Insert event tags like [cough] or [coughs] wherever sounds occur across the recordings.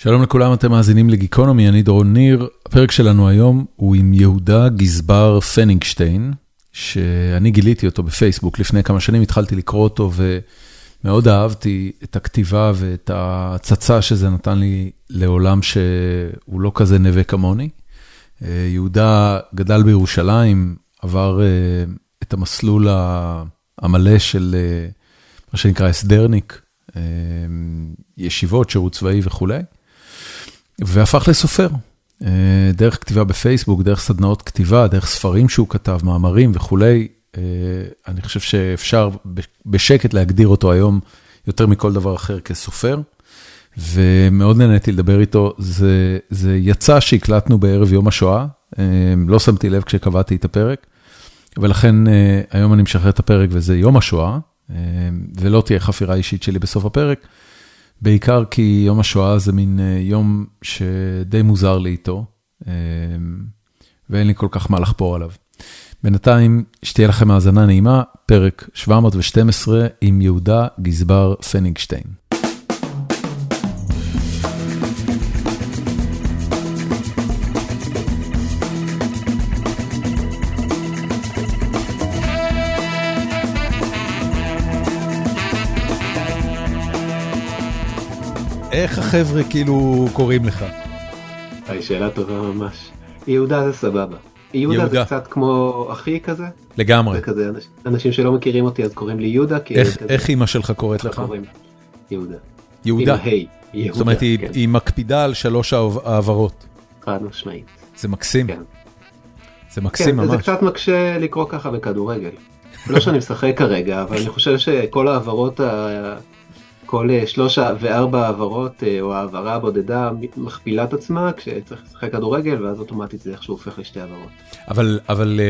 שלום לכולם, אתם מאזינים לגיקונומי, אני דורון ניר. הפרק שלנו היום הוא עם יהודה גזבר פנינגשטיין, שאני גיליתי אותו בפייסבוק לפני כמה שנים, התחלתי לקרוא אותו ומאוד אהבתי את הכתיבה ואת ההצצה שזה נתן לי לעולם שהוא לא כזה נווה כמוני. יהודה גדל בירושלים, עבר את המסלול המלא של מה שנקרא הסדרניק, ישיבות, שירות צבאי וכולי. והפך לסופר, דרך כתיבה בפייסבוק, דרך סדנאות כתיבה, דרך ספרים שהוא כתב, מאמרים וכולי. אני חושב שאפשר בשקט להגדיר אותו היום יותר מכל דבר אחר כסופר, ומאוד נהניתי לדבר איתו. זה, זה יצא שהקלטנו בערב יום השואה, לא שמתי לב כשקבעתי את הפרק, ולכן היום אני משחרר את הפרק וזה יום השואה, ולא תהיה חפירה אישית שלי בסוף הפרק. בעיקר כי יום השואה זה מין יום שדי מוזר לי איתו, ואין לי כל כך מה לחפור עליו. בינתיים, שתהיה לכם האזנה נעימה, פרק 712 עם יהודה גזבר פנינגשטיין. איך החבר'ה כאילו קוראים לך? היי, שאלה טובה ממש. יהודה זה סבבה. יהודה זה קצת כמו אחי כזה. לגמרי. זה כזה אנשים שלא מכירים אותי אז קוראים לי יהודה. איך אימא שלך קוראת לך? יהודה. יהודה. יהודה. זאת אומרת היא מקפידה על שלוש העברות. חד משמעית. זה מקסים. זה מקסים ממש. זה קצת מקשה לקרוא ככה בכדורגל. לא שאני משחק כרגע אבל אני חושב שכל העברות כל שלוש וארבע העברות או העברה הבודדה מכפילה את עצמה כשצריך לשחק כדורגל ואז אוטומטית זה איכשהו הופך לשתי העברות. אבל אבל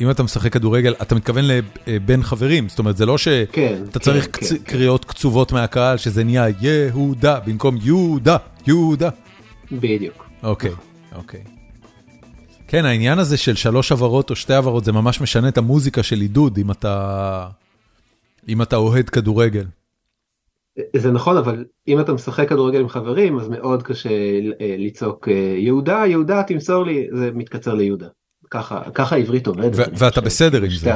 אם אתה משחק כדורגל אתה מתכוון לבין חברים זאת אומרת זה לא שאתה צריך קריאות קצובות מהקהל שזה נהיה יהודה במקום יהודה יהודה. בדיוק. אוקיי אוקיי. כן העניין הזה של שלוש עברות או שתי עברות זה ממש משנה את המוזיקה של עידוד אם אתה אם אתה אוהד כדורגל. זה נכון אבל אם אתה משחק כדורגל עם חברים אז מאוד קשה לצעוק יהודה יהודה תמסור לי זה מתקצר ליהודה ככה ככה עברית עובדת. ואתה בסדר עם זה.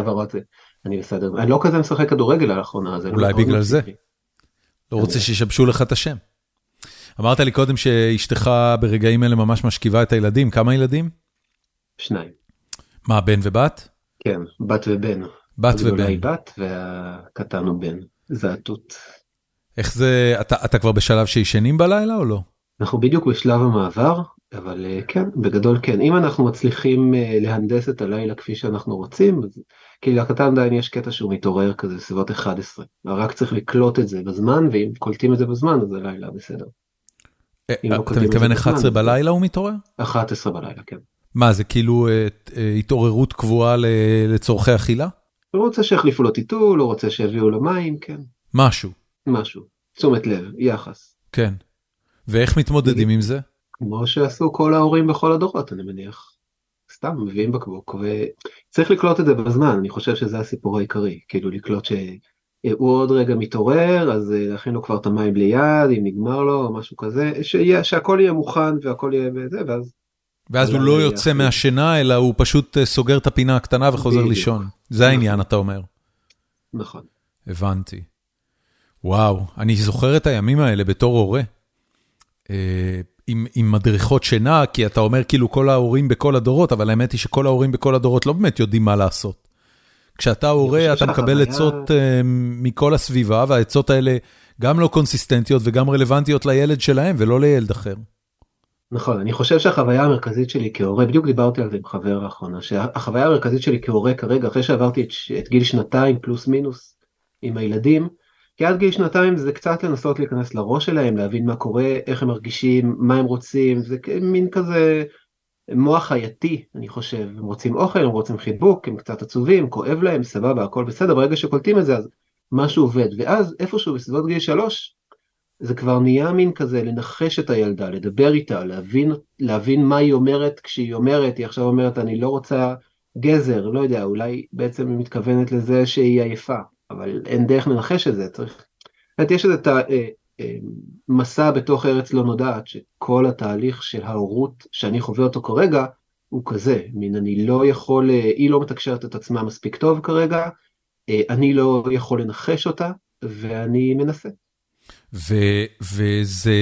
אני בסדר אני לא כזה משחק כדורגל לאחרונה. אולי בגלל זה. לא רוצה שישבשו לך את השם. אמרת לי קודם שאשתך ברגעים אלה ממש משכיבה את הילדים כמה ילדים? שניים. מה בן ובת? כן בת ובן. בת ובן. הגדולה היא בת והקטן הוא בן. זה התות. איך זה, אתה, אתה כבר בשלב שישנים בלילה או לא? אנחנו בדיוק בשלב המעבר, אבל כן, בגדול כן. אם אנחנו מצליחים להנדס את הלילה כפי שאנחנו רוצים, אז כי לקטן עדיין יש קטע שהוא מתעורר כזה בסביבות 11. רק צריך לקלוט את זה בזמן, ואם קולטים את זה בזמן אז הלילה בסדר. לא אתה מתכוון 11 בלילה הוא מתעורר? 11 בלילה, כן. מה זה כאילו התעוררות קבועה לצורכי אכילה? הוא רוצה שיחליפו לו טיטול, הוא רוצה שיביאו לו מים, כן. משהו. משהו, תשומת לב, יחס. כן. ואיך מתמודדים עם זה? כמו שעשו כל ההורים בכל הדורות אני מניח. סתם מביאים בקבוק וצריך לקלוט את זה בזמן אני חושב שזה הסיפור העיקרי כאילו לקלוט שהוא עוד רגע מתעורר אז להכין לו כבר את המים בלי יד אם נגמר לו או משהו כזה שיהיה שהכל יהיה מוכן והכל יהיה בזה ואז. ואז הוא לא יוצא מהשינה אלא הוא פשוט סוגר את הפינה הקטנה וחוזר לישון זה העניין אתה אומר. נכון. הבנתי. וואו, אני זוכר את הימים האלה בתור הורה, עם עם מדריכות שינה, כי אתה אומר כאילו כל ההורים בכל הדורות, אבל האמת היא שכל ההורים בכל הדורות לא באמת יודעים מה לעשות. כשאתה הורה, אתה מקבל עצות מכל הסביבה, והעצות האלה גם לא קונסיסטנטיות וגם רלוונטיות לילד שלהם ולא לילד אחר. נכון, אני חושב שהחוויה המרכזית שלי כהורה, בדיוק דיברתי על זה עם חבר לאחרונה, שהחוויה המרכזית שלי כהורה כרגע, אחרי שעברתי את, את גיל שנתיים פלוס מינוס עם הילדים, כי עד גיל שנתיים זה קצת לנסות להיכנס לראש שלהם, להבין מה קורה, איך הם מרגישים, מה הם רוצים, זה מין כזה מוח חייתי, אני חושב. הם רוצים אוכל, הם רוצים חיבוק, הם קצת עצובים, כואב להם, סבבה, הכל בסדר, ברגע שקולטים את זה אז משהו עובד. ואז איפשהו בסביבות גיל שלוש, זה כבר נהיה מין כזה לנחש את הילדה, לדבר איתה, להבין, להבין מה היא אומרת כשהיא אומרת, היא עכשיו אומרת אני לא רוצה גזר, לא יודע, אולי בעצם היא מתכוונת לזה שהיא עייפה. אבל אין דרך לנחש את זה, צריך... יש איזה מסע בתוך ארץ לא נודעת, שכל התהליך של ההורות שאני חווה אותו כרגע, הוא כזה, מין אני לא יכול, היא לא מתקשרת את עצמה מספיק טוב כרגע, אני לא יכול לנחש אותה, ואני מנסה. ו- וזה,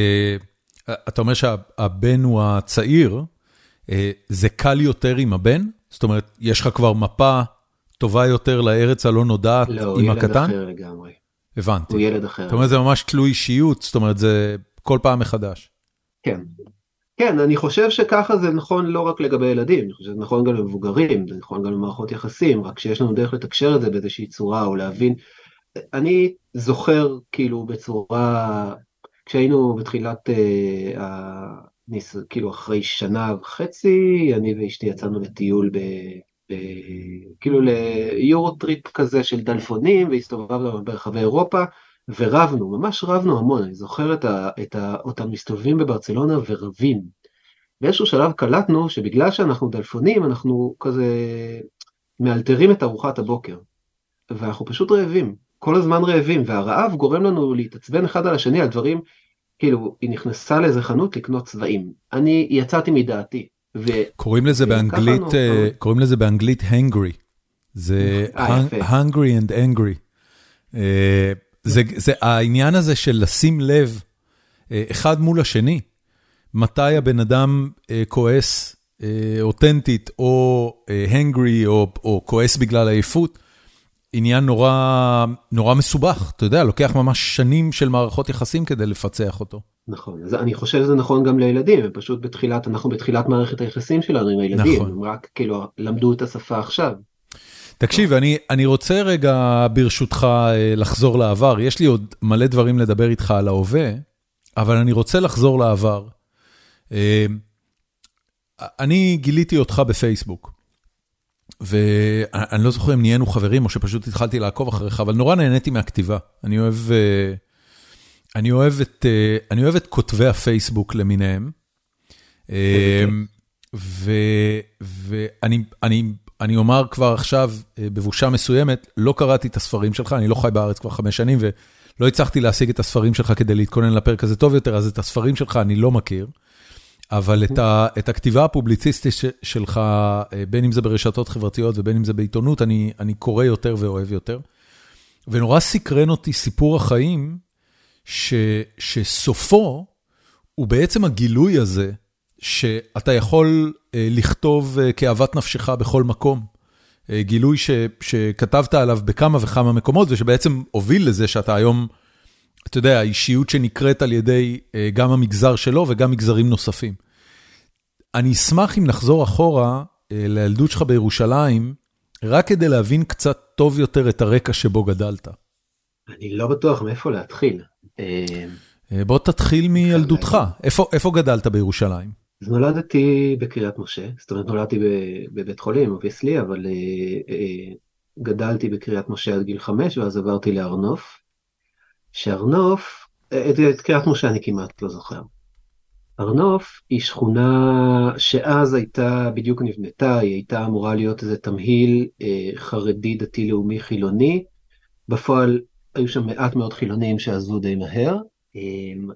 אתה אומר שהבן הוא הצעיר, זה קל יותר עם הבן? זאת אומרת, יש לך כבר מפה טובה יותר לארץ הלא נודעת לא, עם הקטן? לא, הוא ילד אחר לגמרי. הבנתי. הוא ילד אחר. זאת אומרת, זה ממש תלוי אישיות, זאת אומרת, זה כל פעם מחדש. כן. כן, אני חושב שככה זה נכון לא רק לגבי ילדים, אני חושב שזה נכון גם למבוגרים, זה נכון גם למערכות יחסים, רק שיש לנו דרך לתקשר את זה באיזושהי צורה או להבין. אני זוכר כאילו בצורה, כשהיינו בתחילת, אה, הניס, כאילו אחרי שנה וחצי, אני ואשתי יצאנו לטיול ב... כאילו ל Euro trip כזה של דלפונים והסתובבנו ברחבי אירופה ורבנו, ממש רבנו המון, אני זוכר את, ה, את ה, אותנו מסתובבים בברצלונה ורבים. באיזשהו שלב קלטנו שבגלל שאנחנו דלפונים אנחנו כזה מאלתרים את ארוחת הבוקר ואנחנו פשוט רעבים, כל הזמן רעבים והרעב גורם לנו להתעצבן אחד על השני על דברים, כאילו היא נכנסה לאיזה חנות לקנות צבעים, אני יצאתי מדעתי. קוראים לזה באנגלית, uh, קוראים לזה באנגלית hangry. זה hungry and angry. Uh, זה, העניין הזה של לשים לב uh, אחד מול השני, מתי הבן אדם uh, כועס uh, אותנטית או uh, hangry או, או כועס בגלל עייפות, עניין נורא, נורא מסובך, אתה יודע, לוקח ממש שנים של מערכות יחסים כדי לפצח אותו. נכון, אז אני חושב שזה נכון גם לילדים, הם פשוט בתחילת, אנחנו בתחילת מערכת היחסים שלנו עם הילדים, נכון. הם רק כאילו למדו את השפה עכשיו. תקשיב, אני, אני רוצה רגע ברשותך לחזור לעבר, יש לי עוד מלא דברים לדבר איתך על ההווה, אבל אני רוצה לחזור לעבר. אני גיליתי אותך בפייסבוק, ואני לא זוכר אם נהיינו חברים או שפשוט התחלתי לעקוב אחריך, אבל נורא נהניתי מהכתיבה. אני אוהב... אני אוהב את, אני אוהב את כותבי הפייסבוק למיניהם. ואני אני, אני אומר כבר עכשיו, בבושה מסוימת, לא קראתי את הספרים שלך, אני לא חי בארץ כבר חמש שנים, ולא הצלחתי להשיג את הספרים שלך כדי להתכונן לפרק הזה טוב יותר, אז את הספרים שלך אני לא מכיר. אבל את, ה, את הכתיבה הפובליציסטית שלך, בין אם זה ברשתות חברתיות ובין אם זה בעיתונות, אני, אני קורא יותר ואוהב יותר. ונורא סקרן אותי סיפור החיים שסופו הוא בעצם הגילוי הזה, שאתה יכול אה, לכתוב אה, כאוות נפשך בכל מקום. אה, גילוי ש, שכתבת עליו בכמה וכמה מקומות, ושבעצם הוביל לזה שאתה היום, אתה יודע, האישיות שנקראת על ידי גם המגזר שלו וגם מגזרים נוספים. אני אשמח אם נחזור אחורה לילדות שלך בירושלים, רק כדי להבין קצת טוב יותר את הרקע שבו גדלת. אני לא בטוח מאיפה להתחיל. אה, בוא תתחיל מילדותך, איפה איפה גדלת בירושלים? אז נולדתי בקריית משה, זאת אומרת נולדתי בבית חולים, obviously, אבל אה, אה, גדלתי בקריית משה עד גיל חמש, ואז עברתי להר נוף. שהר את, את קריית משה אני כמעט לא זוכר. הר נוף היא שכונה שאז הייתה, בדיוק נבנתה, היא הייתה אמורה להיות איזה תמהיל אה, חרדי, דתי, לאומי, חילוני. בפועל היו שם מעט מאוד חילונים שעזבו די מהר, אמ,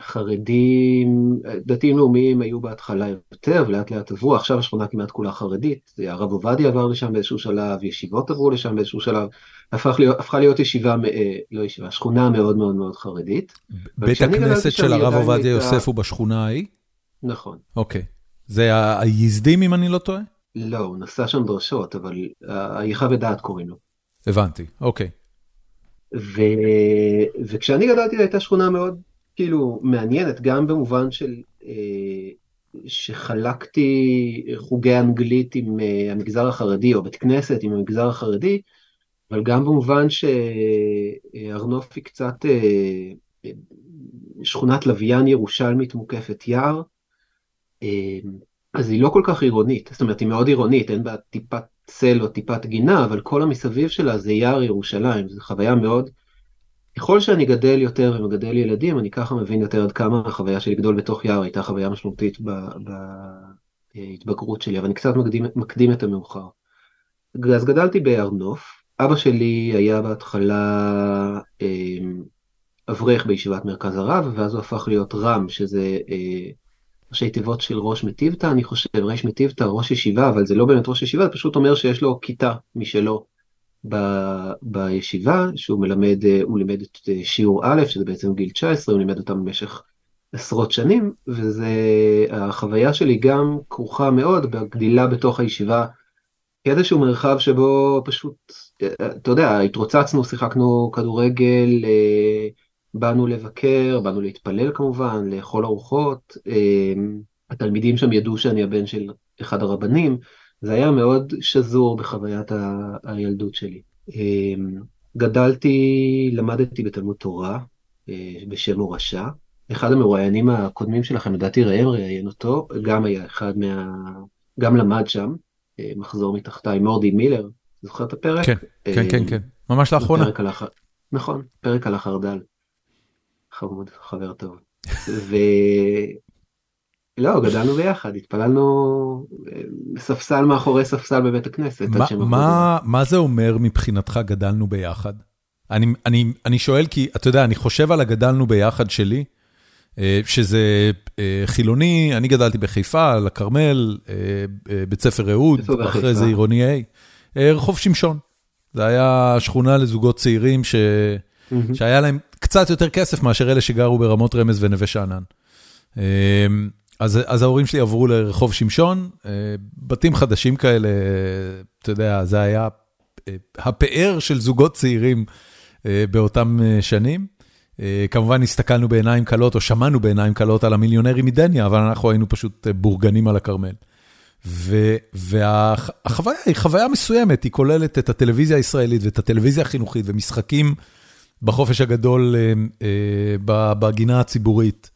וחרדים, דתיים לאומיים היו בהתחלה יותר ולאט לאט עברו, עכשיו השכונה כמעט כולה חרדית, הרב עובדיה עבר לשם באיזשהו שלב, ישיבות עברו לשם באיזשהו שלב, הפך להיות, הפכה להיות ישיבה, אה, לא ישיבה, שכונה מאוד מאוד מאוד חרדית. בית הכנסת של הרב עובדיה יוסף הוא בשכונה ההיא? נכון. אוקיי. זה היזדים אם אני לא טועה? לא, הוא נשא שם דרשות, אבל היכה ודעת קוראים לו. הבנתי, אוקיי. ו... וכשאני גדלתי הייתה שכונה מאוד כאילו מעניינת, גם במובן של אה, שחלקתי חוגי אנגלית עם אה, המגזר החרדי, או בית כנסת עם המגזר החרדי, אבל גם במובן שהר נוף היא קצת אה, אה, שכונת לוויין ירושלמית מוקפת יער, אה, אז היא לא כל כך עירונית, זאת אומרת היא מאוד עירונית, אין בה טיפת צל או טיפת גינה, אבל כל המסביב שלה זה יער ירושלים, זו חוויה מאוד... ככל שאני גדל יותר ומגדל ילדים, אני ככה מבין יותר עד כמה החוויה של לגדול בתוך יער הייתה חוויה משמעותית בהתבגרות שלי, אבל אני קצת מקדים, מקדים את המאוחר. אז גדלתי בהר נוף, אבא שלי היה בהתחלה, אמ, אברך בישיבת מרכז הרב, ואז הוא הפך להיות רם, שזה ראשי תיבות של ראש מטיבתא, אני חושב, ראש מטיבתא, ראש ישיבה, אבל זה לא באמת ראש ישיבה, זה פשוט אומר שיש לו כיתה משלו ב, בישיבה, שהוא מלמד, הוא לימד את שיעור א', שזה בעצם גיל 19, הוא לימד אותם במשך עשרות שנים, וזה, החוויה שלי גם כרוכה מאוד בגדילה בתוך הישיבה, כאיזשהו מרחב שבו פשוט, אתה יודע, התרוצצנו, שיחקנו כדורגל, באנו לבקר, באנו להתפלל כמובן, לאכול ארוחות, התלמידים שם ידעו שאני הבן של אחד הרבנים, זה היה מאוד שזור בחוויית ה- הילדות שלי. גדלתי, למדתי בתלמוד תורה בשם מורשה. אחד המרואיינים הקודמים שלכם, לדעתי ראם ראיין אותו, גם היה אחד מה... גם למד שם, מחזור מתחתיי, מורדי מילר, זוכר את הפרק? כן, כן, כן, כן, ממש לאחרונה. הח... נכון, פרק על החרדל. חמוד, חבר טוב. ו... לא, גדלנו ביחד, התפללנו ספסל מאחורי ספסל בבית הכנסת. מה, מה, מה זה אומר מבחינתך גדלנו ביחד? אני, אני, אני שואל כי, אתה יודע, אני חושב על הגדלנו ביחד שלי, שזה חילוני, אני גדלתי בחיפה, על הכרמל, בית ספר אהוד, אחרי זה עירוני A, רחוב שמשון. זה היה שכונה לזוגות צעירים ש... שהיה להם קצת יותר כסף מאשר אלה שגרו ברמות רמז ונווה שאנן. אז, אז ההורים שלי עברו לרחוב שמשון, בתים חדשים כאלה, אתה יודע, זה היה הפאר של זוגות צעירים באותם שנים. כמובן הסתכלנו בעיניים קלות, או שמענו בעיניים קלות על המיליונרים מדניה, אבל אנחנו היינו פשוט בורגנים על הכרמל. והחוויה היא חוויה מסוימת, היא כוללת את הטלוויזיה הישראלית ואת הטלוויזיה החינוכית ומשחקים בחופש הגדול בגינה הציבורית.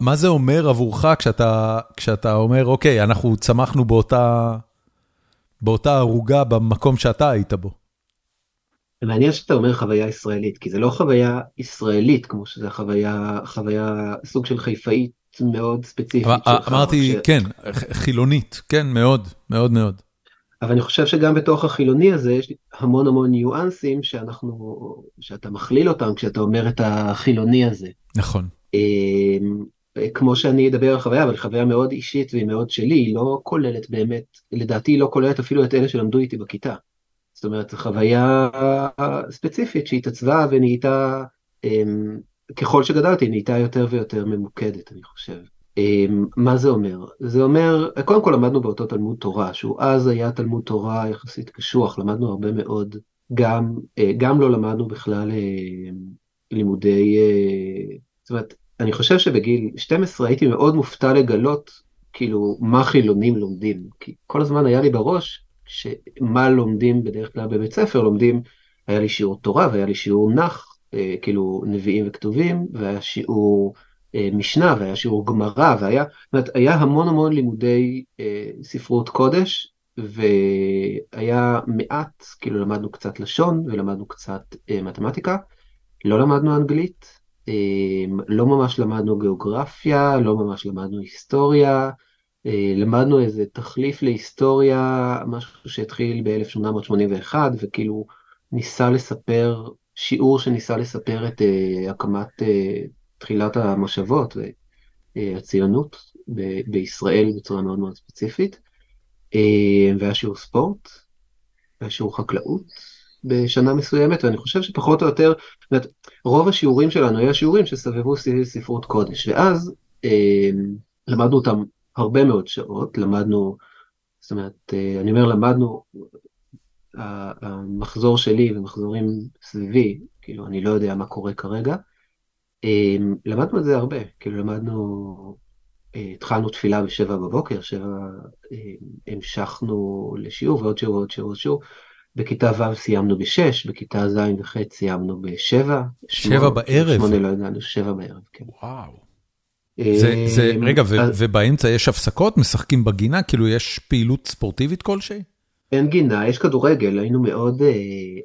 מה זה אומר עבורך כשאתה, כשאתה אומר, אוקיי, אנחנו צמחנו באותה, באותה ערוגה במקום שאתה היית בו? מעניין שאתה אומר חוויה ישראלית, כי זה לא חוויה ישראלית, כמו שזה חוויה, חוויה סוג של חיפאית מאוד ספציפית. אמרתי. כן, חילונית, כן, מאוד, מאוד מאוד. אבל אני חושב שגם בתוך החילוני הזה יש המון המון ניואנסים שאנחנו, שאתה מכליל אותם כשאתה אומר את החילוני הזה. נכון. כמו שאני אדבר על חוויה, אבל חוויה מאוד אישית והיא מאוד שלי, היא לא כוללת באמת, לדעתי היא לא כוללת אפילו את אלה שלמדו איתי בכיתה. זאת אומרת, חוויה ספציפית שהתעצבה ונהייתה, ככל שגדלתי, נהייתה יותר ויותר ממוקדת, אני חושב. מה זה אומר? זה אומר, קודם כל למדנו באותו תלמוד תורה, שהוא אז היה תלמוד תורה יחסית קשוח, למדנו הרבה מאוד, גם, גם לא למדנו בכלל לימודי, זאת אומרת, אני חושב שבגיל 12 הייתי מאוד מופתע לגלות, כאילו, מה חילונים לומדים, כי כל הזמן היה לי בראש, שמה לומדים בדרך כלל בבית ספר, לומדים, היה לי שיעור תורה והיה לי שיעור נח, כאילו נביאים וכתובים, והיה שיעור משנה והיה שיעור גמרא, והיה, זאת היה המון המון לימודי ספרות קודש, והיה מעט, כאילו למדנו קצת לשון ולמדנו קצת מתמטיקה, לא למדנו אנגלית, לא ממש למדנו גיאוגרפיה, לא ממש למדנו היסטוריה, למדנו איזה תחליף להיסטוריה, משהו שהתחיל ב-1881, וכאילו ניסה לספר, שיעור שניסה לספר את uh, הקמת uh, תחילת המושבות והציונות ב- בישראל בצורה מאוד מאוד ספציפית, uh, והיה שיעור ספורט, והיה שיעור חקלאות בשנה מסוימת, ואני חושב שפחות או יותר, זאת רוב השיעורים שלנו היו שיעורים שסבבו ספרות קודש, ואז uh, למדנו אותם הרבה מאוד שעות, למדנו, זאת אומרת, אני אומר למדנו, המחזור שלי ומחזורים סביבי, כאילו אני לא יודע מה קורה כרגע, למדנו את זה הרבה, כאילו למדנו, התחלנו תפילה בשבע בבוקר, שבע, המשכנו לשיעור ועוד שיעור ועוד שיעור ועוד שיעור, בכיתה ו' סיימנו בשש, בכיתה ז' וח' סיימנו בשבע. שבע בערב? שמונה לא ידענו, שבע בערב, כן. וואו. זה, זה, רגע, ו, ובאמצע יש הפסקות? משחקים בגינה? כאילו יש פעילות ספורטיבית כלשהי? אין גינה, יש כדורגל, היינו מאוד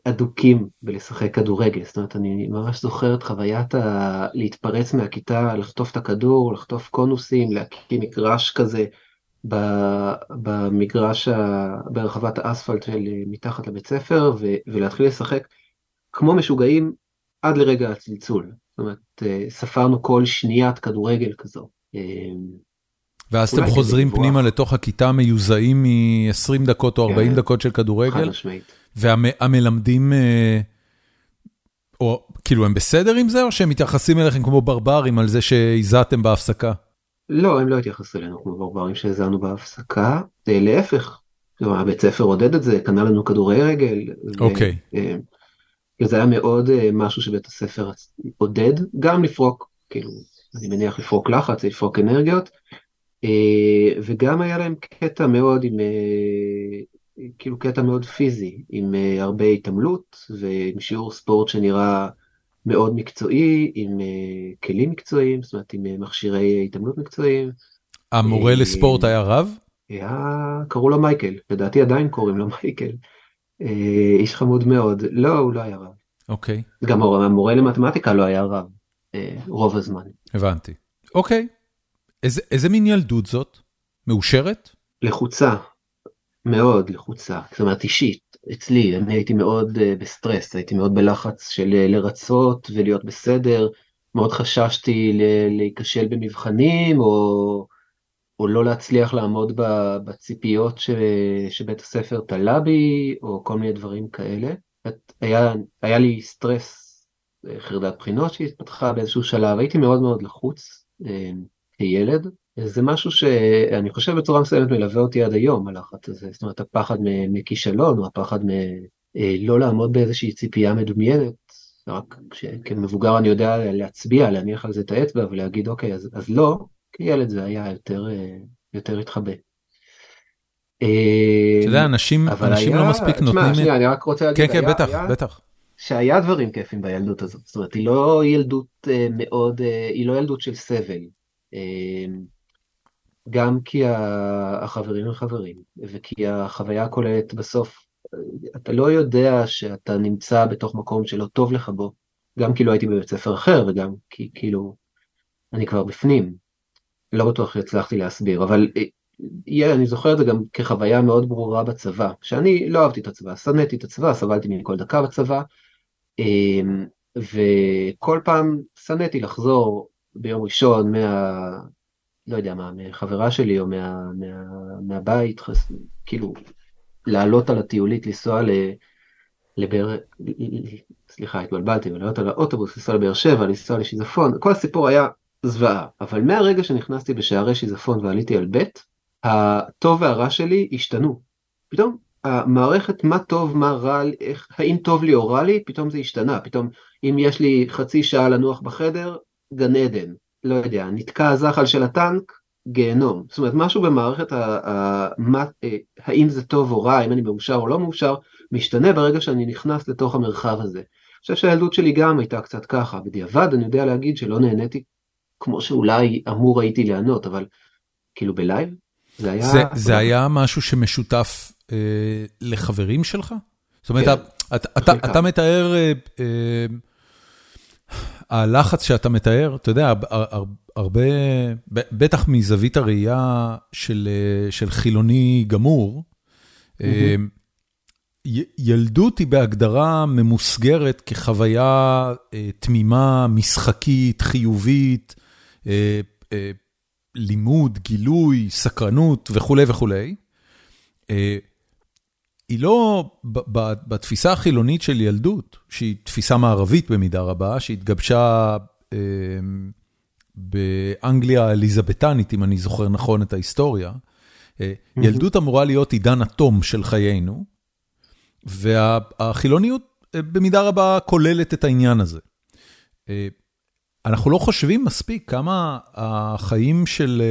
אדוקים בלשחק כדורגל, זאת אומרת, אני ממש זוכר את חוויית ה... להתפרץ מהכיתה, לחטוף את הכדור, לחטוף קונוסים, להקים מגרש כזה במגרש, ה... ברחבת האספלט של מתחת לבית ספר, ו... ולהתחיל לשחק כמו משוגעים עד לרגע הצלצול. זאת אומרת, ספרנו כל שניית כדורגל כזו. ואז אתם חוזרים פנימה לתוך הכיתה מיוזעים מ-20 דקות או 40 כן. דקות של כדורגל? חד משמעית. והמלמדים, או כאילו הם בסדר עם זה, או שהם מתייחסים אליכם כמו ברברים על זה שהזעתם בהפסקה? לא, הם לא התייחסו אלינו כמו ברברים שהזענו בהפסקה, להפך, הבית ספר עודד את זה, קנה לנו כדורי רגל. אוקיי. זה היה מאוד משהו שבית הספר עודד, גם לפרוק, כאילו, אני מניח לפרוק לחץ, לפרוק אנרגיות, אה, וגם היה להם קטע מאוד עם, אה, כאילו קטע מאוד פיזי, עם אה, הרבה התעמלות ועם שיעור ספורט שנראה מאוד מקצועי, עם כלים מקצועיים, זאת אומרת עם מכשירי התעמלות מקצועיים. המורה לספורט היה רב? היה, קראו לו מייקל, לדעתי עדיין קוראים לו מייקל. איש חמוד מאוד, לא, הוא לא היה רב. אוקיי. גם המורה למתמטיקה לא היה רב, רוב הזמן. הבנתי. אוקיי. איזה איזה מין ילדות זאת? מאושרת? לחוצה, מאוד לחוצה, זאת אומרת אישית, אצלי, אני הייתי מאוד אה, בסטרס, הייתי מאוד בלחץ של אה, לרצות ולהיות בסדר, מאוד חששתי להיכשל במבחנים או, או לא להצליח לעמוד בציפיות ש, שבית הספר תלה בי או כל מיני דברים כאלה. היה, היה לי סטרס, אה, חרדת בחינות שהתפתחה באיזשהו שלב, הייתי מאוד מאוד לחוץ. כילד, זה משהו שאני חושב בצורה מסוימת מלווה אותי עד היום, הלחץ הזה, זאת אומרת הפחד מכישלון או הפחד מלא אה, לעמוד באיזושהי ציפייה מדומיינת, רק כמבוגר אני יודע להצביע, להניח על זה את האצבע ולהגיד אוקיי אז, אז לא, כילד זה היה יותר, אה, יותר התחבא. אתה יודע, אנשים, אנשים לא מספיק נותנים... תשמע, שנייה, אני רק רוצה להגיד, כן, כן, בטח, בטח. שהיה דברים כיפים בילדות הזאת, זאת אומרת, היא לא ילדות אה, מאוד, היא לא ילדות של סבל, גם כי החברים הם חברים, וכי החוויה הכוללת בסוף, אתה לא יודע שאתה נמצא בתוך מקום שלא טוב לך בו, גם כי לא הייתי בבית ספר אחר, וגם כי כאילו, אני כבר בפנים. לא בטוח שהצלחתי להסביר, אבל yeah, אני זוכר את זה גם כחוויה מאוד ברורה בצבא, שאני לא אהבתי את הצבא, שנאתי את הצבא, סבלתי מכל דקה בצבא, אמ, וכל פעם שנאתי לחזור ביום ראשון מה... לא יודע מה, מחברה שלי או מה, מה, מהבית, חס, כאילו, לעלות על הטיולית, לנסוע ל... לבאר... סליחה, התבלבלתי, לעלות על האוטובוס, לנסוע לבאר שבע, לנסוע לשיזפון, כל הסיפור היה זוועה. אבל מהרגע שנכנסתי בשערי שיזפון ועליתי על ב', הטוב והרע שלי השתנו. פתאום המערכת מה טוב, מה רע, איך, האם טוב לי או רע לי, פתאום זה השתנה. פתאום אם יש לי חצי שעה לנוח בחדר, גן עדן, לא יודע, נתקע הזחל של הטנק, גיהנום. זאת אומרת, משהו במערכת ה, ה, מה, אה, האם זה טוב או רע, האם אני מאושר או לא מאושר, משתנה ברגע שאני נכנס לתוך המרחב הזה. אני חושב שהילדות שלי גם הייתה קצת ככה, בדיעבד אני יודע להגיד שלא נהניתי כמו שאולי אמור הייתי ליהנות, אבל כאילו בלייב, זה היה... זה, זה היה משהו שמשותף אה, לחברים שלך? זאת אומרת, כן, אתה, אתה, אתה מתאר... אה, אה, הלחץ שאתה מתאר, אתה יודע, הרבה, בטח מזווית הראייה של של חילוני גמור, ילדות היא בהגדרה ממוסגרת כחוויה תמימה, משחקית, חיובית, לימוד, גילוי, סקרנות וכולי וכולי. היא לא, בתפיסה החילונית של ילדות, שהיא תפיסה מערבית במידה רבה, שהתגבשה אה, באנגליה האליזבתנית, אם אני זוכר נכון את ההיסטוריה, אה, ילדות אמורה להיות עידן התום של חיינו, והחילוניות אה, במידה רבה כוללת את העניין הזה. אה, אנחנו לא חושבים מספיק כמה החיים של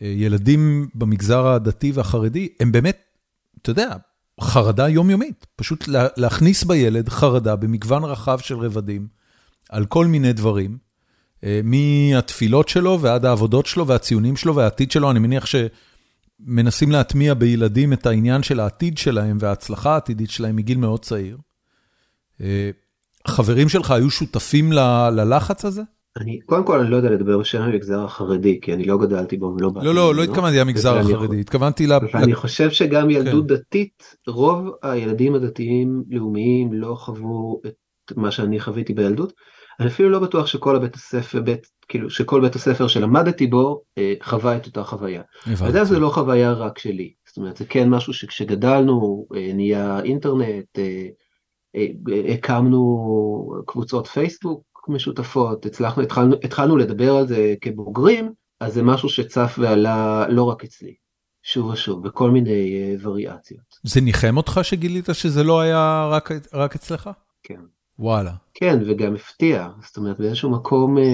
ילדים במגזר הדתי והחרדי הם באמת אתה יודע, חרדה יומיומית, פשוט להכניס בילד חרדה במגוון רחב של רבדים על כל מיני דברים, אה, מהתפילות שלו ועד העבודות שלו והציונים שלו והעתיד שלו, אני מניח שמנסים להטמיע בילדים את העניין של העתיד שלהם וההצלחה העתידית שלהם מגיל מאוד צעיר. אה, חברים שלך היו שותפים ללחץ הזה? אני קודם כל אני לא יודע לדבר בשם המגזר החרדי כי אני לא גדלתי בו ולא לא לא לא התכוונתי למגזר החרדי התכוונתי ל... אני חושב שגם ילדות כן. דתית רוב הילדים הדתיים לאומיים לא חוו את מה שאני חוויתי בילדות. אני אפילו לא בטוח שכל הבית הספר, בית, כאילו שכל בית הספר שלמדתי בו אה, חווה את אותה חוויה. אתה יודע, זה לא חוויה רק שלי, זאת אומרת זה כן משהו שכשגדלנו אה, נהיה אינטרנט, אה, הקמנו קבוצות פייסבוק משותפות, הצלחנו, התחלנו, התחלנו לדבר על זה כבוגרים, אז זה משהו שצף ועלה לא רק אצלי, שוב ושוב, בכל מיני uh, וריאציות. זה ניחם אותך שגילית שזה לא היה רק, רק אצלך? כן. וואלה. כן, וגם הפתיע, זאת אומרת באיזשהו מקום אה,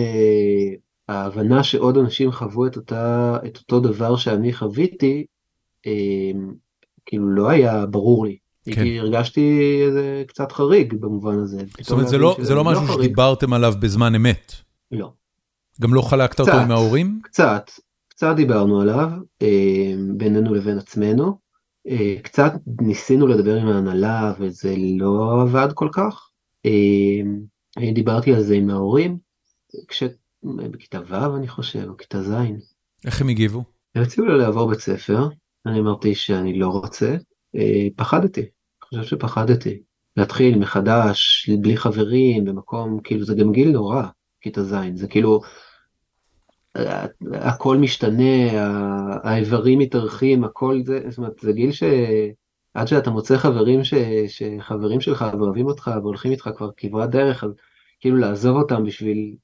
ההבנה שעוד אנשים חוו את, אותה, את אותו דבר שאני חוויתי, אה, כאילו לא היה ברור לי. כן. כי הרגשתי איזה קצת חריג במובן הזה. זאת אומרת זה לא, זה לא משהו לא שדיברתם עליו בזמן אמת. לא. גם לא חלקת קצת, אותו עם ההורים? קצת, קצת דיברנו עליו אה, בינינו לבין עצמנו. אה, קצת ניסינו לדבר עם ההנהלה וזה לא עבד כל כך. אה, דיברתי על זה עם ההורים, כש... בכיתה ו' אני חושב, או כיתה ז'. איך הם הגיבו? הם הציעו לי לעבור בית ספר, אני אמרתי שאני לא רוצה, אה, פחדתי, חושב שפחדתי. להתחיל מחדש, בלי חברים, במקום, כאילו זה גם גיל נורא, כיתה ז', זה כאילו, הכל משתנה, האיברים מתארחים, הכל זה, זאת אומרת, זה גיל ש... עד שאתה מוצא חברים ש, שחברים שלך ואוהבים אותך והולכים איתך כבר כברת דרך, אז כאילו לעזוב אותם בשביל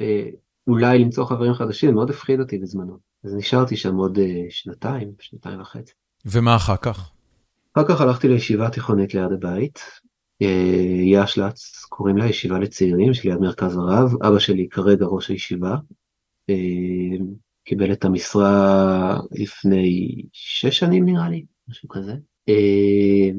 אה, אולי למצוא חברים חדשים, מאוד הפחיד אותי בזמנו. אז נשארתי שם עוד אה, שנתיים, שנתיים וחצי. ומה אחר כך? אחר כך הלכתי לישיבה תיכונית ליד הבית, אה, יאשלץ, קוראים לה ישיבה לצעירים שליד מרכז הרב, אבא שלי כרגע ראש הישיבה, אה, קיבל את המשרה לפני שש שנים נראה לי, משהו כזה. אה,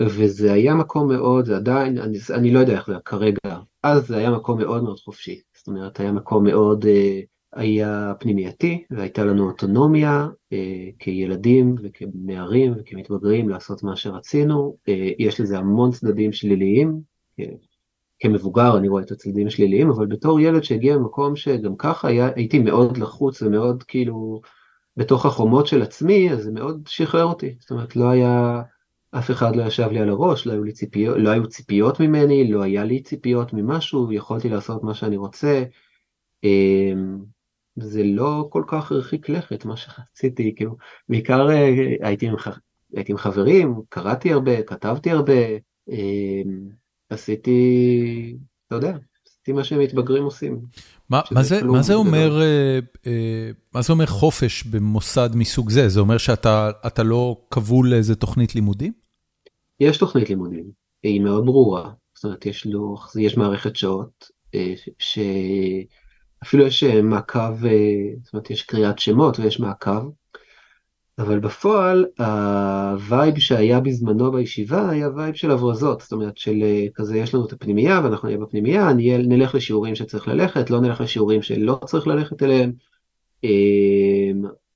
וזה היה מקום מאוד, זה עדיין, אני, אני לא יודע איך זה כרגע, אז זה היה מקום מאוד מאוד חופשי, זאת אומרת היה מקום מאוד, אה, היה פנימייתי והייתה לנו אוטונומיה אה, כילדים וכנערים וכמתבגרים לעשות מה שרצינו, יש לזה המון צדדים שליליים, כמבוגר אני רואה את הצדדים השליליים, אבל בתור ילד שהגיע למקום שגם ככה היה, הייתי מאוד לחוץ ומאוד כאילו בתוך החומות של עצמי, אז זה מאוד שחרר אותי. זאת אומרת, לא היה, אף אחד לא ישב לי על הראש, לא היו, לי ציפיות, לא היו ציפיות ממני, לא היה לי ציפיות ממשהו, יכולתי לעשות מה שאני רוצה. זה לא כל כך הרחיק לכת, מה שרציתי, כאילו, בעיקר אה, הייתי עם, הייתי עם חברים, קראתי הרבה, כתבתי הרבה, אמ, עשיתי, אתה יודע, עשיתי מה שמתבגרים עושים. מה, מה, זה, מה, זה אומר, אה, אה, מה זה אומר חופש במוסד מסוג זה? זה אומר שאתה לא כבול לאיזה תוכנית לימודים? יש תוכנית לימודים, היא מאוד ברורה. זאת אומרת, יש לוח, יש מערכת שעות, אה, שאפילו יש מעקב, זאת אומרת, יש קריאת שמות ויש מעקב. אבל בפועל הווייב שהיה בזמנו בישיבה היה וייב של הברזות, זאת אומרת של אה, כזה יש לנו את הפנימייה ואנחנו נהיה בפנימייה, נלך לשיעורים שצריך ללכת, לא נלך לשיעורים שלא צריך ללכת אליהם,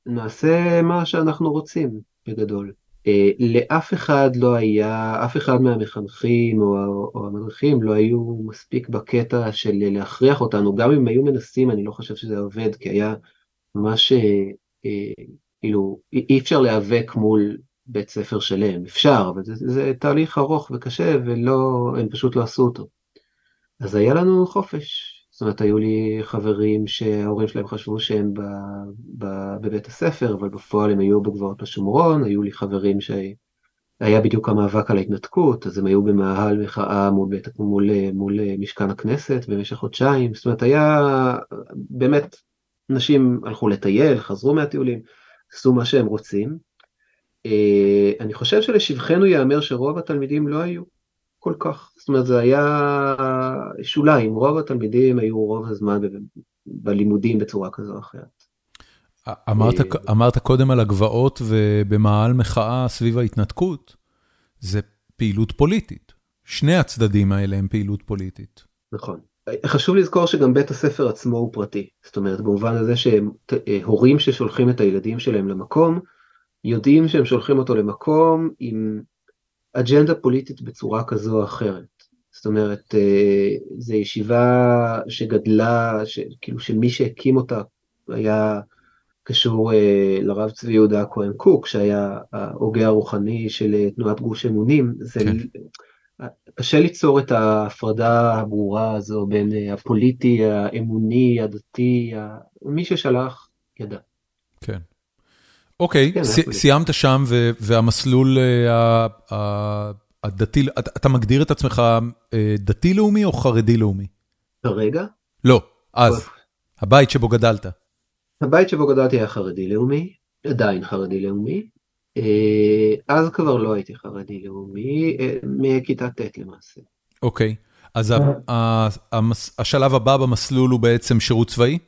נעשה מה שאנחנו רוצים בגדול. אה, לאף אחד לא היה, אף אחד מהמחנכים או, או המדריכים לא היו מספיק בקטע של להכריח אותנו, גם אם היו מנסים אני לא חושב שזה עובד כי היה ממש אה, כאילו אי אפשר להיאבק מול בית ספר שלם, אפשר, אבל זה, זה תהליך ארוך וקשה ולא, הם פשוט לא עשו אותו. אז היה לנו חופש, זאת אומרת היו לי חברים שההורים שלהם חשבו שהם ב, ב, בבית הספר, אבל בפועל הם היו בגבעות בשומרון, היו לי חברים שהיה בדיוק המאבק על ההתנתקות, אז הם היו במאהל מחאה מול, בית, מול, מול משכן הכנסת במשך חודשיים, זאת אומרת היה באמת, אנשים הלכו לטייל, חזרו מהטיולים. עשו מה שהם רוצים. אה, אני חושב שלשבחנו ייאמר שרוב התלמידים לא היו כל כך, זאת אומרת זה היה שוליים, רוב התלמידים היו רוב הזמן בלימודים בצורה כזו או אחרת. אמרת, אה, אמרת קודם על הגבעות ובמאהל מחאה סביב ההתנתקות, זה פעילות פוליטית. שני הצדדים האלה הם פעילות פוליטית. נכון. חשוב לזכור שגם בית הספר עצמו הוא פרטי, זאת אומרת במובן הזה שהורים ששולחים את הילדים שלהם למקום, יודעים שהם שולחים אותו למקום עם אג'נדה פוליטית בצורה כזו או אחרת. זאת אומרת, אה, זו ישיבה שגדלה, כאילו שמי שהקים אותה היה קשור אה, לרב צבי יהודה הכהן קוק, שהיה ההוגה הרוחני של תנועת גוש אמונים. זה... כן. קשה ליצור את ההפרדה הברורה הזו בין הפוליטי, האמוני, הדתי, מי ששלח ידע. כן. אוקיי, כן, סיימת שם והמסלול הדתי, אתה מגדיר את עצמך דתי-לאומי או חרדי-לאומי? כרגע? לא, אז, הבית שבו גדלת. הבית שבו גדלתי היה חרדי-לאומי, עדיין חרדי-לאומי. אה, אז כבר לא הייתי חרדי-לאומי, אה, מכיתה ט' למעשה. אוקיי, אז השלב הבא במסלול הוא בעצם שירות צבאי?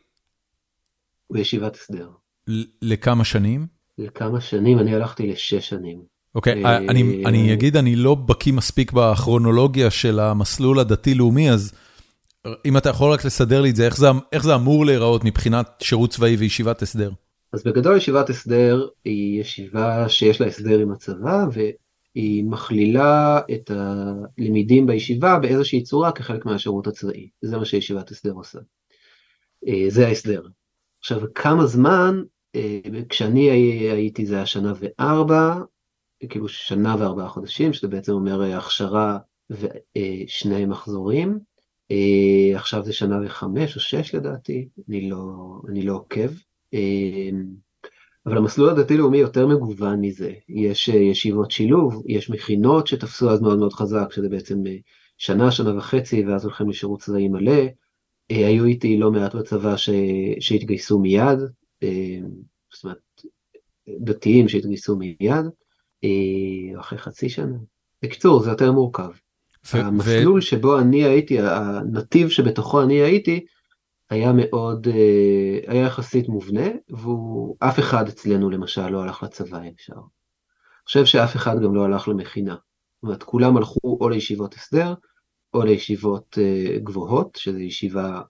בישיבת הסדר. לכמה שנים? לכמה שנים, אני הלכתי לשש שנים. אוקיי, אה, אני אגיד, אני לא בקיא מספיק בכרונולוגיה של המסלול הדתי-לאומי, אז אם אתה יכול רק לסדר לי את זה, איך זה אמור להיראות מבחינת שירות צבאי וישיבת הסדר? אז בגדול ישיבת הסדר היא ישיבה שיש לה הסדר עם הצבא, והיא מכלילה את הלימודים בישיבה באיזושהי צורה כחלק מהשירות הצבאי. זה מה שישיבת הסדר עושה. אה, זה ההסדר. עכשיו, כמה זמן, אה, כשאני הייתי זה היה שנה וארבע, כאילו שנה וארבעה חודשים, שזה בעצם אומר אה, הכשרה ושני מחזורים. אה, עכשיו זה שנה וחמש או שש לדעתי, אני לא, אני לא עוקב. אה, אבל המסלול הדתי-לאומי יותר מגוון מזה. יש ישיבות שילוב, יש מכינות שתפסו אז מאוד מאוד חזק, שזה בעצם שנה, שנה וחצי, ואז הולכים לשירות צבאי מלא. היו איתי לא מעט בצבא ש... שהתגייסו מיד, זאת אומרת, דתיים שהתגייסו מיד. אה, אחרי חצי שנה. בקיצור, זה יותר מורכב. המסלול שבו אני הייתי, הנתיב שבתוכו אני הייתי, היה מאוד, אה, היה יחסית מובנה, ואף אחד אצלנו למשל לא הלך לצבא ישר. אני חושב שאף אחד גם לא הלך למכינה. זאת אומרת, כולם הלכו או לישיבות הסדר, או לישיבות אה, גבוהות, שזה ישיבה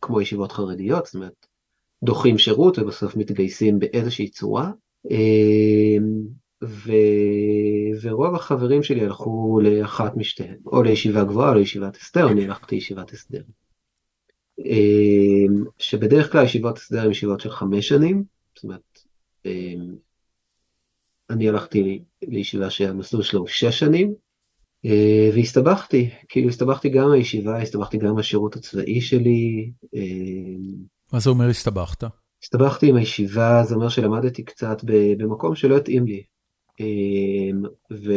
כמו ישיבות חרדיות, זאת אומרת, דוחים שירות ובסוף מתגייסים באיזושהי צורה. ו... ורוב החברים שלי הלכו לאחת משתיהן, או לישיבה גבוהה או לישיבת הסדר, אני הלכתי לישיבת הסדר. אמ, שבדרך כלל ישיבות הסדר הן ישיבות של חמש שנים, זאת אומרת, אמ, אני הלכתי לישיבה שהמסלול שלו הוא שש שנים, אה, והסתבכתי, כאילו הסתבכתי גם מהישיבה, הסתבכתי גם מהשירות הצבאי שלי. מה זה אומר הסתבכת? הסתבכתי עם הישיבה, זה אומר שלמדתי קצת במקום שלא התאים לי. אמ, ו...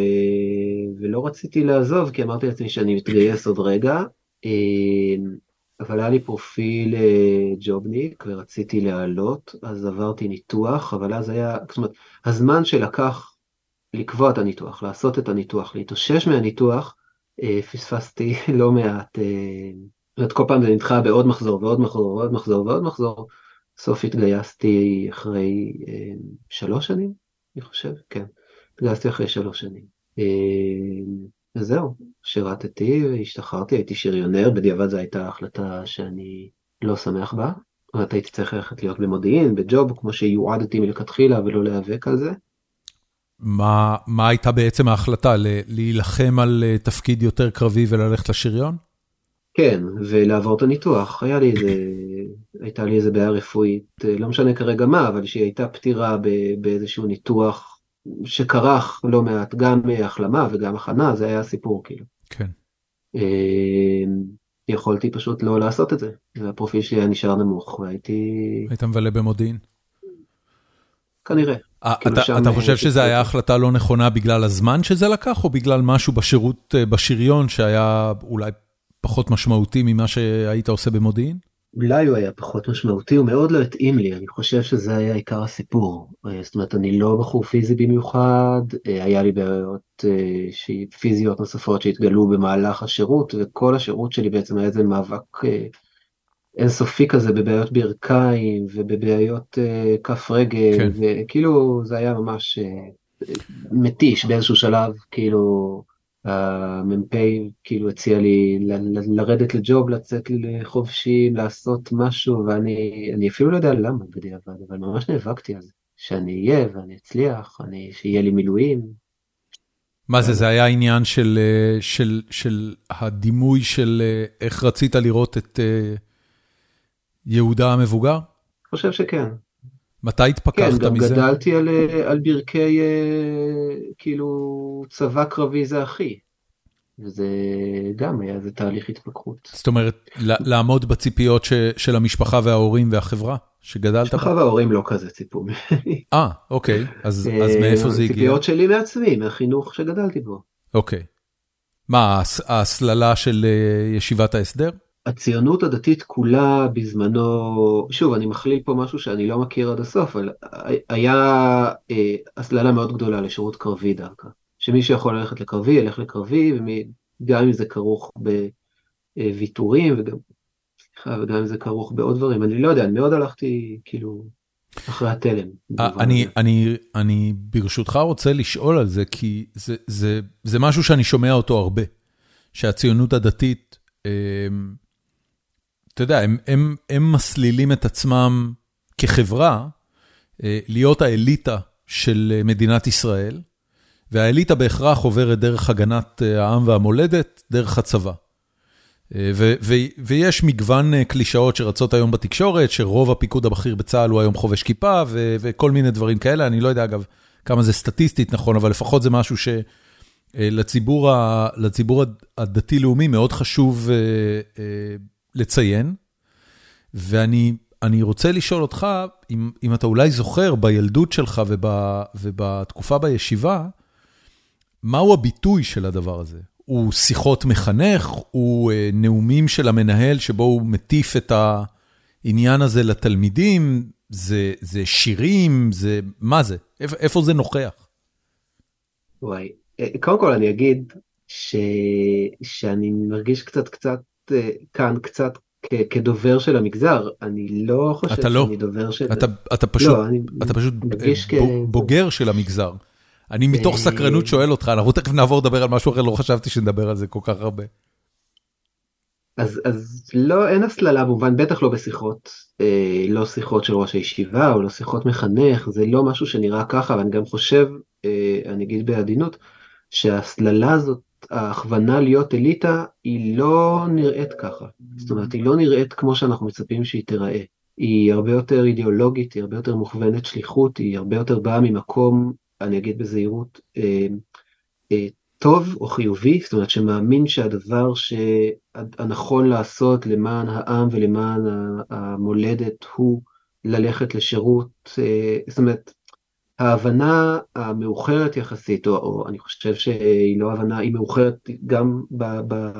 ולא רציתי לעזוב כי אמרתי לעצמי שאני מתגייס עוד רגע, אמ, אבל היה לי פרופיל אה, ג'ובניק ורציתי לעלות, אז עברתי ניתוח, אבל אז היה, זאת אומרת, הזמן שלקח לקבוע את הניתוח, לעשות את הניתוח, להתאושש מהניתוח, אה, פספסתי [laughs] לא מעט, אה, זאת כל פעם זה נדחה בעוד מחזור ועוד מחזור ועוד מחזור ועוד מחזור, בסוף התגייסתי אחרי שלוש שנים, אני חושב, כן. התגייסתי אחרי שלוש שנים. אה, שירתתי, השתחררתי, הייתי שריונר, בדיעבד זו הייתה החלטה שאני לא שמח בה. זאת הייתי צריך ללכת להיות במודיעין, בג'וב, כמו שיועדתי מלכתחילה ולא להיאבק על זה. מה, מה הייתה בעצם ההחלטה? להילחם על אה, תפקיד יותר קרבי וללכת לשריון? כן, ולעבור את הניתוח. היה לי איזה, הייתה לי איזה בעיה רפואית, אה, לא משנה כרגע מה, אבל שהיא הייתה פטירה באיזשהו ניתוח שכרך לא מעט, גם החלמה וגם הכנה, זה היה סיפור כאילו. כן. אמ, יכולתי פשוט לא לעשות את זה, והפרופיל שלי היה נשאר נמוך והייתי... היית מבלה במודיעין? כנראה. אה, כאילו אתה חושב שזו הייתה החלטה לא נכונה בגלל הזמן שזה לקח, או בגלל משהו בשירות, אה, בשריון, שהיה אולי פחות משמעותי ממה שהיית עושה במודיעין? אולי הוא היה פחות משמעותי, הוא מאוד לא התאים לי, אני חושב שזה היה עיקר הסיפור. אה, זאת אומרת, אני לא בחור פיזי במיוחד, אה, היה לי בעיות אה, פיזיות נוספות שהתגלו במהלך השירות, וכל השירות שלי בעצם היה איזה מאבק אינסופי כזה בבעיות ברכיים ובבעיות כף רגל, כן. וכאילו זה היה ממש מתיש באיזשהו שלב, כאילו... המ"פ כאילו הציע לי לרדת לג'וב, לצאת לחופשי, לעשות משהו, ואני אפילו לא יודע למה בדיעבד, אבל ממש נאבקתי על זה, שאני אהיה ואני אצליח, אני, שיהיה לי מילואים. מה זה, זה היה עניין של, של, של הדימוי של איך רצית לראות את יהודה המבוגר? אני חושב שכן. מתי התפכחת מזה? כן, גם גדלתי על, על ברכי, כאילו, צבא קרבי זה אחי. וזה גם היה איזה תהליך התפכחות. זאת אומרת, לעמוד בציפיות של המשפחה וההורים והחברה שגדלת? המשפחה וההורים לא כזה ציפו ממני. אה, אוקיי, אז מאיפה זה הגיע? ציפיות שלי מעצמי, מהחינוך שגדלתי בו. אוקיי. מה, ההסללה של ישיבת ההסדר? הציונות הדתית כולה בזמנו, שוב אני מכליל פה משהו שאני לא מכיר עד הסוף, אבל היה אה, הסללה מאוד גדולה לשירות קרבי דווקא, שמי שיכול ללכת לקרבי ילך לקרבי, גם אם זה כרוך בוויתורים וגם, סליחה, וגם אם זה כרוך בעוד דברים, אני לא יודע, אני מאוד הלכתי כאילו אחרי התלם. אני, אני, אני ברשותך רוצה לשאול על זה, כי זה, זה, זה משהו שאני שומע אותו הרבה, שהציונות הדתית, אה, אתה יודע, הם מסלילים את עצמם כחברה אה, להיות האליטה של אה, מדינת ישראל, והאליטה בהכרח עוברת דרך הגנת אה, העם והמולדת, דרך הצבא. ו- ו- ויש מגוון קלישאות שרצות היום בתקשורת, שרוב הפיקוד הבכיר בצה"ל הוא היום חובש כיפה, ו- וכל מיני דברים כאלה, אני לא יודע אגב כמה זה סטטיסטית נכון, אבל לפחות זה משהו שלציבור ה- הדתי-לאומי מאוד חשוב לציין, ואני רוצה לשאול אותך, אם אם אתה אולי זוכר בילדות שלך וב, ובתקופה בישיבה, מהו הביטוי של הדבר הזה? הוא שיחות מחנך? הוא אה, נאומים של המנהל שבו הוא מטיף את העניין הזה לתלמידים? זה זה שירים? זה... מה זה? איפה איפה זה נוכח? וואי, אה, קודם כל אני אגיד ש... שאני מרגיש קצת קצת כאן קצת כדובר של המגזר אני לא חושב אתה לא. שאני דובר של אתה, אתה פשוט, לא, פשוט בוגר כ... של המגזר. אני מתוך אה, סקרנות שואל אותך אנחנו תכף נעבור לדבר על משהו אחר לא חשבתי שנדבר על זה כל כך הרבה. אז אז לא אין הסללה במובן בטח לא בשיחות אה, לא שיחות של ראש הישיבה או לא שיחות מחנך זה לא משהו שנראה ככה ואני גם חושב אה, אני אגיד בעדינות שההסללה הזאת ההכוונה להיות אליטה היא לא נראית ככה. זאת אומרת, היא לא נראית כמו שאנחנו מצפים שהיא תיראה. היא הרבה יותר אידיאולוגית, היא הרבה יותר מוכוונת שליחות, היא הרבה יותר באה ממקום, אני אגיד בזהירות, אה, אה, טוב או חיובי, זאת אומרת שמאמין שהדבר שהנכון לעשות למען העם ולמען המולדת הוא ללכת לשירות, אה, זאת אומרת, ההבנה המאוחרת יחסית, או, או אני חושב שהיא לא הבנה, היא מאוחרת גם ב, ב,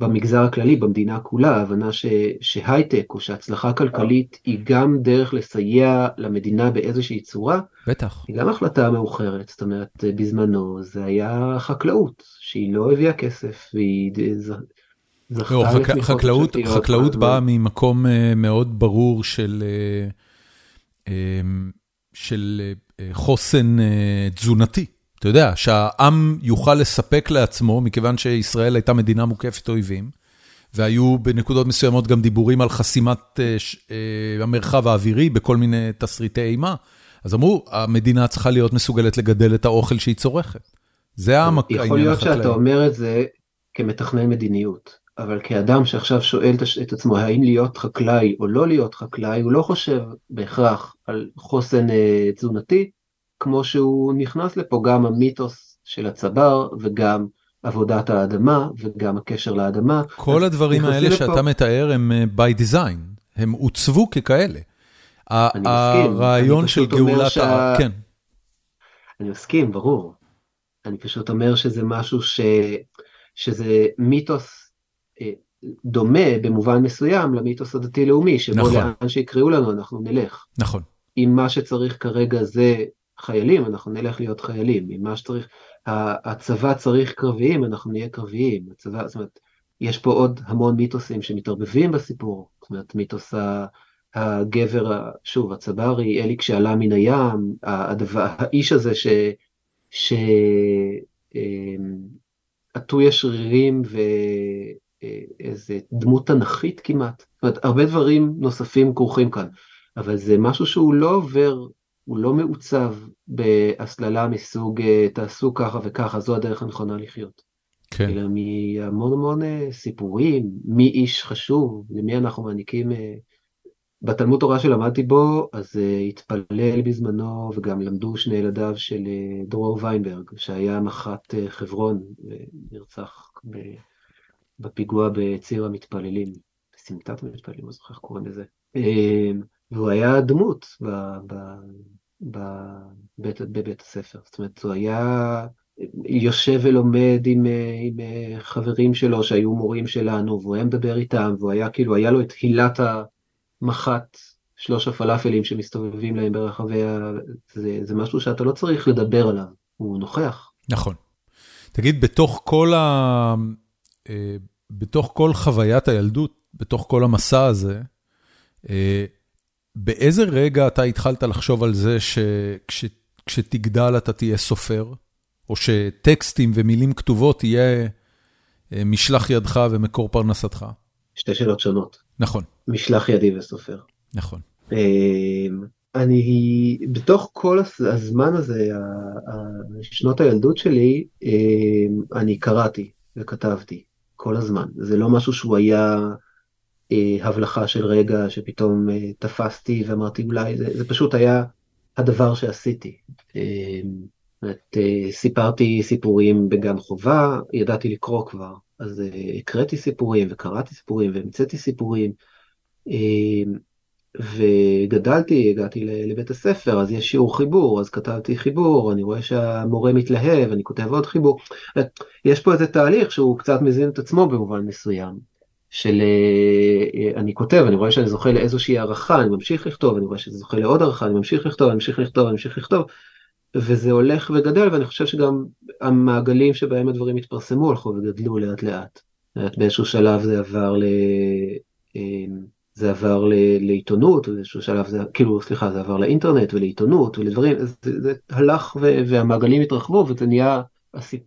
במגזר הכללי, במדינה כולה, ההבנה ש, שהייטק או שהצלחה כלכלית היא גם דרך לסייע למדינה באיזושהי צורה, בטח. היא גם החלטה מאוחרת, זאת אומרת בזמנו זה היה חקלאות, שהיא לא הביאה כסף, והיא זכתה לא, חק, חקלאות, חקלאות באה ממקום אה, מאוד ברור של... אה, אה, של חוסן אה, תזונתי. אתה יודע, שהעם יוכל לספק לעצמו, מכיוון שישראל הייתה מדינה מוקפת אויבים, והיו בנקודות מסוימות גם דיבורים על חסימת אה, אה, המרחב האווירי בכל מיני תסריטי אימה, אז אמרו, המדינה צריכה להיות מסוגלת לגדל את האוכל שהיא צורכת. זה העניין החקלאי. יכול להיות שאתה אומר את זה כמתכנן מדיניות. אבל כאדם שעכשיו שואל את עצמו האם להיות חקלאי או לא להיות חקלאי, הוא לא חושב בהכרח על חוסן אה, תזונתי, כמו שהוא נכנס לפה גם המיתוס של הצבר וגם עבודת האדמה וגם הקשר לאדמה. כל הדברים האלה לפה... שאתה מתאר הם אה, by design, הם עוצבו ככאלה. אני הרעיון של גאולת שה... כן. אני מסכים, ברור. אני פשוט אומר שזה משהו ש... שזה מיתוס דומה במובן מסוים למיתוס הדתי-לאומי, שבו נכון. לאן שיקראו לנו אנחנו נלך. נכון. אם מה שצריך כרגע זה חיילים, אנחנו נלך להיות חיילים. אם מה שצריך, הצבא צריך קרביים, אנחנו נהיה קרביים. הצבא, זאת אומרת, יש פה עוד המון מיתוסים שמתערבבים בסיפור. זאת אומרת, מיתוס הגבר, שוב, הצברי, אלי כשעלה מן הים, הדבר, האיש הזה ש... ש... אמ, עטוי השרירים ו... איזה דמות תנכית כמעט. זאת אומרת, הרבה דברים נוספים כרוכים כאן, אבל זה משהו שהוא לא עובר, הוא לא מעוצב בהסללה מסוג אה, תעשו ככה וככה, זו הדרך הנכונה לחיות. כן. אלא מהמון המון אה, סיפורים, מי איש חשוב, למי אנחנו מעניקים. אה, בתלמוד תורה שלמדתי בו, אז התפלל בזמנו, וגם למדו שני ילדיו של דרור ויינברג, שהיה מח"ט חברון, ונרצח בפיגוע בציר המתפללים, בסמטת המתפללים, לא זוכר איך קוראים לזה. אמ, והוא היה דמות בבית, בבית הספר, זאת אומרת, הוא היה יושב ולומד עם, עם חברים שלו שהיו מורים שלנו, והוא היה מדבר איתם, והוא היה כאילו, היה לו את הילת המח"ט, שלוש הפלאפלים שמסתובבים להם ברחבי ה... זה, זה משהו שאתה לא צריך לדבר עליו, הוא נוכח. נכון. תגיד, בתוך כל ה... אה, בתוך כל חוויית הילדות, בתוך כל המסע הזה, אה, באיזה רגע אתה התחלת לחשוב על זה שכשתגדל אתה תהיה סופר, או שטקסטים ומילים כתובות תהיה אה, משלח ידך ומקור פרנסתך? שתי שאלות שונות. נכון. משלח ידי וסופר. נכון. אני, בתוך כל הזמן הזה, שנות הילדות שלי, אני קראתי וכתבתי. כל הזמן. זה לא משהו שהוא היה אה, הבלחה של רגע שפתאום אה, תפסתי ואמרתי אולי, זה, זה פשוט היה הדבר שעשיתי. אה, את, אה, סיפרתי סיפורים בגן חובה, ידעתי לקרוא כבר, אז אה, הקראתי סיפורים וקראתי סיפורים והמצאתי סיפורים. אה, וגדלתי, הגעתי לבית הספר, אז יש שיעור חיבור, אז כתבתי חיבור, אני רואה שהמורה מתלהב, אני כותב עוד חיבור. יש פה איזה תהליך שהוא קצת מזין את עצמו במובן מסוים, של אה, אני כותב, אני רואה שאני זוכה לאיזושהי הערכה, אני ממשיך לכתוב, אני רואה שזה זוכה לעוד הערכה, אני ממשיך לכתוב, אני ממשיך לכתוב, אני ממשיך לכתוב, וזה הולך וגדל, ואני חושב שגם המעגלים שבהם הדברים התפרסמו הלכו וגדלו לאט לאט. באיזשהו שלב זה עבר ל... זה עבר לעיתונות, באיזשהו שלב זה, כאילו, סליחה, זה עבר לאינטרנט ולעיתונות ולדברים, זה, זה הלך ו, והמעגלים התרחבו וזה נהיה, הסיפ,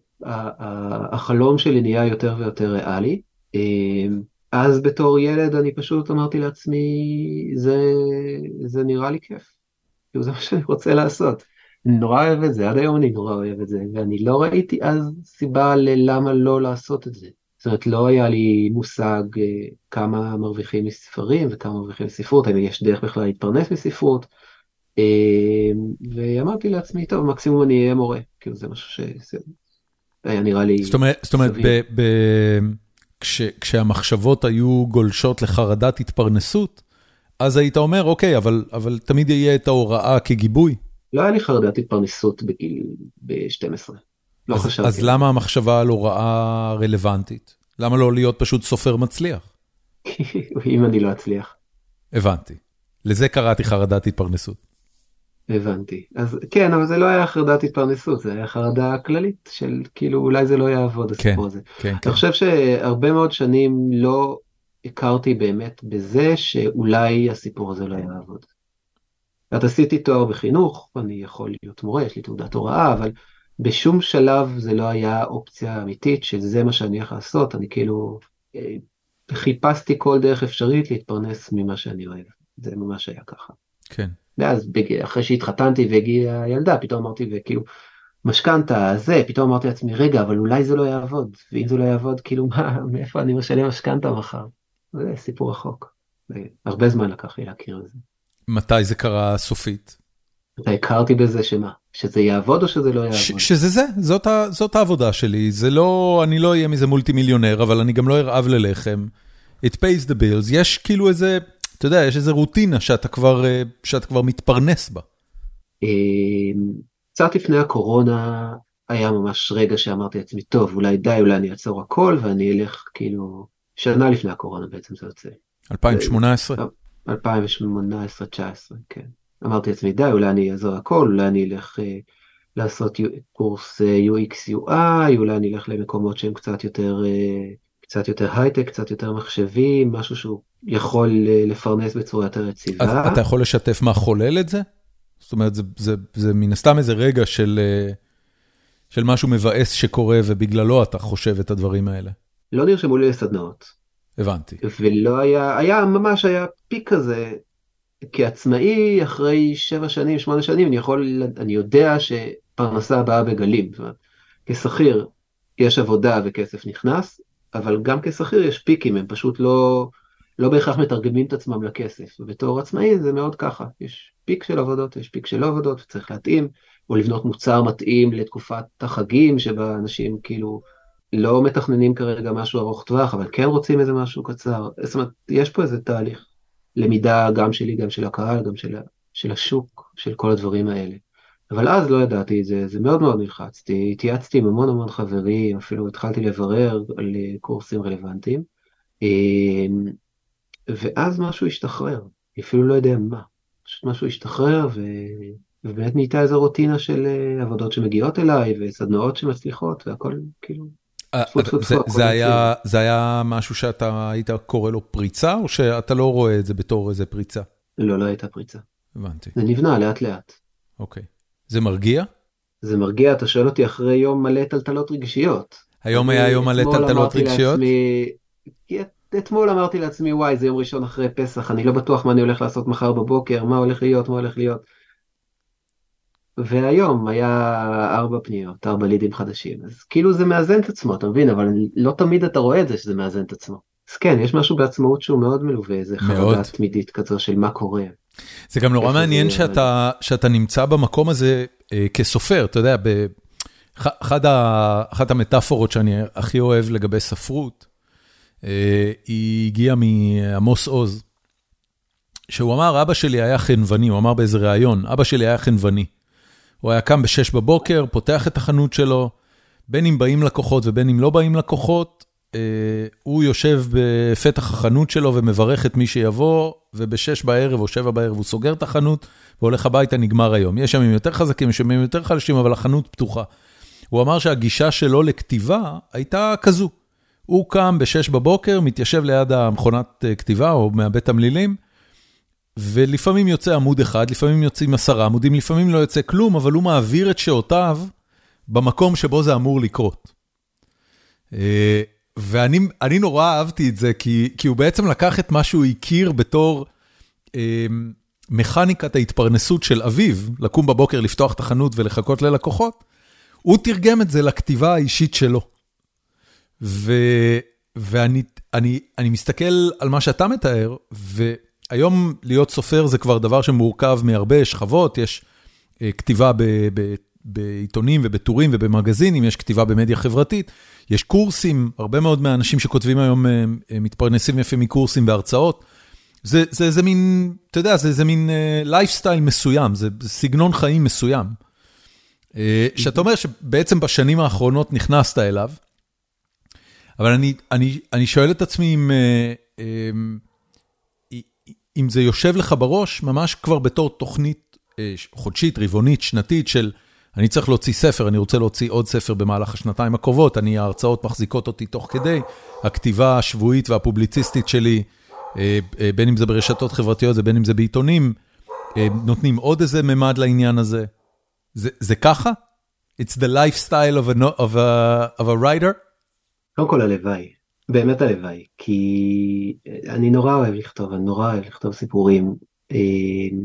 החלום שלי נהיה יותר ויותר ריאלי. אמ, אז בתור ילד אני פשוט אמרתי לעצמי, זה, זה נראה לי כיף, כאילו זה מה שאני רוצה לעשות. אני נורא אוהב את זה, עד היום אני נורא אוהב את זה, ואני לא ראיתי אז סיבה ללמה לא לעשות את זה. זאת אומרת, לא היה לי מושג אה, כמה מרוויחים מספרים וכמה מרוויחים מספרות, האם יש דרך בכלל להתפרנס מספרות. אה, ואמרתי לעצמי, טוב, מקסימום אני אהיה מורה, כאילו זה משהו שהיה נראה לי... זאת אומרת, זאת אומרת ב, ב, כש, כשהמחשבות היו גולשות לחרדת התפרנסות, אז היית אומר, אוקיי, אבל, אבל תמיד יהיה את ההוראה כגיבוי. לא היה לי חרדת התפרנסות בגיל, ב-12. לא אז, חשבתי. אז למה המחשבה על הוראה רלוונטית? למה לא להיות פשוט סופר מצליח? [laughs] אם אני לא אצליח. הבנתי. לזה קראתי חרדת התפרנסות. הבנתי. אז כן, אבל זה לא היה חרדת התפרנסות, זה היה חרדה כללית של כאילו אולי זה לא יעבוד הסיפור הזה. כן, כן. אני חושב שהרבה מאוד שנים לא הכרתי באמת בזה שאולי הסיפור הזה לא יעבוד. את עשיתי תואר בחינוך, אני יכול להיות מורה, יש לי תעודת הוראה, אבל בשום שלב זה לא היה אופציה אמיתית שזה מה שאני הולך לעשות, אני כאילו אה, חיפשתי כל דרך אפשרית להתפרנס ממה שאני אוהב, זה ממש היה ככה. כן. ואז אחרי שהתחתנתי והגיעה הילדה, פתאום אמרתי, וכאילו, משכנתה, זה, פתאום אמרתי לעצמי, רגע, אבל אולי זה לא יעבוד, ואם זה לא יעבוד, כאילו, מה, מאיפה אני משלם משכנתה מחר? זה סיפור רחוק. הרבה זמן לקח לי להכיר את זה. מתי זה קרה סופית? אתה הכרתי בזה שמה? שזה יעבוד או שזה לא יעבוד? שזה זה, זאת, ה, זאת העבודה שלי, זה לא, אני לא אהיה מזה מולטי מיליונר, אבל אני גם לא ארעב ללחם. It pays the bills, יש כאילו איזה, אתה יודע, יש איזה רוטינה שאתה כבר, אה, שאתה כבר מתפרנס בה. אמ, קצת לפני הקורונה היה ממש רגע שאמרתי לעצמי, טוב, אולי די, אולי אני אעצור הכל ואני אלך כאילו, שנה לפני הקורונה בעצם זה יוצא. 2018? 2018-2019, כן. אמרתי לעצמי, די, אולי אני אעזור הכל, אולי אני אלך אה, לעשות קורס אה, UX UI, אולי אני אלך למקומות שהם קצת יותר, אה, קצת יותר הייטק, קצת יותר מחשבים, משהו שהוא יכול אה, לפרנס בצורה יותר יציבה. אז אתה יכול לשתף מה חולל את זה? זאת אומרת, זה, זה, זה מן הסתם איזה רגע של, של משהו מבאס שקורה ובגללו אתה חושב את הדברים האלה. לא נרשמו לי לסדנאות. הבנתי. ולא היה, היה ממש היה פיק כזה כעצמאי אחרי שבע שנים, שמונה שנים, אני יכול, אני יודע שפרנסה באה בגלים. כשכיר יש עבודה וכסף נכנס, אבל גם כשכיר יש פיקים, הם פשוט לא, לא בהכרח מתרגמים את עצמם לכסף. ובתור עצמאי זה מאוד ככה, יש פיק של עבודות, יש פיק של לא עבודות, וצריך להתאים, או לבנות מוצר מתאים לתקופת החגים, שבה אנשים כאילו לא מתכננים כרגע משהו ארוך טווח, אבל כן רוצים איזה משהו קצר. זאת אומרת, יש פה איזה תהליך למידה גם שלי, גם של הקהל, גם של, של השוק, של כל הדברים האלה. אבל אז לא ידעתי את זה, זה מאוד מאוד נלחצתי, התייעצתי עם המון המון חברים, אפילו התחלתי לברר על קורסים רלוונטיים, אמ, ואז משהו השתחרר, אפילו לא יודע מה, פשוט משהו השתחרר ו... ובאמת נהייתה איזו רוטינה של אה, עבודות שמגיעות אליי וסדנאות שמצליחות והכל כאילו. אה, זה היה זה היה משהו שאתה היית קורא לו פריצה או שאתה לא רואה את זה בתור איזה פריצה? לא, לא הייתה פריצה. הבנתי. זה נבנה לאט לאט. אוקיי. זה מרגיע? זה מרגיע, אתה שואל אותי אחרי יום מלא טלטלות רגשיות. היום היה יום מלא טלטלות רגשיות? אתמול אמרתי לעצמי, וואי, זה יום ראשון אחרי פסח, אני לא בטוח מה אני הולך לעשות מחר בבוקר, מה הולך להיות, מה הולך להיות. והיום היה ארבע פניות, ארבע לידים חדשים, אז כאילו זה מאזן את עצמו, אתה מבין? אבל לא תמיד אתה רואה את זה שזה מאזן את עצמו. אז כן, יש משהו בעצמאות שהוא מאוד מלווה, איזה חרדה תמידית כזו של מה קורה. זה גם נורא מעניין שאתה, שאתה נמצא במקום הזה אה, כסופר, אתה יודע, באחד ה, אחת המטאפורות שאני הכי אוהב לגבי ספרות, אה, היא הגיעה מעמוס עוז, שהוא אמר, אבא שלי היה חנווני, הוא אמר באיזה ראיון, אבא שלי היה חנווני. הוא היה קם ב-6 בבוקר, פותח את החנות שלו, בין אם באים לקוחות ובין אם לא באים לקוחות, אה, הוא יושב בפתח החנות שלו ומברך את מי שיבוא, וב-6 בערב או 7 בערב הוא סוגר את החנות והולך הביתה, נגמר היום. יש ימים יותר חזקים, יש ימים יותר חלשים, אבל החנות פתוחה. הוא אמר שהגישה שלו לכתיבה הייתה כזו. הוא קם ב-6 בבוקר, מתיישב ליד המכונת אה, כתיבה או מאבד תמלילים, ולפעמים יוצא עמוד אחד, לפעמים יוצאים עשרה עמודים, לפעמים לא יוצא כלום, אבל הוא מעביר את שעותיו במקום שבו זה אמור לקרות. אה, ואני נורא אהבתי את זה, כי, כי הוא בעצם לקח את מה שהוא הכיר בתור אה, מכניקת ההתפרנסות של אביו, לקום בבוקר, לפתוח את החנות ולחכות ללקוחות, הוא תרגם את זה לכתיבה האישית שלו. ו, ואני אני, אני מסתכל על מה שאתה מתאר, ו... היום להיות סופר זה כבר דבר שמורכב מהרבה שכבות, יש אה, כתיבה ב, ב, בעיתונים ובטורים ובמגזינים, יש כתיבה במדיה חברתית, יש קורסים, הרבה מאוד מהאנשים שכותבים היום אה, אה, מתפרנסים יפה מקורסים והרצאות. זה, זה, זה מין, אתה יודע, זה, זה מין לייפסטייל uh, מסוים, זה סגנון חיים מסוים. Uh, שאתה אומר שבעצם בשנים האחרונות נכנסת אליו, אבל אני, אני, אני שואל את עצמי אם... אם זה יושב לך בראש, ממש כבר בתור תוכנית אה, חודשית, רבעונית, שנתית של אני צריך להוציא ספר, אני רוצה להוציא עוד ספר במהלך השנתיים הקרובות, אני, ההרצאות מחזיקות אותי תוך כדי, הכתיבה השבועית והפובליציסטית שלי, אה, אה, בין אם זה ברשתות חברתיות ובין אם זה בעיתונים, נותנים עוד איזה ממד לעניין הזה. זה, זה ככה? It's the lifestyle of a, of a, of a writer? קודם כל הלוואי. באמת הלוואי, כי אני נורא אוהב לכתוב, אני נורא אוהב לכתוב סיפורים. אה,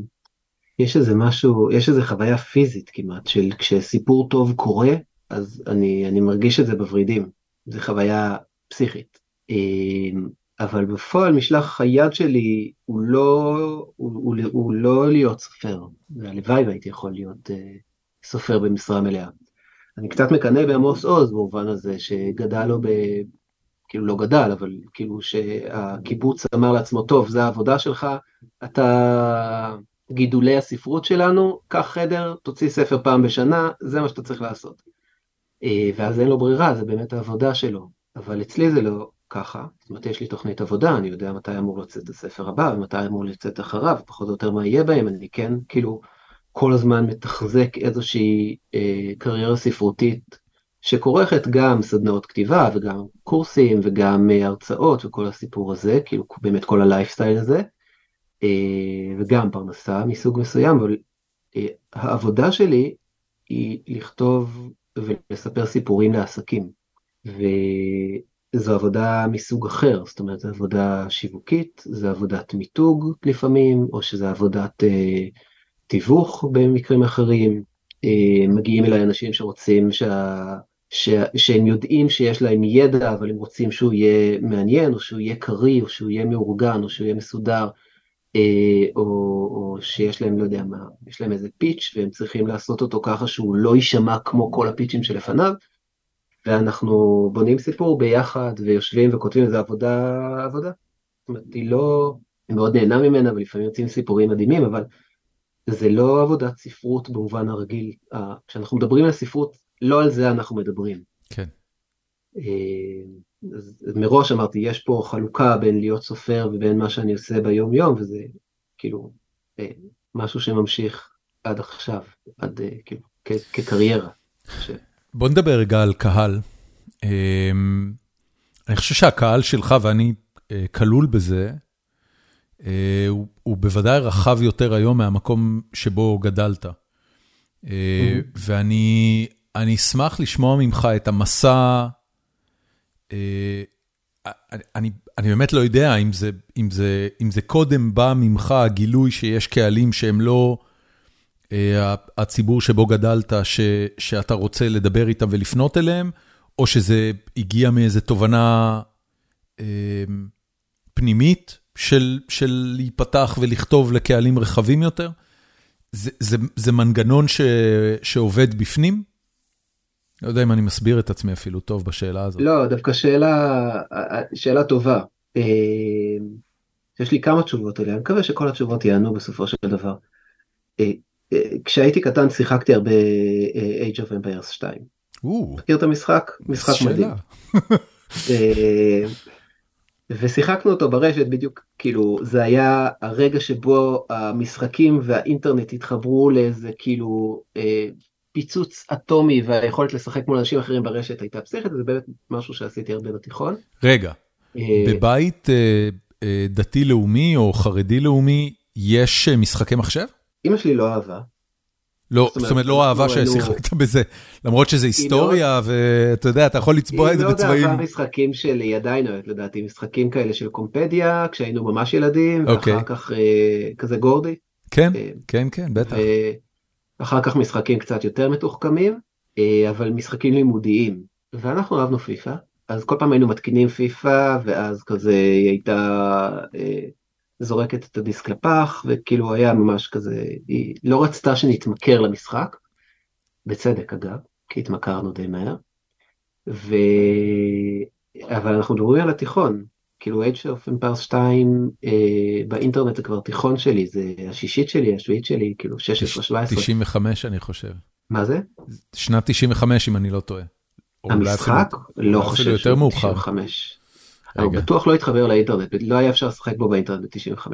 יש איזה משהו, יש איזה חוויה פיזית כמעט, של כשסיפור טוב קורה, אז אני, אני מרגיש את זה בוורידים. זו חוויה פסיכית. אה, אבל בפועל משלח היד שלי הוא לא, הוא, הוא, הוא לא להיות סופר. והלוואי והייתי יכול להיות uh, סופר במשרה מלאה. אני קצת מקנא בעמוס עוז במובן הזה שגדל לו כאילו לא גדל, אבל כאילו שהקיבוץ אמר לעצמו, טוב, זה העבודה שלך, אתה גידולי הספרות שלנו, קח חדר, תוציא ספר פעם בשנה, זה מה שאתה צריך לעשות. אה, ואז אין לו ברירה, זה באמת העבודה שלו. אבל אצלי זה לא ככה, זאת אומרת, יש לי תוכנית עבודה, אני יודע מתי אמור לצאת הספר הבא, ומתי אמור לצאת אחריו, פחות או יותר מה יהיה בהם, אני כן, כאילו, כל הזמן מתחזק איזושהי אה, קריירה ספרותית שכורכת גם סדנאות כתיבה וגם קורסים וגם אה, הרצאות וכל הסיפור הזה, כאילו באמת כל הלייפסטייל הזה, אה, וגם פרנסה מסוג מסוים, אבל אה, העבודה שלי היא לכתוב ולספר סיפורים לעסקים, וזו עבודה מסוג אחר, זאת אומרת זו עבודה שיווקית, זו עבודת מיתוג לפעמים, או שזו עבודת תיווך במקרים אחרים. מגיעים אליי אנשים שרוצים שה... ש, שהם יודעים שיש להם ידע, אבל הם רוצים שהוא יהיה מעניין, או שהוא יהיה קריא, או שהוא יהיה מאורגן, או שהוא יהיה מסודר, אה, או, או שיש להם, לא יודע מה, יש להם איזה פיץ', והם צריכים לעשות אותו ככה שהוא לא יישמע כמו כל הפיצ'ים שלפניו. ואנחנו בונים סיפור ביחד ויושבים וכותבים, זה עבודה, עבודה. זאת אומרת, היא לא, היא מאוד נהנה ממנה ולפעמים יוצאים סיפורים מדהימים, אבל זה לא עבודת ספרות במובן הרגיל. כשאנחנו מדברים על ספרות, לא על זה אנחנו מדברים. כן. אה, אז מראש אמרתי, יש פה חלוקה בין להיות סופר ובין מה שאני עושה ביום יום, וזה כאילו אה, משהו שממשיך עד עכשיו, עד אה, כאילו, כקריירה. בוא נדבר רגע על קהל. אני חושב שהקהל שלך, ואני כלול בזה, הוא, הוא בוודאי רחב יותר היום מהמקום שבו גדלת. Mm-hmm. ואני אשמח לשמוע ממך את המסע אה, אני אני באמת לא יודע אם זה אם זה, אם זה קודם בא ממך הגילוי שיש קהלים שהם לא אה, הציבור שבו גדלת, שאתה רוצה לדבר איתם ולפנות אליהם, או שזה הגיע מאיזה תובנה אה, פנימית של של להיפתח ולכתוב לקהלים רחבים יותר? זה מנגנון שעובד בפנים? לא יודע אם אני מסביר את עצמי אפילו טוב בשאלה הזאת. לא, דווקא שאלה, שאלה טובה. אה, יש לי כמה תשובות עליה, אני מקווה שכל התשובות יענו בסופו של דבר. אה, אה, כשהייתי קטן שיחקתי הרבה Age of Empires 2. מכיר את המשחק? משחק מדהים. [laughs] ושיחקנו אותו ברשת בדיוק כאילו זה היה הרגע שבו המשחקים והאינטרנט התחברו לאיזה כאילו פיצוץ אטומי והיכולת לשחק מול אנשים אחרים ברשת הייתה פסיכית, זה באמת משהו שעשיתי הרבה בתיכון. רגע, אה, בבית אה, אה, דתי-לאומי או חרדי-לאומי יש משחקי מחשב? אמא שלי לא אהבה. לא, זאת אומרת, לא אהבה ששיחקת בזה, למרות שזה לא- היסטוריה, ואתה יודע, אתה יכול לצבוע את זה בצבעים. היא לא אהבה משחקים של, היא עדיין אוהבת לדעתי, משחקים כאלה של קומפדיה, כשהיינו ממש ילדים, אוקיי. ואחר כך כזה גורדי. כן, כן, כן, בטח. אחר כך משחקים קצת יותר מתוחכמים, אה, אבל משחקים לימודיים. ואנחנו אהבנו פיפא, אז כל פעם היינו מתקינים פיפא, ואז כזה היא הייתה אה, זורקת את הדיסק לפח, וכאילו היה ממש כזה, היא לא רצתה שנתמכר למשחק, בצדק אגב, כי התמכרנו די מהר. ו... אבל אנחנו מדברים על התיכון, כאילו Age of Empires 2 אה, באינטרנט זה כבר תיכון שלי, זה השישית שלי, השביעית שלי, כאילו 16-17. 95 אני חושב. מה זה? שנת 95 אם אני לא טועה. המשחק? אפילו, לא חושב יותר מאוחר. 95. הוא בטוח לא התחבר לאינטרנט, לא היה אפשר לשחק בו באינטרנט ב-95.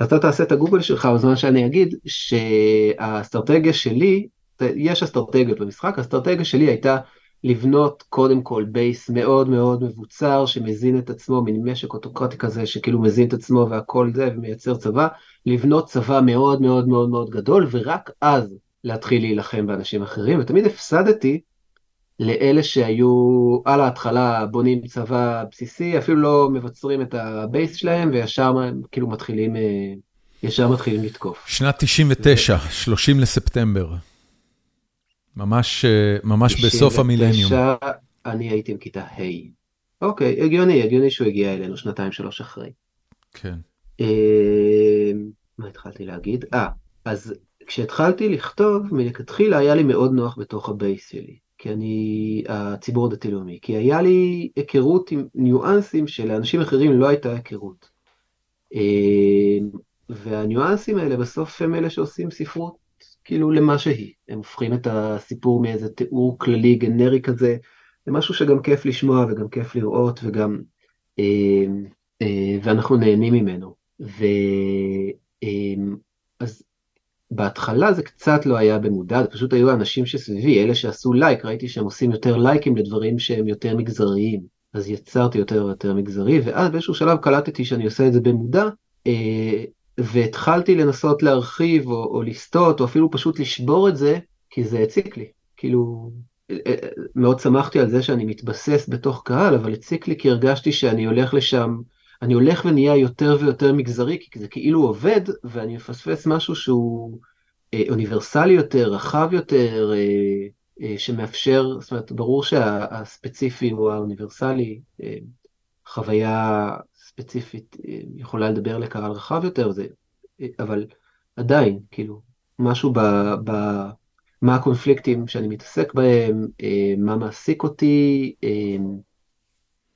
אז אתה תעשה את הגוגל שלך בזמן שאני אגיד שהאסטרטגיה שלי, יש אסטרטגיות במשחק, האסטרטגיה שלי הייתה לבנות קודם כל base מאוד מאוד מבוצר שמזין את עצמו, מין משק אוטוקרטי כזה שכאילו מזין את עצמו והכל זה ומייצר צבא, לבנות צבא מאוד מאוד מאוד מאוד גדול ורק אז להתחיל להילחם באנשים אחרים ותמיד הפסדתי לאלה שהיו על ההתחלה בונים צבא בסיסי אפילו לא מבצרים את ה base שלהם וישר כאילו מתחילים אה, ישר מתחילים לתקוף. שנת 99, 30 לספטמבר. ממש אה, ממש בסוף המילניום. אני הייתי עם כיתה ה'. אוקיי, הגיוני, הגיוני שהוא הגיע אלינו שנתיים שלוש אחרי. כן. אה, מה התחלתי להגיד? אה, אז כשהתחלתי לכתוב, מלכתחילה היה לי מאוד נוח בתוך הבייס שלי. כי אני הציבור הדתי-לאומי, כי היה לי היכרות עם ניואנסים שלאנשים אחרים לא הייתה היכרות. אה, והניואנסים האלה בסוף הם אלה שעושים ספרות כאילו למה שהיא. הם הופכים את הסיפור מאיזה תיאור כללי גנרי כזה, למשהו שגם כיף לשמוע וגם כיף לראות וגם, אה, אה, ואנחנו נהנים ממנו. ו... אה, אז בהתחלה זה קצת לא היה במודע, זה פשוט היו האנשים שסביבי, אלה שעשו לייק, ראיתי שהם עושים יותר לייקים לדברים שהם יותר מגזריים. אז יצרתי יותר ויותר מגזרי, ואז באיזשהו שלב קלטתי שאני עושה את זה במודע, והתחלתי לנסות להרחיב או, או לסטות או אפילו פשוט לשבור את זה כי זה הציק לי. כאילו אה, אה, מאוד שמחתי על זה שאני מתבסס בתוך קהל אבל הציק לי כי הרגשתי שאני הולך לשם אני הולך ונהיה יותר ויותר מגזרי כי זה כאילו עובד ואני מפספס משהו שהוא אה, אוניברסלי יותר רחב יותר אה, אה, שמאפשר זאת אומרת ברור שהספציפי הוא האוניברסלי אה, חוויה ספציפית אה, יכולה לדבר לקהל רחב יותר, זה, אה, אבל עדיין, כאילו, משהו ב, ב, מה הקונפליקטים שאני מתעסק בהם, מה מעסיק אותי,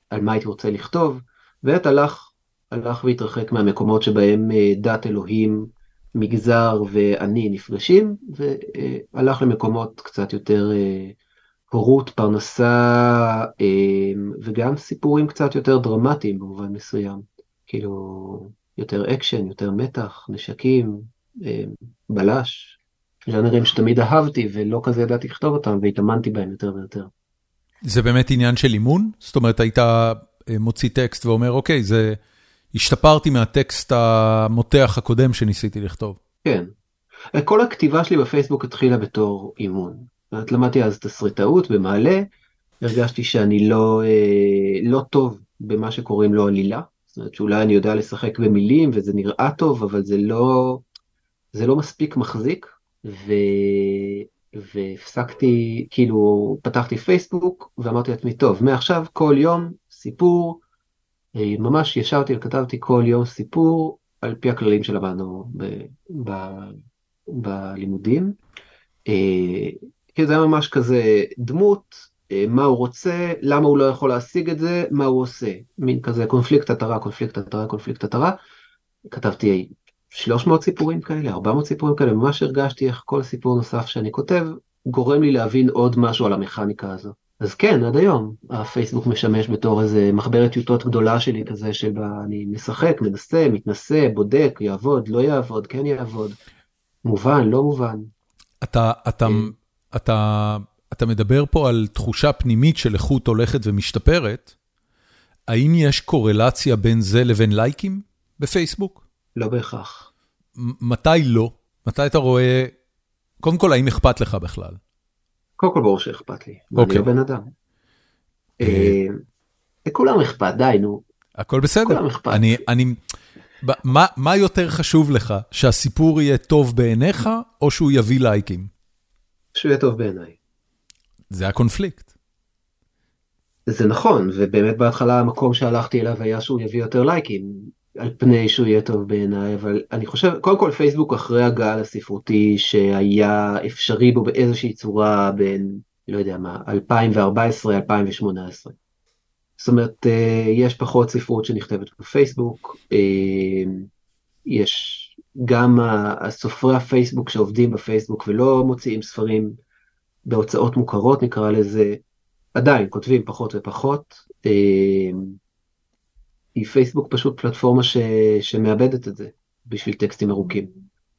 על מה הייתי רוצה לכתוב, ובאמת הלך, הלך והתרחק מהמקומות שבהם דת אלוהים, מגזר ואני נפגשים, והלך למקומות קצת יותר הורות, פרנסה, וגם סיפורים קצת יותר דרמטיים במובן מסוים. כאילו, יותר אקשן, יותר מתח, נשקים, בלש, ז'אנרים שתמיד אהבתי ולא כזה ידעתי לכתוב אותם והתאמנתי בהם יותר ויותר. זה באמת עניין של אימון? זאת אומרת, היית מוציא טקסט ואומר, אוקיי, זה... השתפרתי מהטקסט המותח הקודם שניסיתי לכתוב. כן. כל הכתיבה שלי בפייסבוק התחילה בתור אימון. זאת למדתי אז תסריטאות במעלה, הרגשתי שאני לא, אה, לא טוב במה שקוראים לו עלילה. זאת אומרת שאולי אני יודע לשחק במילים וזה נראה טוב, אבל זה לא, זה לא מספיק מחזיק. ו... והפסקתי, כאילו, פתחתי פייסבוק ואמרתי לעצמי, טוב, מעכשיו כל יום סיפור, אה, ממש ישבתי וכתבתי כל יום סיפור על פי הכללים שלמדנו ב... ב... בלימודים. כי זה היה ממש כזה דמות, אה, מה הוא רוצה, למה הוא לא יכול להשיג את זה, מה הוא עושה. מין כזה קונפליקט עטרה, קונפליקט עטרה, קונפליקט עטרה. כתבתי 300 סיפורים כאלה, 400 סיפורים כאלה, ממש הרגשתי איך כל סיפור נוסף שאני כותב גורם לי להבין עוד משהו על המכניקה הזו. אז כן, עד היום הפייסבוק משמש בתור איזה מחברת טיוטות גדולה שלי כזה שבה אני משחק, מנסה, מתנסה, בודק, יעבוד, לא יעבוד, כן יעבוד, מובן, לא מובן. אתה, אתה, אה. אתה, אתה מדבר פה על תחושה פנימית של איכות הולכת ומשתפרת, האם יש קורלציה בין זה לבין לייקים בפייסבוק? לא בהכרח. מתי לא? מתי אתה רואה, קודם כל האם אכפת לך בכלל? קודם כל ברור שאכפת לי, okay. אני לא בן אדם. אה, אה, לכולם אכפת, די נו. הכל בסדר. לכולם אכפת. אני, אני, מה, מה יותר חשוב לך, שהסיפור יהיה טוב בעיניך, או שהוא יביא לייקים? שהוא יהיה טוב בעיניי. זה הקונפליקט. זה נכון, ובאמת בהתחלה המקום שהלכתי אליו היה שהוא יביא יותר לייקים, על פני שהוא יהיה טוב בעיניי, אבל אני חושב, קודם כל פייסבוק אחרי הגל הספרותי שהיה אפשרי בו באיזושהי צורה בין, לא יודע מה, 2014-2018. זאת אומרת, אה, יש פחות ספרות שנכתבת בפייסבוק, אה, יש גם הסופרי הפייסבוק שעובדים בפייסבוק ולא מוציאים ספרים בהוצאות מוכרות נקרא לזה, עדיין כותבים פחות ופחות. אה, היא פייסבוק פשוט פלטפורמה ש... שמאבדת את זה בשביל טקסטים ארוכים.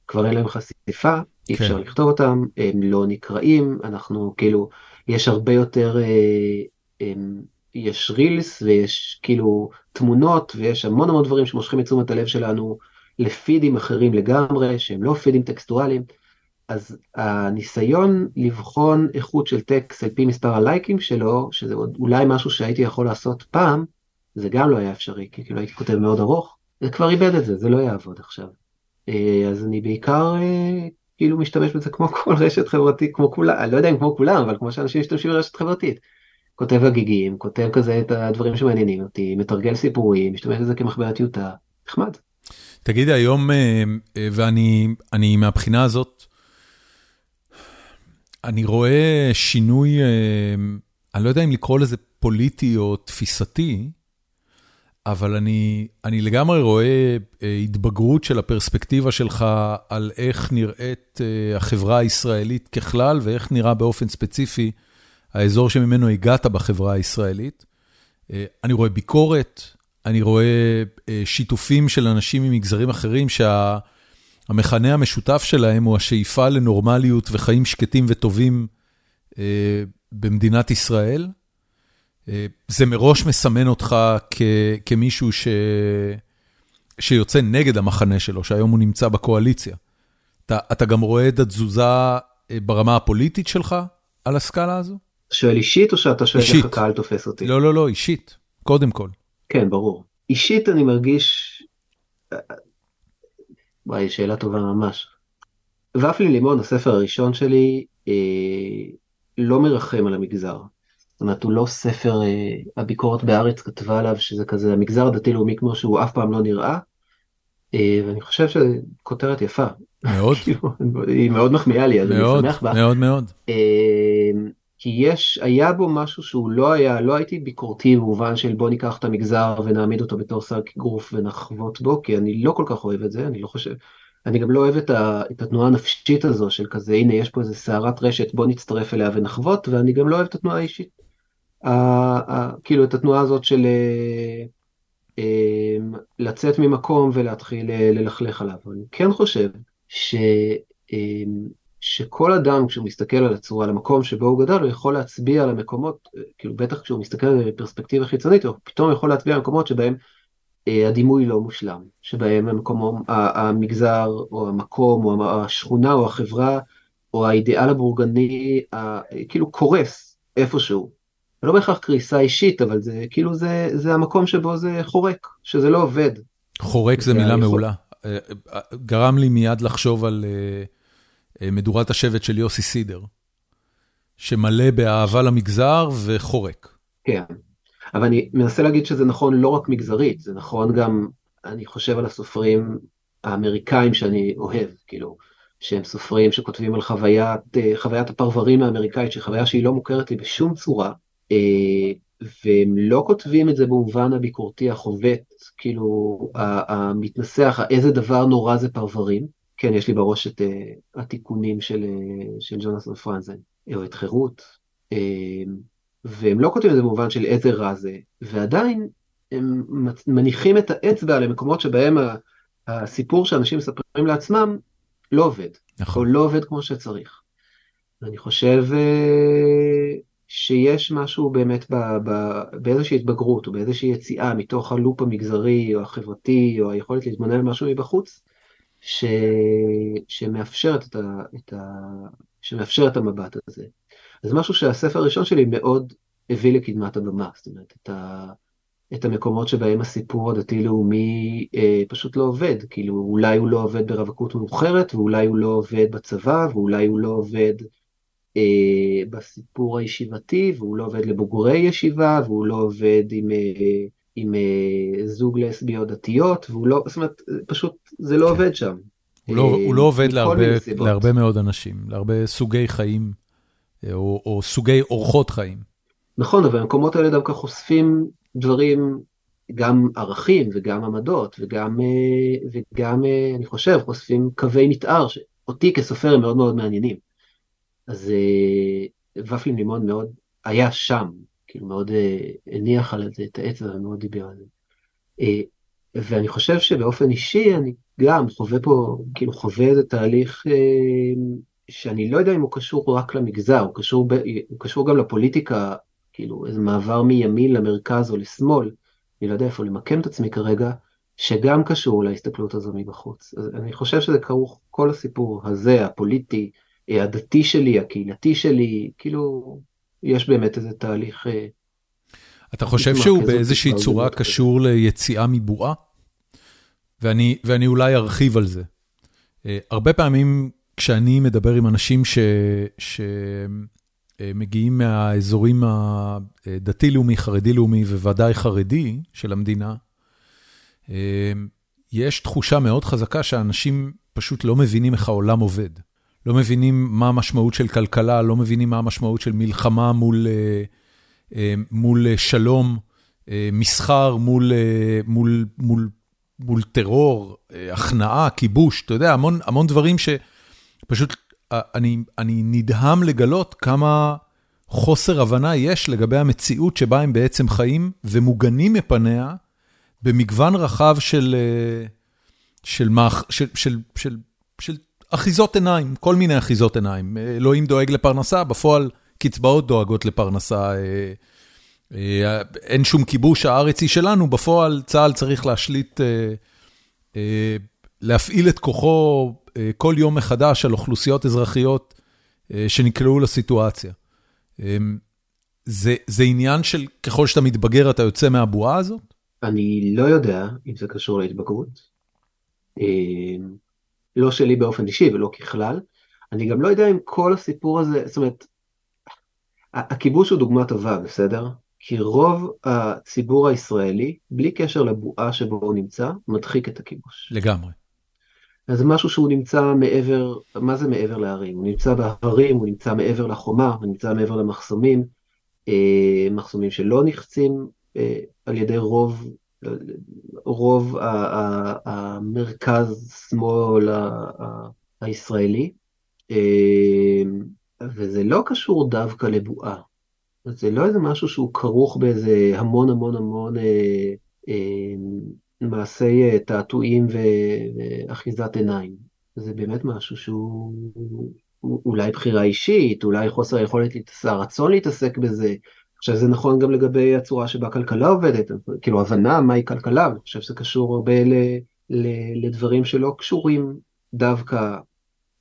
כבר אין להם חשיפה, אי אפשר כן. לכתוב אותם, הם לא נקראים, אנחנו כאילו, יש הרבה יותר, אה, הם, יש רילס ויש כאילו תמונות ויש המון המון דברים שמושכים את תשומת הלב שלנו לפידים אחרים לגמרי, שהם לא פידים טקסטואליים. אז הניסיון לבחון איכות של טקסט על פי מספר הלייקים שלו, שזה אולי משהו שהייתי יכול לעשות פעם, זה גם לא היה אפשרי, כי כאילו הייתי כותב מאוד ארוך, זה כבר איבד את זה, זה לא יעבוד עכשיו. אה, אז אני בעיקר אה, כאילו משתמש בזה כמו [laughs] כל רשת חברתית, כמו כולם, אני לא יודע אם כמו כולם, אבל כמו שאנשים משתמשים ברשת חברתית. כותב הגיגים, כותב כזה את הדברים שמעניינים אותי, מתרגל סיפורים, משתמש בזה כמחברת טיוטה, נחמד. תגידי היום, אה, ואני מהבחינה הזאת, אני רואה שינוי, אני לא יודע אם לקרוא לזה פוליטי או תפיסתי, אבל אני אני לגמרי רואה אה, התבגרות של הפרספקטיבה שלך על איך נראית אה, החברה הישראלית ככלל, ואיך נראה באופן ספציפי האזור שממנו הגעת בחברה הישראלית. אה, אני רואה ביקורת, אני רואה שיתופים של אנשים ממגזרים אחרים, שהמכנה המשותף שלהם הוא השאיפה לנורמליות וחיים שקטים וטובים במדינת ישראל. זה מראש מסמן אותך כ, כמישהו ש, שיוצא נגד המחנה שלו, שהיום הוא נמצא בקואליציה. אתה, אתה גם רואה את התזוזה אה, ברמה הפוליטית שלך על הסקאלה הזו? שואל אישית או שאתה שואל אישית. איך הקהל תופס אותי? לא, לא, לא, אישית, קודם כל. כן, ברור. אישית אני מרגיש... וואי, שאלה טובה ממש. ופלי לימון, הספר הראשון שלי, אה, לא מרחם על המגזר. זאת אומרת, הוא לא ספר, אה, הביקורת בארץ כתבה עליו שזה כזה המגזר הדתי-לאומי כמו שהוא אף פעם לא נראה, אה, ואני חושב שזו כותרת יפה. מאוד. [laughs] היא מאוד מחמיאה לי, אז אני מאוד, שמח בה. מאוד מאוד. אה, כי יש, היה בו משהו שהוא לא היה, לא הייתי ביקורתי במובן של בוא ניקח את המגזר ונעמיד אותו בתור שק אגרוף ונחבוט בו, כי אני לא כל כך אוהב את זה, אני לא חושב, אני גם לא אוהב את, ה, את התנועה הנפשית הזו של כזה, הנה יש פה איזה סערת רשת, בוא נצטרף אליה ונחבוט, ואני גם לא אוהב את התנועה האישית. ה, ה, כאילו את התנועה הזאת של אה, אה, לצאת ממקום ולהתחיל אה, ללכלך עליו. אני כן חושב ש... אה, שכל אדם כשהוא מסתכל על הצורה, על המקום שבו הוא גדל, הוא יכול להצביע על המקומות, כאילו בטח כשהוא מסתכל על זה בפרספקטיבה חיצונית, הוא פתאום יכול להצביע על מקומות שבהם אה, הדימוי לא מושלם, שבהם המקום, המגזר או המקום או השכונה או החברה או האידיאל הבורגני, כאילו קורס איפשהו. לא בהכרח קריסה אישית, אבל זה כאילו זה, זה המקום שבו זה חורק, שזה לא עובד. חורק זה מילה מעולה. אה, אה, גרם לי מיד לחשוב על... אה, מדורת השבט של יוסי סידר, שמלא באהבה למגזר וחורק. כן, אבל אני מנסה להגיד שזה נכון לא רק מגזרית, זה נכון גם, אני חושב על הסופרים האמריקאים שאני אוהב, כאילו, שהם סופרים שכותבים על חוויית, אה, חוויית הפרברים האמריקאית, שהיא חוויה שהיא לא מוכרת לי בשום צורה, אה, והם לא כותבים את זה במובן הביקורתי החובט, כאילו המתנסח, איזה דבר נורא זה פרברים, כן, יש לי בראש את uh, התיקונים של, uh, של ג'ונסון פרנזן, או את חירות, uh, והם לא כותבים את זה במובן של איזה רע זה, ועדיין הם מניחים את האצבע למקומות שבהם הסיפור שאנשים מספרים לעצמם לא עובד, נכון. או לא עובד כמו שצריך. אני חושב uh, שיש משהו באמת ב, ב, באיזושהי התבגרות, או באיזושהי יציאה מתוך הלופ המגזרי, או החברתי, או היכולת להתמודד על משהו מבחוץ, ש... שמאפשרת, את ה... את ה... שמאפשר את המבט הזה. זה משהו שהספר הראשון שלי מאוד הביא לקדמת הבמה, זאת אומרת, את, ה... את המקומות שבהם הסיפור הדתי-לאומי אה, פשוט לא עובד, כאילו אולי הוא לא עובד ברווקות מאוחרת, ואולי הוא לא עובד בצבא, ואולי הוא לא עובד אה, בסיפור הישיבתי, והוא לא עובד לבוגרי ישיבה, והוא לא עובד עם... אה, עם אה, זוג לסביות דתיות, והוא לא, זאת אומרת, פשוט זה לא כן. עובד שם. הוא לא, הוא לא אה, עובד להרבה, להרבה מאוד אנשים, להרבה סוגי חיים, אה, או, או סוגי אורחות חיים. נכון, אבל המקומות האלה דווקא חושפים דברים, גם ערכים וגם עמדות, וגם, וגם אני חושב, חושפים קווי מתאר, שאותי כסופר הם מאוד מאוד מעניינים. אז ופלין לימון מאוד היה שם, כאילו מאוד אה, הניח על זה את האצבע ומאוד דיבר על זה. אה, ואני חושב שבאופן אישי אני גם חווה פה, כאילו חווה איזה תהליך אה, שאני לא יודע אם הוא קשור רק למגזר, הוא קשור, ב, הוא קשור גם לפוליטיקה, כאילו איזה מעבר מימין למרכז או לשמאל, אני לא יודע איפה למקם את עצמי כרגע, שגם קשור להסתכלות הזו מבחוץ. אז אני חושב שזה כרוך, כל הסיפור הזה, הפוליטי, הדתי שלי, הקהילתי שלי, כאילו, יש באמת איזה תהליך... אה, אתה חושב שהוא באיזושהי צורה קשור ליציאה מבועה? ואני, ואני אולי ארחיב על זה. אה, הרבה פעמים כשאני מדבר עם אנשים שמגיעים מהאזורים הדתי-לאומי, חרדי-לאומי וודאי חרדי של המדינה, אה, יש תחושה מאוד חזקה שאנשים פשוט לא מבינים איך העולם עובד. לא מבינים מה המשמעות של כלכלה, לא מבינים מה המשמעות של מלחמה מול, אה, אה, מול אה, שלום, מסחר מול, מול, מול, מול טרור, הכנעה, כיבוש, אתה יודע, המון, המון דברים שפשוט אני, אני נדהם לגלות כמה חוסר הבנה יש לגבי המציאות שבה הם בעצם חיים ומוגנים מפניה במגוון רחב של, של, של, של, של, של אחיזות עיניים, כל מיני אחיזות עיניים. אלוהים דואג לפרנסה, בפועל קצבאות דואגות לפרנסה. אה, אה, אין שום כיבוש, הארץ היא שלנו, בפועל צה"ל צריך להשליט, אה, להפעיל את כוחו כל יום מחדש על אוכלוסיות אזרחיות שנקלעו לסיטואציה. זה, זה עניין של ככל שאתה מתבגר אתה יוצא מהבועה הזאת? אני לא יודע אם זה קשור להתבגרות. לא שלי באופן אישי ולא ככלל. אני גם לא יודע אם כל הסיפור הזה, זאת אומרת, הכיבוש הוא דוגמה טובה, בסדר? כי רוב הציבור הישראלי, בלי קשר לבועה שבו הוא נמצא, מדחיק את הכיבוש. לגמרי. אז זה משהו שהוא נמצא מעבר, מה זה מעבר להרים? הוא נמצא בהרים, הוא נמצא מעבר לחומה, הוא נמצא מעבר למחסומים, אה, מחסומים שלא נחצים אה, על ידי רוב, רוב המרכז-שמאל הישראלי, אה, וזה לא קשור דווקא לבועה. זה לא איזה משהו שהוא כרוך באיזה המון המון המון אה, אה, מעשי תעתועים ואחיזת עיניים. זה באמת משהו שהוא אולי בחירה אישית, אולי חוסר היכולת, הרצון להתעסק בזה. עכשיו זה נכון גם לגבי הצורה שבה כלכלה עובדת, כאילו הבנה מהי כלכלה, אני חושב שזה קשור הרבה ל, ל, לדברים שלא קשורים דווקא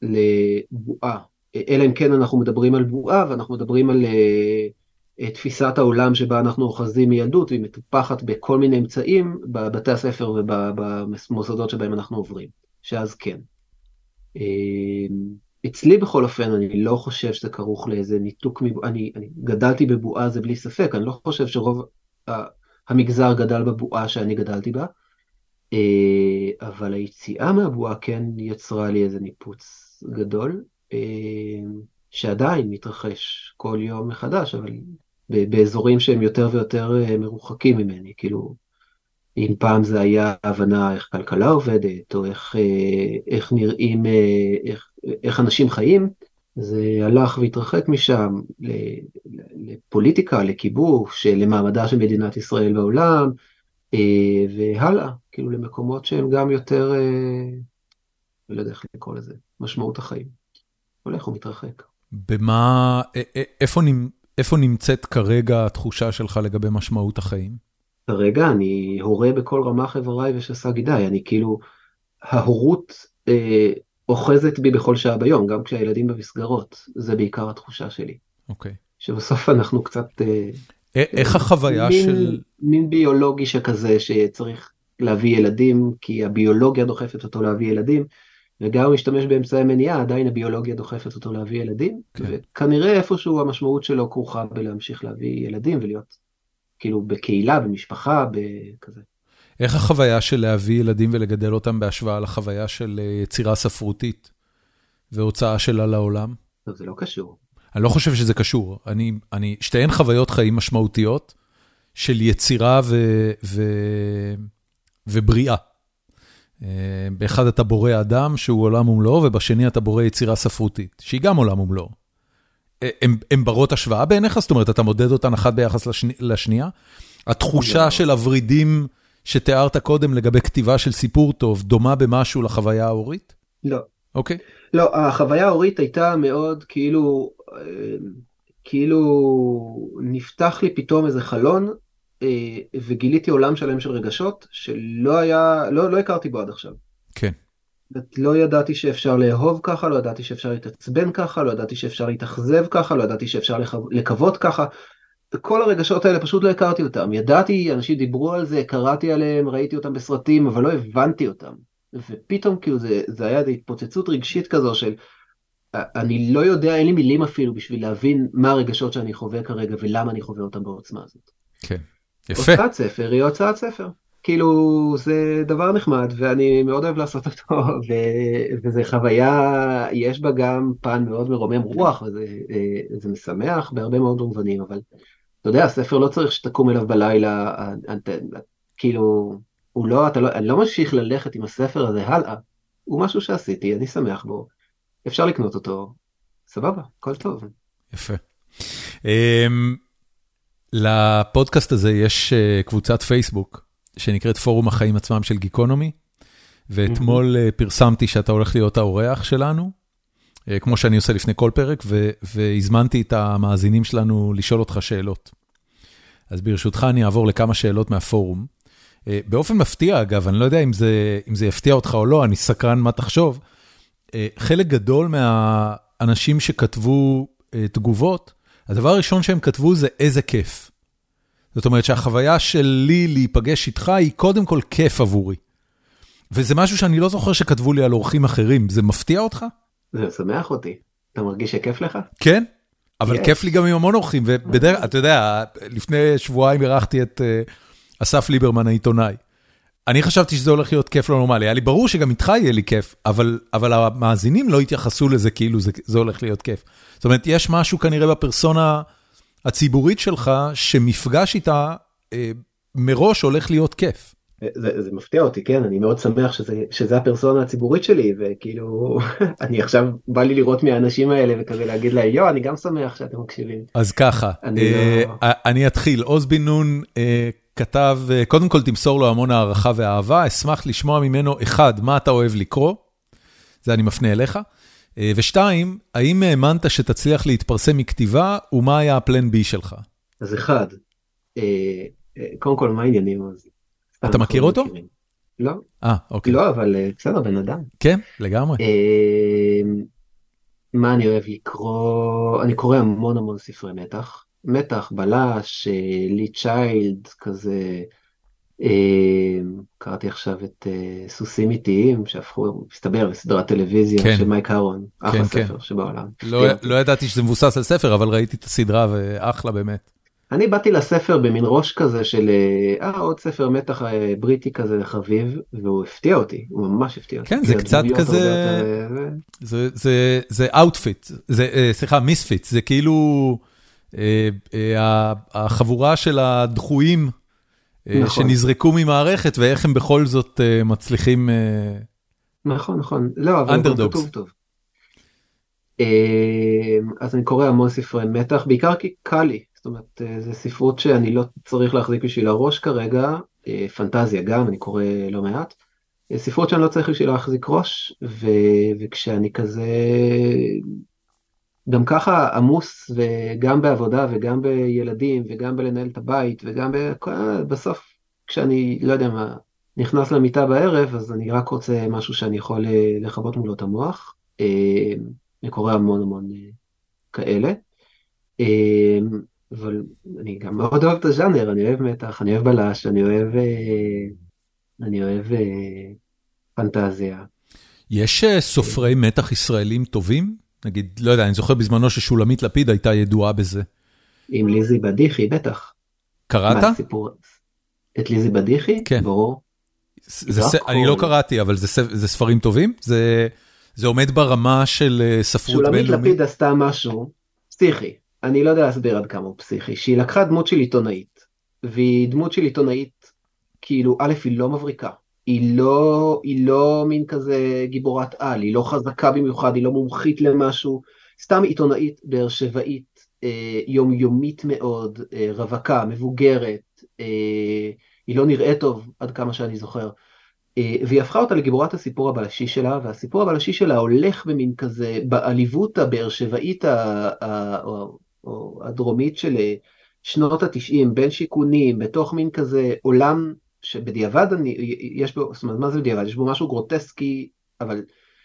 לבועה, אלא אם כן אנחנו מדברים על בועה ואנחנו מדברים על uh, תפיסת העולם שבה אנחנו אוחזים מילדות והיא מטופחת בכל מיני אמצעים בבתי הספר ובמוסדות שבהם אנחנו עוברים, שאז כן. Uh, אצלי בכל אופן, אני לא חושב שזה כרוך לאיזה ניתוק, מבועה, אני, אני גדלתי בבועה זה בלי ספק, אני לא חושב שרוב המגזר גדל בבועה שאני גדלתי בה, אה, אבל היציאה מהבועה כן יצרה לי איזה ניפוץ גדול, אה, שעדיין מתרחש כל יום מחדש, אבל באזורים שהם יותר ויותר אה, מרוחקים ממני, כאילו, אם פעם זה היה הבנה איך כלכלה עובדת, או איך, איך נראים, איך, איך אנשים חיים, זה הלך והתרחק משם לפוליטיקה, לכיבוש, למעמדה של מדינת ישראל בעולם, אה, והלאה, כאילו למקומות שהם גם יותר, אה, לא יודע איך לקרוא לזה, משמעות החיים. הולך ומתרחק. במה, איפה, איפה נמצאת כרגע התחושה שלך לגבי משמעות החיים? כרגע אני הורה בכל רמ"ח איבריי ושס"ה גידיי, אני כאילו, ההורות אה, אוחזת בי בכל שעה ביום, גם כשהילדים במסגרות, זה בעיקר התחושה שלי. אוקיי. Okay. שבסוף אנחנו קצת... אה, איך החוויה מין, של... מין ביולוגי שכזה שצריך להביא ילדים, כי הביולוגיה דוחפת אותו להביא ילדים, וגם הוא משתמש באמצעי מניעה, עדיין הביולוגיה דוחפת אותו להביא ילדים, כן. וכנראה איפשהו המשמעות שלו כרוכה בלהמשיך להביא ילדים ולהיות כאילו בקהילה, במשפחה, בכזה. איך החוויה של להביא ילדים ולגדל אותם בהשוואה לחוויה של אה, יצירה ספרותית והוצאה שלה לעולם? זה לא קשור. אני לא חושב שזה קשור. אני, אני, שתיהן חוויות חיים משמעותיות של יצירה ו, ו, ובריאה. אה, באחד אתה בורא אדם שהוא עולם ומלואו, ובשני אתה בורא יצירה ספרותית, שהיא גם עולם ומלואו. אה, הן ברות השוואה בעיניך? זאת אומרת, אתה מודד אותן אחת ביחס לשני, לשנייה? התחושה של הוורידים שתיארת קודם לגבי כתיבה של סיפור טוב, דומה במשהו לחוויה ההורית? לא. אוקיי. Okay. לא, החוויה ההורית הייתה מאוד כאילו, כאילו נפתח לי פתאום איזה חלון אה, וגיליתי עולם שלם של רגשות שלא היה, לא, לא הכרתי בו עד עכשיו. כן. לא ידעתי שאפשר לאהוב ככה, לא ידעתי שאפשר להתעצבן ככה, לא ידעתי שאפשר להתאכזב ככה, לא ידעתי שאפשר לקוות ככה. כל הרגשות האלה פשוט לא הכרתי אותם. ידעתי, אנשים דיברו על זה, קראתי עליהם, ראיתי אותם בסרטים, אבל לא הבנתי אותם. ופתאום כאילו זה, זה היה איזו התפוצצות רגשית כזו של אני לא יודע, אין לי מילים אפילו בשביל להבין מה הרגשות שאני חווה כרגע ולמה אני חווה אותם בעוצמה הזאת. כן, יפה. הוצאת ספר היא הוצאת ספר. כאילו זה דבר נחמד ואני מאוד אוהב לעשות אותו ו... וזה חוויה, יש בה גם פן מאוד מרומם רוח וזה זה משמח בהרבה מאוד מובנים, אבל אתה יודע, הספר לא צריך שתקום אליו בלילה, כאילו... הוא לא, אתה לא, אני לא ממשיך ללכת עם הספר הזה הלאה, הוא משהו שעשיתי, אני שמח בו, אפשר לקנות אותו, סבבה, הכל טוב. יפה. Um, לפודקאסט הזה יש קבוצת פייסבוק שנקראת פורום החיים עצמם של גיקונומי, ואתמול uh, פרסמתי שאתה הולך להיות האורח שלנו, uh, כמו שאני עושה לפני כל פרק, והזמנתי את המאזינים שלנו לשאול אותך שאלות. אז ברשותך אני אעבור לכמה שאלות מהפורום. אה, באופן מפתיע, אגב, אני לא יודע אם זה, אם זה יפתיע אותך או לא, אני סקרן מה תחשוב. אה, חלק גדול מהאנשים שכתבו אה, תגובות, הדבר הראשון שהם כתבו זה איזה כיף. זאת אומרת שהחוויה שלי להיפגש איתך היא קודם כל כיף עבורי. וזה משהו שאני לא זוכר שכתבו לי על אורחים אחרים, זה מפתיע אותך? זה משמח אותי. אתה מרגיש שכיף לך? כן, אבל yes. כיף לי גם עם המון אורחים, ובדרך, אתה יודע, לפני שבועיים אירחתי את אסף ליברמן העיתונאי. אני חשבתי שזה הולך להיות כיף לא נורמלי, היה לי ברור שגם איתך יהיה לי כיף, אבל, אבל המאזינים לא התייחסו לזה כאילו זה, זה הולך להיות כיף. זאת אומרת, יש משהו כנראה בפרסונה הציבורית שלך, שמפגש איתה אה, מראש הולך להיות כיף. זה, זה מפתיע אותי, כן, אני מאוד שמח שזה, שזה הפרסונה הציבורית שלי, וכאילו, [laughs] אני עכשיו, בא לי לראות מהאנשים האלה וכזה להגיד להם, יו, אני גם שמח שאתם מקשיבים. אז ככה, אני, אה, לא... אני אתחיל, עוז בן נון אה, כתב, אה, קודם כל תמסור לו המון הערכה ואהבה, אשמח לשמוע ממנו, אחד, מה אתה אוהב לקרוא, זה אני מפנה אליך, אה, ושתיים, האם האמנת שתצליח להתפרסם מכתיבה, ומה היה הפלן בי שלך? אז אחד, אה, קודם כל, מה העניינים? אתה מכיר אותו? לא. אה, אוקיי. לא, אבל בסדר, בן אדם. כן, לגמרי. מה אני אוהב לקרוא? אני קורא המון המון ספרי מתח. מתח, בלש, לי צ'יילד, כזה, אה, קראתי עכשיו את אה, סוסים איטיים שהפכו, מסתבר, לסדרת טלוויזיה כן. של מייק אהרון, אחלה כן, ספר כן. שבעולם. לא, לא ידעתי שזה מבוסס על ספר, אבל ראיתי את הסדרה ואחלה באמת. אני באתי לספר במין ראש כזה של אה, עוד ספר מתח בריטי כזה חביב והוא הפתיע אותי הוא ממש הפתיע אותי. כן זה קצת כזה יותר... זה זה זה outfit זה סליחה misfit זה כאילו אה, אה, החבורה של הדחויים אה, נכון. שנזרקו ממערכת ואיך הם בכל זאת מצליחים... נכון, נכון. לא, אבל הוא כתוב טוב. אז אני קורא המון ספרי מתח, בעיקר כי קל לי. זאת אומרת, זו ספרות שאני לא צריך להחזיק בשביל הראש כרגע, פנטזיה גם, אני קורא לא מעט. ספרות שאני לא צריך בשביל להחזיק ראש, ו... וכשאני כזה גם ככה עמוס וגם בעבודה וגם בילדים וגם בלנהל את הבית וגם בסוף כשאני לא יודע מה נכנס למיטה בערב אז אני רק רוצה משהו שאני יכול אה, לכבות מולו את המוח. אה, אני קורא המון המון אה, כאלה. אבל אני גם מאוד אוהב את הז'אנר, אני אוהב מתח, אני אוהב בלש, אני אוהב, אני אוהב פנטזיה. יש סופרי מתח ישראלים טובים? נגיד, לא יודע, אני זוכר בזמנו ששולמית לפיד הייתה ידועה בזה. עם ליזי בדיחי, בטח. קראת? את ליזי בדיחי? כן. ברור. זה ס... אני לא קראתי, אבל זה. זה ספרים טובים? זה... זה עומד ברמה של אה, ספרות בינלאומית? שולמית לפיד עשתה משהו פסיכי, אני לא יודע להסביר עד כמה הוא פסיכי, שהיא לקחה דמות של עיתונאית, והיא דמות של עיתונאית, כאילו, א', היא לא מבריקה, היא לא, היא לא מין כזה גיבורת על, היא לא חזקה במיוחד, היא לא מומחית למשהו, סתם עיתונאית באר שבעית, אה, יומיומית מאוד, אה, רווקה, מבוגרת, אה, היא לא נראית טוב עד כמה שאני זוכר. אה, והיא הפכה אותה לגיבורת הסיפור הבלשי שלה, והסיפור הבלשי שלה הולך במין כזה, בעליבות הבאר שבעית או, או הדרומית של אה, שנות התשעים, בין שיכונים, בתוך מין כזה עולם שבדיעבד אני, יש בו, זאת אומרת, מה זה בדיעבד? יש בו משהו גרוטסקי, אבל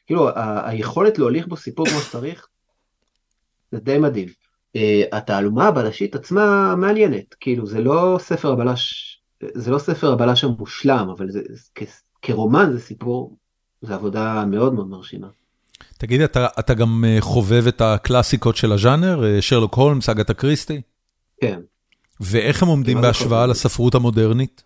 כאילו ה- היכולת להוליך בו סיפור כמו שצריך, זה די מדהים. Uh, התעלומה הבלשית עצמה מעניינת, כאילו זה לא ספר הבלש, זה לא ספר הבלש המושלם, אבל זה, כ- כרומן זה סיפור, זה עבודה מאוד מאוד מרשימה. תגיד, אתה, אתה גם אה, חובב את הקלאסיקות של הז'אנר, אה, שרלוק הולמס, אגתה קריסטי? כן. ואיך הם עומדים בהשוואה לספרות המודרנית?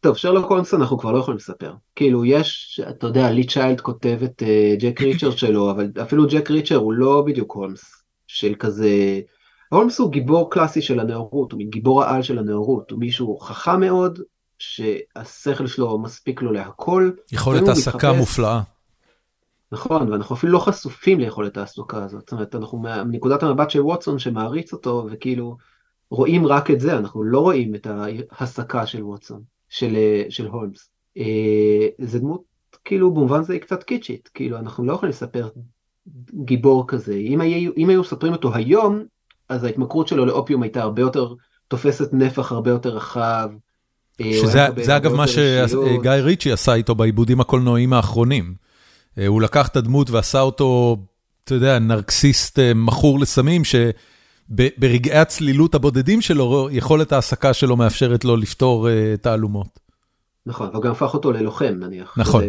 טוב, שרלוק הולמס אנחנו כבר לא יכולים לספר. כאילו יש, אתה יודע, לי צ'יילד כותב את uh, ג'ק [laughs] ריצ'רד שלו, אבל אפילו ג'ק ריצ'רד הוא לא בדיוק הולמס, של כזה... הולמס הוא גיבור קלאסי של הנאורות, הוא גיבור העל של הנאורות, הוא מישהו חכם מאוד, שהשכל שלו מספיק לו להכל. יכולת העסקה מופלאה. נכון, ואנחנו אפילו לא חשופים ליכולת העסוקה הזאת. זאת אומרת, אנחנו מנקודת המבט של ווטסון שמעריץ אותו, וכאילו רואים רק את זה, אנחנו לא רואים את ההסקה של ווטסון. של, אה, של הולמס. אה, זה דמות כאילו במובן זה היא קצת קיצ'ית, כאילו אנחנו לא יכולים לספר גיבור כזה, אם היו, אם היו מספרים אותו היום, אז ההתמכרות שלו לאופיום הייתה הרבה יותר, תופסת נפח הרבה יותר רחב. אה, שזה זה אגב מה שגיא ריצ'י עשה איתו בעיבודים הקולנועיים האחרונים. הוא לקח את הדמות ועשה אותו, אתה יודע, נרקסיסט מכור לסמים, ש... ברגעי הצלילות הבודדים שלו, יכולת ההעסקה שלו מאפשרת לו לפתור uh, תעלומות. נכון, הוא גם הפך אותו ללוחם נניח. נכון.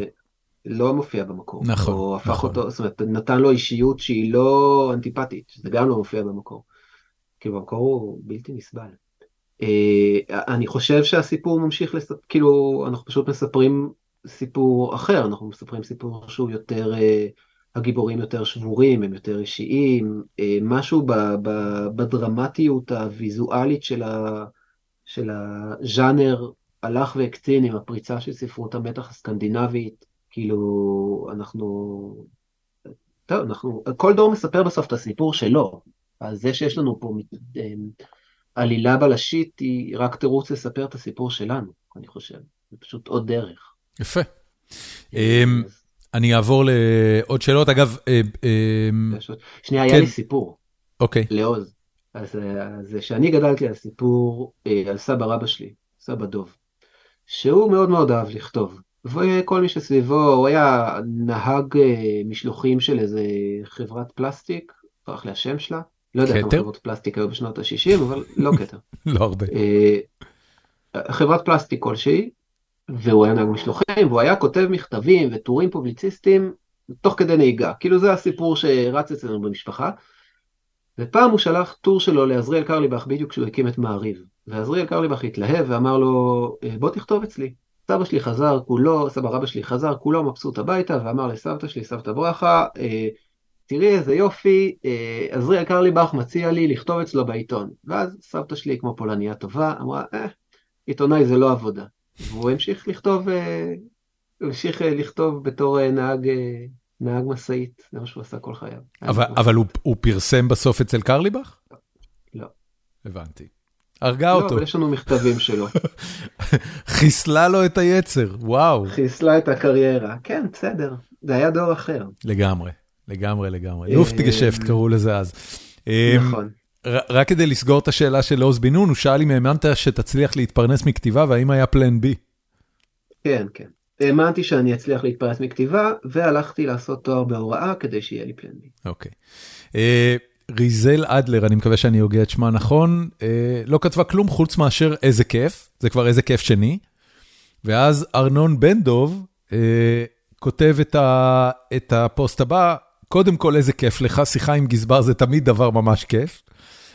לא מופיע במקור. נכון, הוא הפך נכון. אותו, זאת אומרת, נתן לו אישיות שהיא לא אנטיפטית, זה גם לא מופיע במקור. כי במקור הוא בלתי נסבל. אני חושב שהסיפור ממשיך לספר, כאילו אנחנו פשוט מספרים סיפור אחר, אנחנו מספרים סיפור שהוא יותר, הגיבורים יותר שבורים, הם יותר אישיים, משהו בדרמטיות הוויזואלית של, ה, של הז'אנר הלך והקצין עם הפריצה של ספרות המתח הסקנדינבית, כאילו אנחנו, טוב, אנחנו, כל דור מספר בסוף את הסיפור שלו, אז זה שיש לנו פה אמ, עלילה בלשית היא רק תירוץ לספר את הסיפור שלנו, אני חושב, זה פשוט עוד דרך. יפה. אמ, אני אעבור לעוד שאלות, אגב... אה, אמ, שנייה, היה לי סיפור. אוקיי. לעוז. אז כשאני גדלתי על סיפור אה, על סבא רבא שלי, סבא דוב. שהוא מאוד מאוד אהב לכתוב. וכל מי שסביבו, הוא היה נהג אה, משלוחים של איזה חברת פלסטיק, ברח לי השם שלה. לא יודע כמה חברות פלסטיק היו בשנות ה-60, אבל לא קטע. [laughs] לא הרבה. אה, חברת פלסטיק כלשהי, והוא היה נהג משלוחים, והוא היה כותב מכתבים וטורים פובליציסטיים תוך כדי נהיגה. כאילו זה הסיפור שרץ אצלנו במשפחה. ופעם הוא שלח טור שלו לעזריאל קרליבך בדיוק כשהוא הקים את מעריב. ועזריאל קרליבך התלהב ואמר לו, אה, בוא תכתוב אצלי. סבא שלי חזר כולו, סבא רבא שלי חזר כולו מבסוט הביתה, ואמר לסבתא שלי, סבתא ברכה, אה, תראי איזה יופי, אה, עזריאל קרליבך מציע לי לכתוב אצלו בעיתון. ואז סבתא שלי, כמו פולניה טובה, אמרה, אה, עיתונאי זה לא עבודה. והוא המשיך לכתוב, הוא המשיך לכתוב בתור נהג, נהג משאית, זה מה שהוא עשה כל חייו. אבל, אבל הוא, הוא פרסם בסוף אצל קרליבך? לא. הבנתי. הרגה אותו. לא, אבל יש לנו מכתבים שלו. [laughs] חיסלה לו את היצר, וואו. חיסלה את הקריירה, כן, בסדר, זה היה דור אחר. לגמרי, לגמרי, לגמרי. לופטיגשפט קראו לזה אז. נכון. רק כדי לסגור את השאלה של עוז בן נון, הוא שאל אם האמנת שתצליח להתפרנס מכתיבה והאם היה פלן בי. כן, כן. האמנתי שאני אצליח להתפרנס מכתיבה, והלכתי לעשות תואר בהוראה כדי שיהיה לי פלן בי. אוקיי. ריזל אדלר, אני מקווה שאני הוגה את שמה נכון, אה, לא כתבה כלום חוץ מאשר איזה כיף, זה כבר איזה כיף שני. ואז ארנון בן דוב אה, כותב את, ה, את הפוסט הבא, קודם כל איזה כיף לך, שיחה עם גזבר זה תמיד דבר ממש כיף.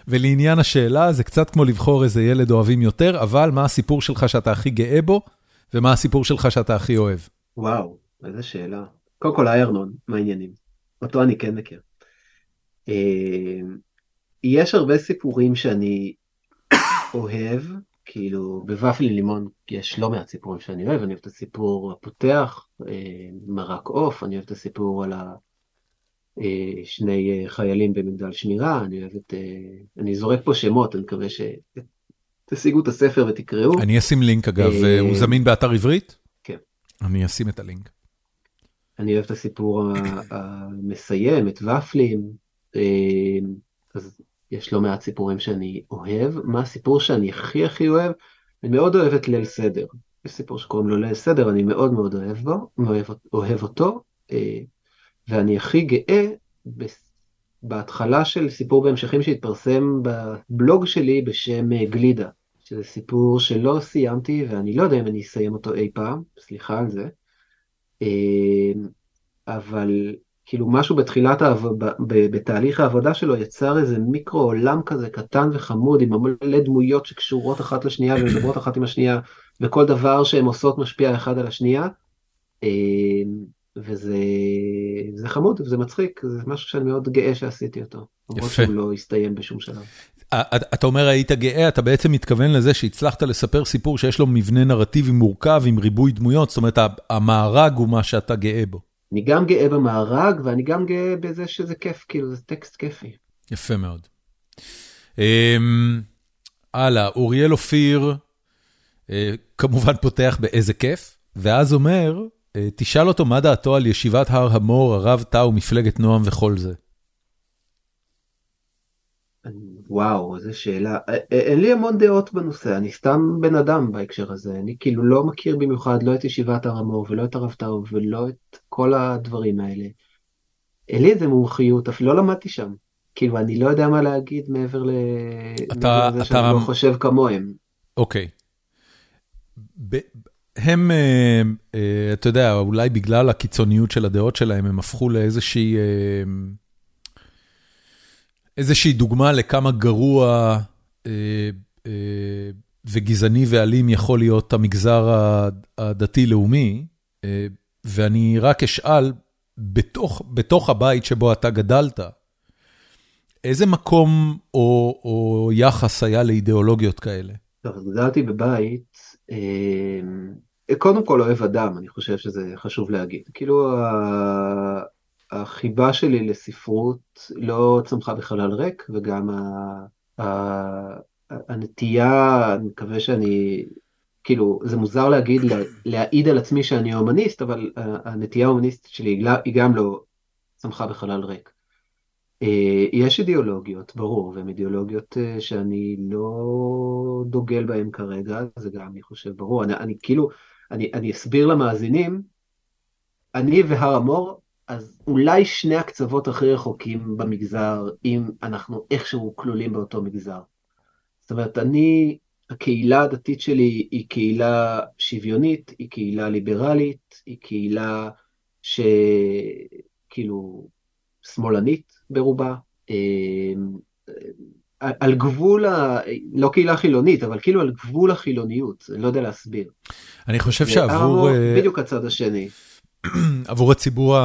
ולעניין השאלה, זה קצת כמו לבחור איזה ילד אוהבים יותר, אבל מה הסיפור שלך שאתה הכי גאה בו, ומה הסיפור שלך שאתה הכי אוהב? וואו, איזה שאלה. קודם כל, היי ארנון, מה העניינים? אותו אני כן מכיר. אה, יש הרבה סיפורים שאני אוהב, כאילו בוואפלי לימון יש לא מעט סיפורים שאני אוהב, אני אוהב את הסיפור הפותח, אה, מרק עוף, אני אוהב את הסיפור על השני אה, חיילים במגדל שמירה, אני אוהב את, אני זורק פה שמות, אני מקווה שתשיגו את הספר ותקראו. אני אשים לינק אגב, הוא זמין באתר עברית? כן. אני אשים את הלינק. אני אוהב את הסיפור המסיים, את ופלים. אז יש לא מעט סיפורים שאני אוהב. מה הסיפור שאני הכי הכי אוהב? אני מאוד אוהב את ליל סדר. יש סיפור שקוראים לו ליל סדר, אני מאוד מאוד אוהב בו, אוהב, אוהב אותו, אה, ואני הכי גאה בהתחלה של סיפור בהמשכים שהתפרסם בבלוג שלי בשם אה, גלידה, שזה סיפור שלא סיימתי ואני לא יודע אם אני אסיים אותו אי פעם, סליחה על זה, אמ, אבל כאילו משהו בתחילת, העב... בתהליך העבודה שלו יצר איזה מיקרו עולם כזה קטן וחמוד עם מלא דמויות שקשורות אחת לשנייה [coughs] ומדברות אחת עם השנייה וכל דבר שהן עושות משפיע אחד על השנייה. וזה זה חמוד וזה מצחיק זה משהו שאני מאוד גאה שעשיתי אותו. יפה. שהוא לא הסתיים בשום שלב. אתה אומר היית גאה אתה בעצם מתכוון לזה שהצלחת לספר סיפור שיש לו מבנה נרטיבי מורכב עם ריבוי דמויות זאת אומרת המארג הוא מה שאתה גאה בו. אני גם גאה במארג, ואני גם גאה בזה שזה כיף, כאילו, זה טקסט כיפי. יפה מאוד. אמ, הלאה, אוריאל אופיר אה, כמובן פותח באיזה כיף, ואז אומר, אה, תשאל אותו מה דעתו על ישיבת הר המור, הרב טאו, מפלגת נועם וכל זה. וואו, איזה שאלה. אין לי המון דעות בנושא, אני סתם בן אדם בהקשר הזה. אני כאילו לא מכיר במיוחד לא את ישיבת הר המור ולא את הרב טאו ולא את כל הדברים האלה. אין לי איזה מומחיות, אפילו לא למדתי שם. כאילו, אני לא יודע מה להגיד מעבר אתה, לזה שאני לא חושב כמוהם. אוקיי. הם, אה, אה, אתה יודע, אולי בגלל הקיצוניות של הדעות שלהם, הם הפכו לאיזושהי... אה, איזושהי דוגמה לכמה גרוע וגזעני ואלים יכול להיות המגזר הדתי-לאומי, ואני רק אשאל, בתוך, בתוך הבית שבו אתה גדלת, איזה מקום או, או יחס היה לאידיאולוגיות כאלה? טוב, אז גדלתי בבית, קודם כל אוהב אדם, אני חושב שזה חשוב להגיד. כאילו החיבה שלי לספרות לא צמחה בחלל ריק, וגם הנטייה, אני מקווה שאני כאילו, זה מוזר להגיד, להעיד על עצמי שאני הומניסט, אבל הנטייה ההומניסטית שלי היא גם לא צמחה בחלל ריק. אה, יש אידיאולוגיות, ברור, והן אידיאולוגיות אה, שאני לא דוגל בהן כרגע, זה גם, אני חושב, ברור. אני, אני כאילו, אני, אני אסביר למאזינים, אני והר המור, אז אולי שני הקצוות הכי רחוקים במגזר, אם אנחנו איכשהו כלולים באותו מגזר. זאת אומרת, אני הקהילה הדתית שלי היא קהילה שוויונית, היא קהילה ליברלית, היא קהילה שכאילו שמאלנית ברובה. על גבול, ה... לא קהילה חילונית, אבל כאילו על גבול החילוניות, אני לא יודע להסביר. אני חושב שעבור... אה, בדיוק הצד השני. [clears throat] עבור הציבור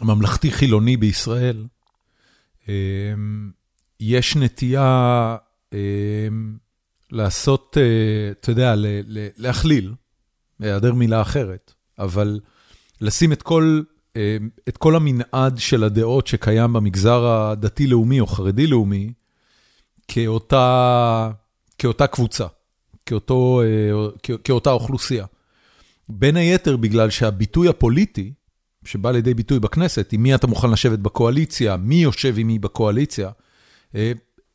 הממלכתי-חילוני בישראל, אמ, יש נטייה אמ, לעשות, אה, אתה יודע, להכליל, בהיעדר מילה אחרת, אבל לשים את כל, אה, את כל המנעד של הדעות שקיים במגזר הדתי-לאומי או חרדי-לאומי, כאותה, כאותה קבוצה, כאותו, אה, כאותה אוכלוסייה. בין היתר בגלל שהביטוי הפוליטי, שבא לידי ביטוי בכנסת, עם מי אתה מוכן לשבת בקואליציה, מי יושב עם מי בקואליציה,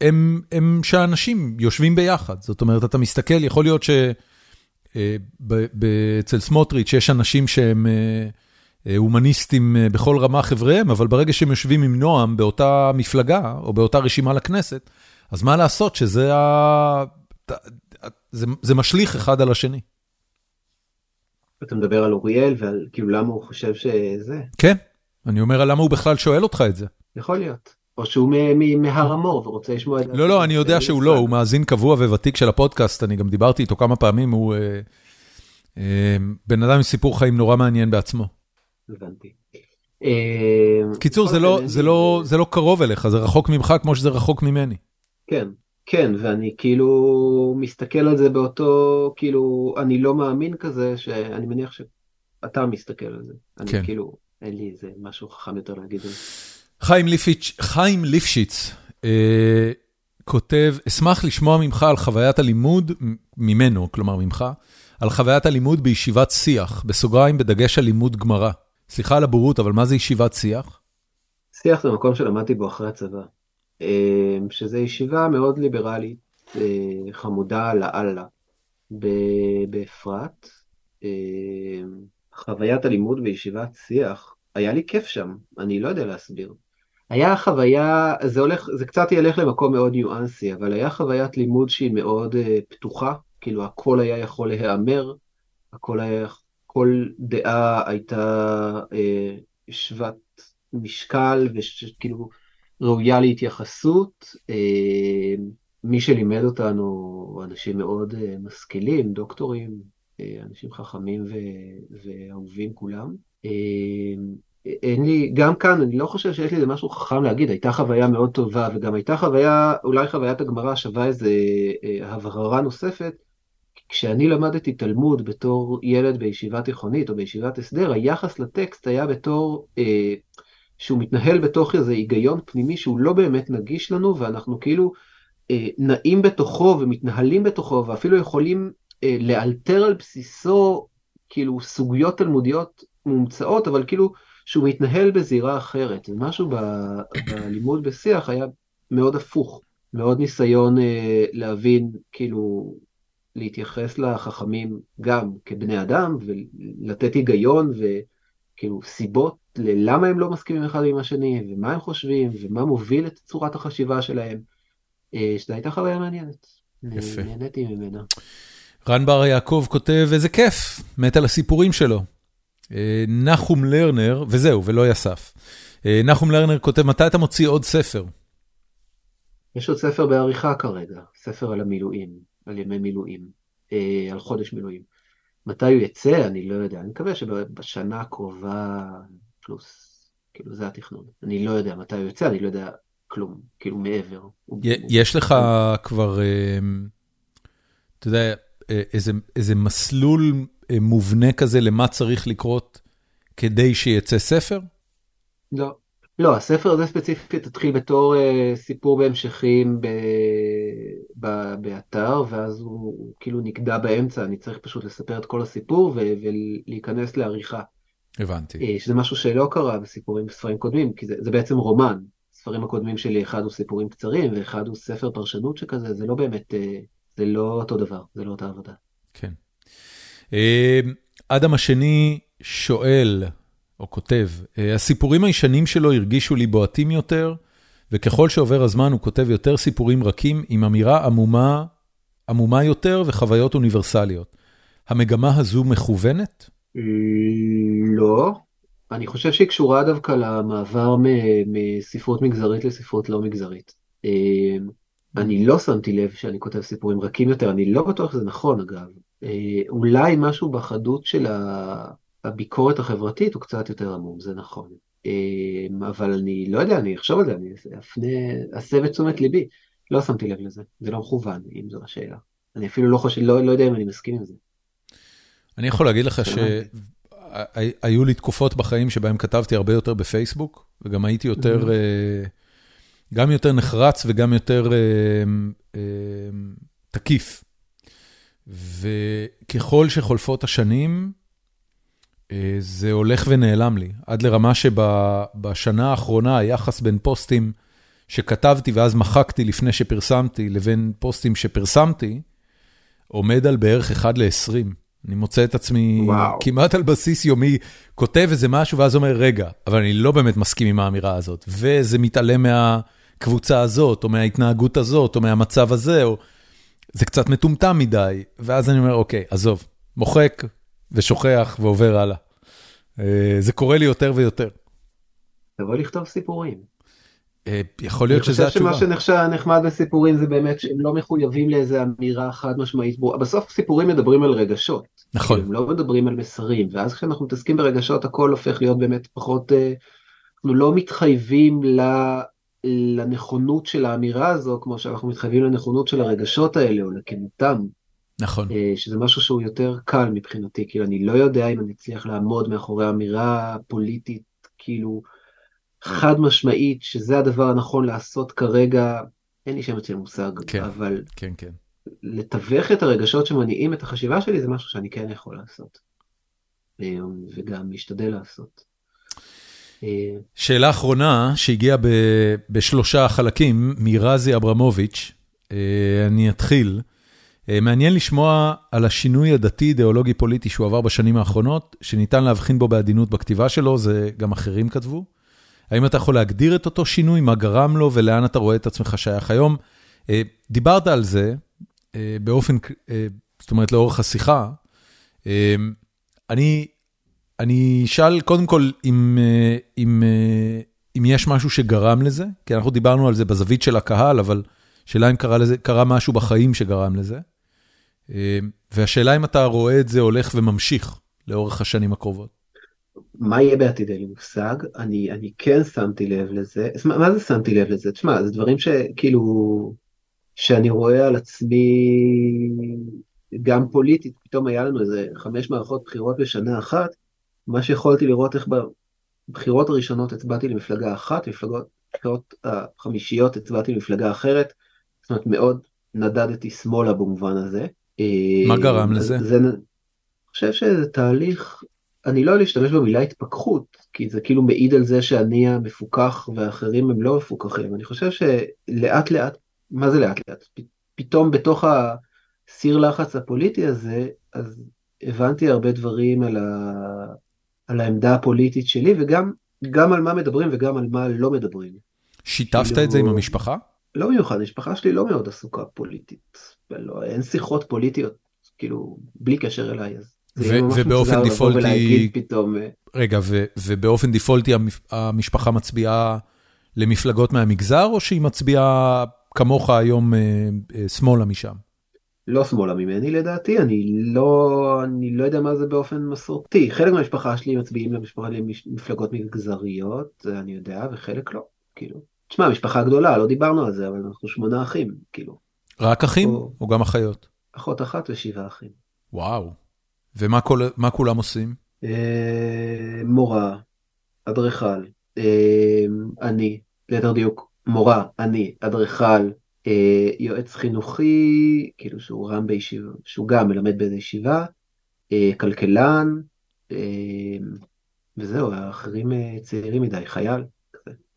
הם הם שהאנשים יושבים ביחד. זאת אומרת, אתה מסתכל, יכול להיות שאצל אה, סמוטריץ' יש אנשים שהם אה, אה, הומניסטים בכל רמה חבריהם, אבל ברגע שהם יושבים עם נועם באותה מפלגה, או באותה רשימה לכנסת, אז מה לעשות שזה ה... זה, זה משליך אחד על השני. אתה מדבר על אוריאל ועל כאילו למה הוא חושב שזה? כן, אני אומר למה הוא בכלל שואל אותך את זה. יכול להיות. או שהוא מהר המור ורוצה לשמוע את זה. לא, לא, אני יודע שהוא לא, הוא מאזין קבוע וותיק של הפודקאסט, אני גם דיברתי איתו כמה פעמים, הוא אה, אה, בן אדם עם סיפור חיים נורא מעניין בעצמו. הבנתי. אה, קיצור, לא, לא, זה לא קרוב אליך, זה רחוק ממך כמו שזה רחוק ממני. כן, כן, ואני כאילו מסתכל על זה באותו, כאילו, אני לא מאמין כזה, שאני מניח שאתה מסתכל על זה. אני כן. כאילו, אין לי איזה משהו חכם יותר להגיד על זה. חיים ליפשיץ, חיים ליפשיץ אה, כותב, אשמח לשמוע ממך על חוויית הלימוד, ממנו, כלומר ממך, על חוויית הלימוד בישיבת שיח, בסוגריים בדגש על לימוד גמרא. סליחה על הבורות, אבל מה זה ישיבת שיח? שיח זה מקום שלמדתי בו אחרי הצבא, אה, שזה ישיבה מאוד ליברלית, אה, חמודה לאללה, באפרת. אה, חוויית הלימוד בישיבת שיח, היה לי כיף שם, אני לא יודע להסביר. היה חוויה, זה הולך, זה קצת ילך למקום מאוד ניואנסי, אבל היה חוויית לימוד שהיא מאוד uh, פתוחה, כאילו הכל היה יכול להיאמר, הכל היה, כל דעה הייתה uh, שוות משקל וכאילו ראויה להתייחסות. Uh, מי שלימד אותנו, אנשים מאוד uh, משכילים, דוקטורים, uh, אנשים חכמים ואהובים כולם. Uh, אין לי, גם כאן אני לא חושב שיש לי איזה משהו חכם להגיד, הייתה חוויה מאוד טובה וגם הייתה חוויה, אולי חוויית הגמרא שווה איזה אה, הבהרה נוספת. כשאני למדתי תלמוד בתור ילד בישיבה תיכונית או בישיבת הסדר, היחס לטקסט היה בתור אה, שהוא מתנהל בתוך איזה היגיון פנימי שהוא לא באמת נגיש לנו ואנחנו כאילו אה, נעים בתוכו ומתנהלים בתוכו ואפילו יכולים אה, לאלתר על בסיסו כאילו סוגיות תלמודיות מומצאות, אבל כאילו שהוא מתנהל בזירה אחרת, ומשהו בלימוד בשיח היה מאוד הפוך, מאוד ניסיון אה, להבין, כאילו, להתייחס לחכמים גם כבני אדם, ולתת היגיון וכאילו סיבות ללמה הם לא מסכימים אחד עם השני, ומה הם חושבים, ומה מוביל את צורת החשיבה שלהם. אה, שזו הייתה חוויה מעניינת. יפה. נהניתי ממנה. רן בר יעקב כותב, איזה כיף, מת על הסיפורים שלו. אה, נחום לרנר, וזהו, ולא יסף. אה, נחום לרנר כותב, מתי אתה מוציא עוד ספר? יש עוד ספר בעריכה כרגע, ספר על המילואים, על ימי מילואים, אה, על חודש מילואים. מתי הוא יצא, אני לא יודע, אני מקווה שבשנה הקרובה פלוס, כאילו זה התכנון. אני לא יודע מתי הוא יוצא, אני לא יודע כלום, כאילו מעבר. יש לך כבר, אה, אתה יודע, אה, איזה, איזה מסלול מובנה כזה למה צריך לקרות כדי שיצא ספר? לא. לא, הספר הזה ספציפית התחיל בתור uh, סיפור בהמשכים ב... ב... באתר, ואז הוא, הוא כאילו נגדע באמצע, אני צריך פשוט לספר את כל הסיפור ו... ולהיכנס לעריכה. הבנתי. Uh, שזה משהו שלא קרה בסיפורים בספרים קודמים, כי זה, זה בעצם רומן. הספרים הקודמים שלי, אחד הוא סיפורים קצרים, ואחד הוא ספר פרשנות שכזה, זה לא באמת, uh, זה לא אותו דבר, זה לא אותה עבודה. כן. Uh, אדם השני שואל, או כותב, אה, הסיפורים הישנים שלו הרגישו לי בועטים יותר, וככל שעובר הזמן הוא כותב יותר סיפורים רכים עם אמירה עמומה, עמומה יותר וחוויות אוניברסליות. המגמה הזו מכוונת? לא. אני חושב שהיא קשורה דווקא למעבר מספרות מגזרית לספרות לא מגזרית. אה, אני לא שמתי לב שאני כותב סיפורים רכים יותר, אני לא בטוח שזה נכון אגב. אה, אולי משהו בחדות של ה... הביקורת החברתית הוא קצת יותר עמום, זה נכון. אמ, אבל אני לא יודע, אני אחשוב על זה, אני אפנה, אסב את תשומת ליבי. לא שמתי לב לזה, זה לא מכוון, אם זו השאלה. אני אפילו לא חושב, לא, לא יודע אם אני מסכים עם זה. אני יכול להגיד לך שהיו לי תקופות בחיים שבהם כתבתי הרבה יותר בפייסבוק, וגם הייתי יותר, mm-hmm. אה, גם יותר נחרץ וגם יותר אה, אה, תקיף. וככל שחולפות השנים, זה הולך ונעלם לי, עד לרמה שבשנה האחרונה היחס בין פוסטים שכתבתי ואז מחקתי לפני שפרסמתי, לבין פוסטים שפרסמתי, עומד על בערך 1 ל-20. אני מוצא את עצמי וואו. כמעט על בסיס יומי, כותב איזה משהו ואז אומר, רגע, אבל אני לא באמת מסכים עם האמירה הזאת, וזה מתעלם מהקבוצה הזאת, או מההתנהגות הזאת, או מהמצב הזה, או... זה קצת מטומטם מדי, ואז אני אומר, אוקיי, עזוב, מוחק, ושוכח ועובר הלאה. אה, זה קורה לי יותר ויותר. תבוא לכתוב סיפורים. אה, יכול להיות שזה התשובה. אני חושב שמה שנחמד בסיפורים זה באמת שהם לא מחויבים לאיזה אמירה חד משמעית. בסוף סיפורים מדברים על רגשות. נכון. הם לא מדברים על מסרים, ואז כשאנחנו מתעסקים ברגשות הכל הופך להיות באמת פחות, אה, אנחנו לא מתחייבים לנכונות של האמירה הזו כמו שאנחנו מתחייבים לנכונות של הרגשות האלה או לכנותם. נכון. אה, שזה משהו שהוא יותר קל מבחינתי, כאילו אני לא יודע אם אני אצליח לעמוד מאחורי אמירה פוליטית, כאילו חד משמעית, שזה הדבר הנכון לעשות כרגע, אין לי שם אצל מושג, כן, אבל כן, כן. לתווך את הרגשות שמניעים את החשיבה שלי זה משהו שאני כן יכול לעשות, אה, וגם משתדל לעשות. אה, שאלה אחרונה שהגיעה בשלושה חלקים מרזי אברמוביץ', אני אתחיל. אה, מעניין לשמוע על השינוי הדתי-אידיאולוגי-פוליטי שהוא עבר בשנים האחרונות, שניתן להבחין בו בעדינות בכתיבה שלו, זה גם אחרים כתבו. האם אתה יכול להגדיר את אותו שינוי, מה גרם לו ולאן אתה רואה את עצמך שייך היום? אה, דיברת על זה אה, באופן, זאת אומרת, לאורך השיחה. אני, אני אשאל קודם כל אם, אם, אם יש משהו שגרם לזה, כי אנחנו דיברנו על זה בזווית של הקהל, אבל שאלה אם קרה, לזה, קרה משהו בחיים שגרם לזה. אמ, והשאלה אם אתה רואה את זה הולך וממשיך לאורך השנים הקרובות. מה יהיה בעתיד אין לי מושג, אני, אני כן שמתי לב לזה, מה, מה זה שמתי לב לזה? תשמע, זה דברים שכאילו, שאני רואה על עצמי גם פוליטית, פתאום היה לנו איזה חמש מערכות בחירות בשנה אחת, מה שיכולתי לראות איך בבחירות הראשונות הצבעתי למפלגה אחת, בבחירות החמישיות הצבעתי למפלגה אחרת, זאת אומרת מאוד נדדתי שמאלה במובן הזה. מה גרם לזה? זה, אני חושב שזה תהליך, אני לא להשתמש במילה התפכחות, כי זה כאילו מעיד על זה שאני המפוקח ואחרים הם לא מפוקחים. אני חושב שלאט לאט, מה זה לאט לאט? פתאום בתוך הסיר לחץ הפוליטי הזה, אז הבנתי הרבה דברים על, ה... על העמדה הפוליטית שלי, וגם גם על מה מדברים וגם על מה לא מדברים. שיתפת כאילו... את זה עם המשפחה? לא מיוחד, המשפחה שלי לא מאוד עסוקה פוליטית. ולא, אין שיחות פוליטיות, כאילו, בלי קשר אליי, אז ובאופן דיפולטי, פתאום... אה, רגע, ובאופן דיפולטי המשפחה מצביעה למפלגות מהמגזר, או שהיא מצביעה כמוך היום שמאלה משם. לא שמאלה ממני לדעתי, אני לא, אני לא יודע מה זה באופן מסורתי. חלק מהמשפחה שלי מצביעים למשפחה למפלגות מגזריות, זה אני יודע, וחלק לא, כאילו. תשמע, משפחה גדולה, לא דיברנו על זה, אבל אנחנו שמונה אחים, כאילו. רק אחים או, או גם אחיות? אחות אחת ושבעה אחים. וואו. ומה כל, כולם עושים? אה, מורה, אדריכל, אה, אני, ליתר דיוק, מורה, אני, אדריכל, אה, יועץ חינוכי, כאילו שהוא רם בישיבה, שהוא גם מלמד באיזה ישיבה, אה, כלכלן, אה, וזהו, האחרים אה, צעירים מדי, חייל.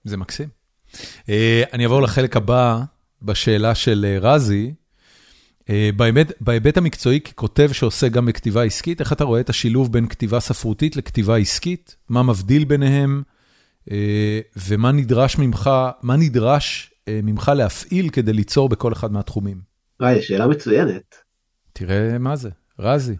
זה מקסים. אה, אני אעבור לחלק הבא בשאלה של אה, רזי. אה, בהיבט, בהיבט המקצועי, ככותב שעושה גם בכתיבה עסקית, איך אתה רואה את השילוב בין כתיבה ספרותית לכתיבה עסקית? מה מבדיל ביניהם? ומה נדרש ממך, מה נדרש ממך להפעיל כדי ליצור בכל אחד מהתחומים? וואי, שאלה מצוינת. תראה מה זה, רזי.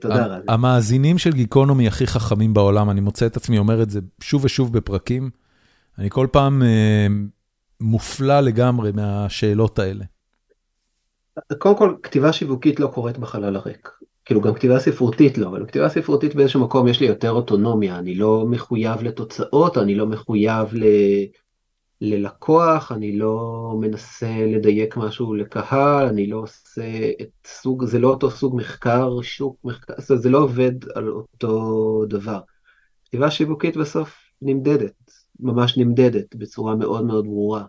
תודה רזי. המאזינים של גיקונומי הכי חכמים בעולם, אני מוצא את עצמי אומר את זה שוב ושוב בפרקים. אני כל פעם מופלא לגמרי מהשאלות האלה. קודם כל, כתיבה שיווקית לא קורית בחלל הריק. כאילו גם כתיבה ספרותית לא, אבל כתיבה ספרותית באיזשהו מקום יש לי יותר אוטונומיה, אני לא מחויב לתוצאות, אני לא מחויב ל... ללקוח, אני לא מנסה לדייק משהו לקהל, אני לא עושה את סוג, זה לא אותו סוג מחקר, שוק מחקר, זה לא עובד על אותו דבר. כתיבה שיווקית בסוף נמדדת, ממש נמדדת בצורה מאוד מאוד ברורה.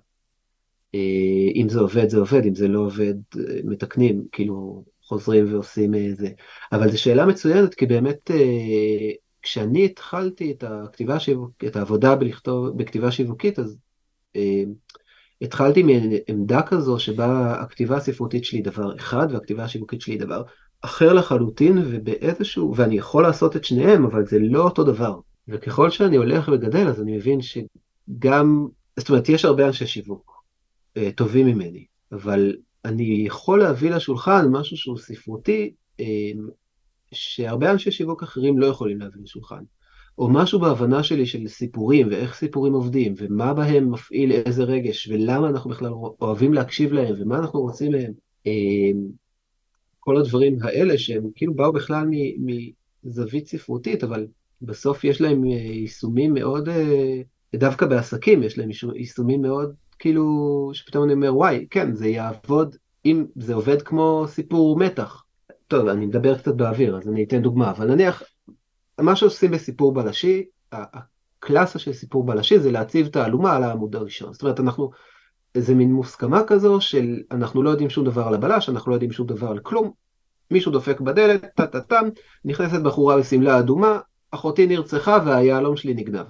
אה, אם זה עובד זה עובד, אם זה לא עובד אה, מתקנים, כאילו חוזרים ועושים אה, זה. אבל זו שאלה מצוינת כי באמת כשאני התחלתי את הכתיבה שיווק, את העבודה בלכתוב, בכתיבה שיווקית אז התחלתי מעמדה כזו שבה הכתיבה הספרותית שלי דבר אחד והכתיבה השיווקית שלי דבר אחר לחלוטין ובאיזשהו, ואני יכול לעשות את שניהם אבל זה לא אותו דבר. וככל שאני הולך וגדל אז אני מבין שגם, זאת אומרת יש הרבה אנשי שיווק אה, טובים ממני, אבל אני יכול להביא לשולחן משהו שהוא ספרותי, אה, שהרבה אנשי שיווק אחרים לא יכולים להביא לשולחן. או משהו בהבנה שלי של סיפורים, ואיך סיפורים עובדים, ומה בהם מפעיל איזה רגש, ולמה אנחנו בכלל אוהבים להקשיב להם, ומה אנחנו רוצים מהם. אה, כל הדברים האלה שהם כאילו באו בכלל מזווית ספרותית, אבל בסוף יש להם יישומים מאוד, דווקא בעסקים יש להם יישומים מאוד כאילו, שפתאום אני אומר, וואי, כן, זה יעבוד, אם זה עובד כמו סיפור מתח. טוב, אני מדבר קצת באוויר, אז אני אתן דוגמה, אבל נניח, מה שעושים בסיפור בלשי, הקלאסה של סיפור בלשי זה להציב את האלומה על העמוד הראשון. זאת אומרת, אנחנו, איזה מין מוסכמה כזו של אנחנו לא יודעים שום דבר על הבלש, אנחנו לא יודעים שום דבר על כלום, מישהו דופק בדלת, טה-טה-טם, נכנסת בחורה בשמלה אדומה, אחותי נרצחה והיהלום שלי נגנב.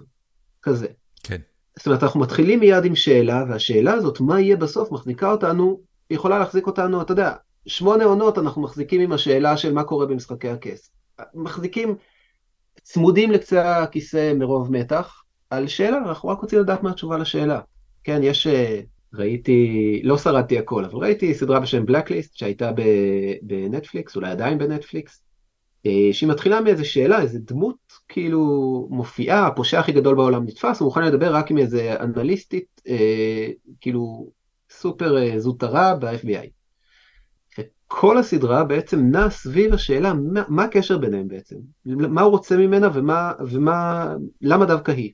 כזה. כן. זאת אומרת, אנחנו מתחילים מיד עם שאלה, והשאלה הזאת, מה יהיה בסוף, מחזיקה אותנו, יכולה להחזיק אותנו, אתה יודע, שמונה עונות אנחנו מחזיקים עם השאלה של מה קורה במשחקי הכס. מחזיקים צמודים לקצה הכיסא מרוב מתח על שאלה, אנחנו רק רוצים לדעת מה התשובה לשאלה. כן, יש, אה, ראיתי, לא שרדתי הכל, אבל ראיתי סדרה בשם Blacklist שהייתה בנטפליקס, אולי עדיין בנטפליקס, שהיא מתחילה מאיזה שאלה, איזה דמות כאילו מופיעה, הפושע הכי גדול בעולם נתפס, הוא מוכן לדבר רק עם איזה אנליסטית, אה, כאילו סופר אה, זוטרה ב-FBI. וכל הסדרה בעצם נעה סביב השאלה מה, מה הקשר ביניהם בעצם, מה הוא רוצה ממנה ומה, ומה, למה דווקא היא.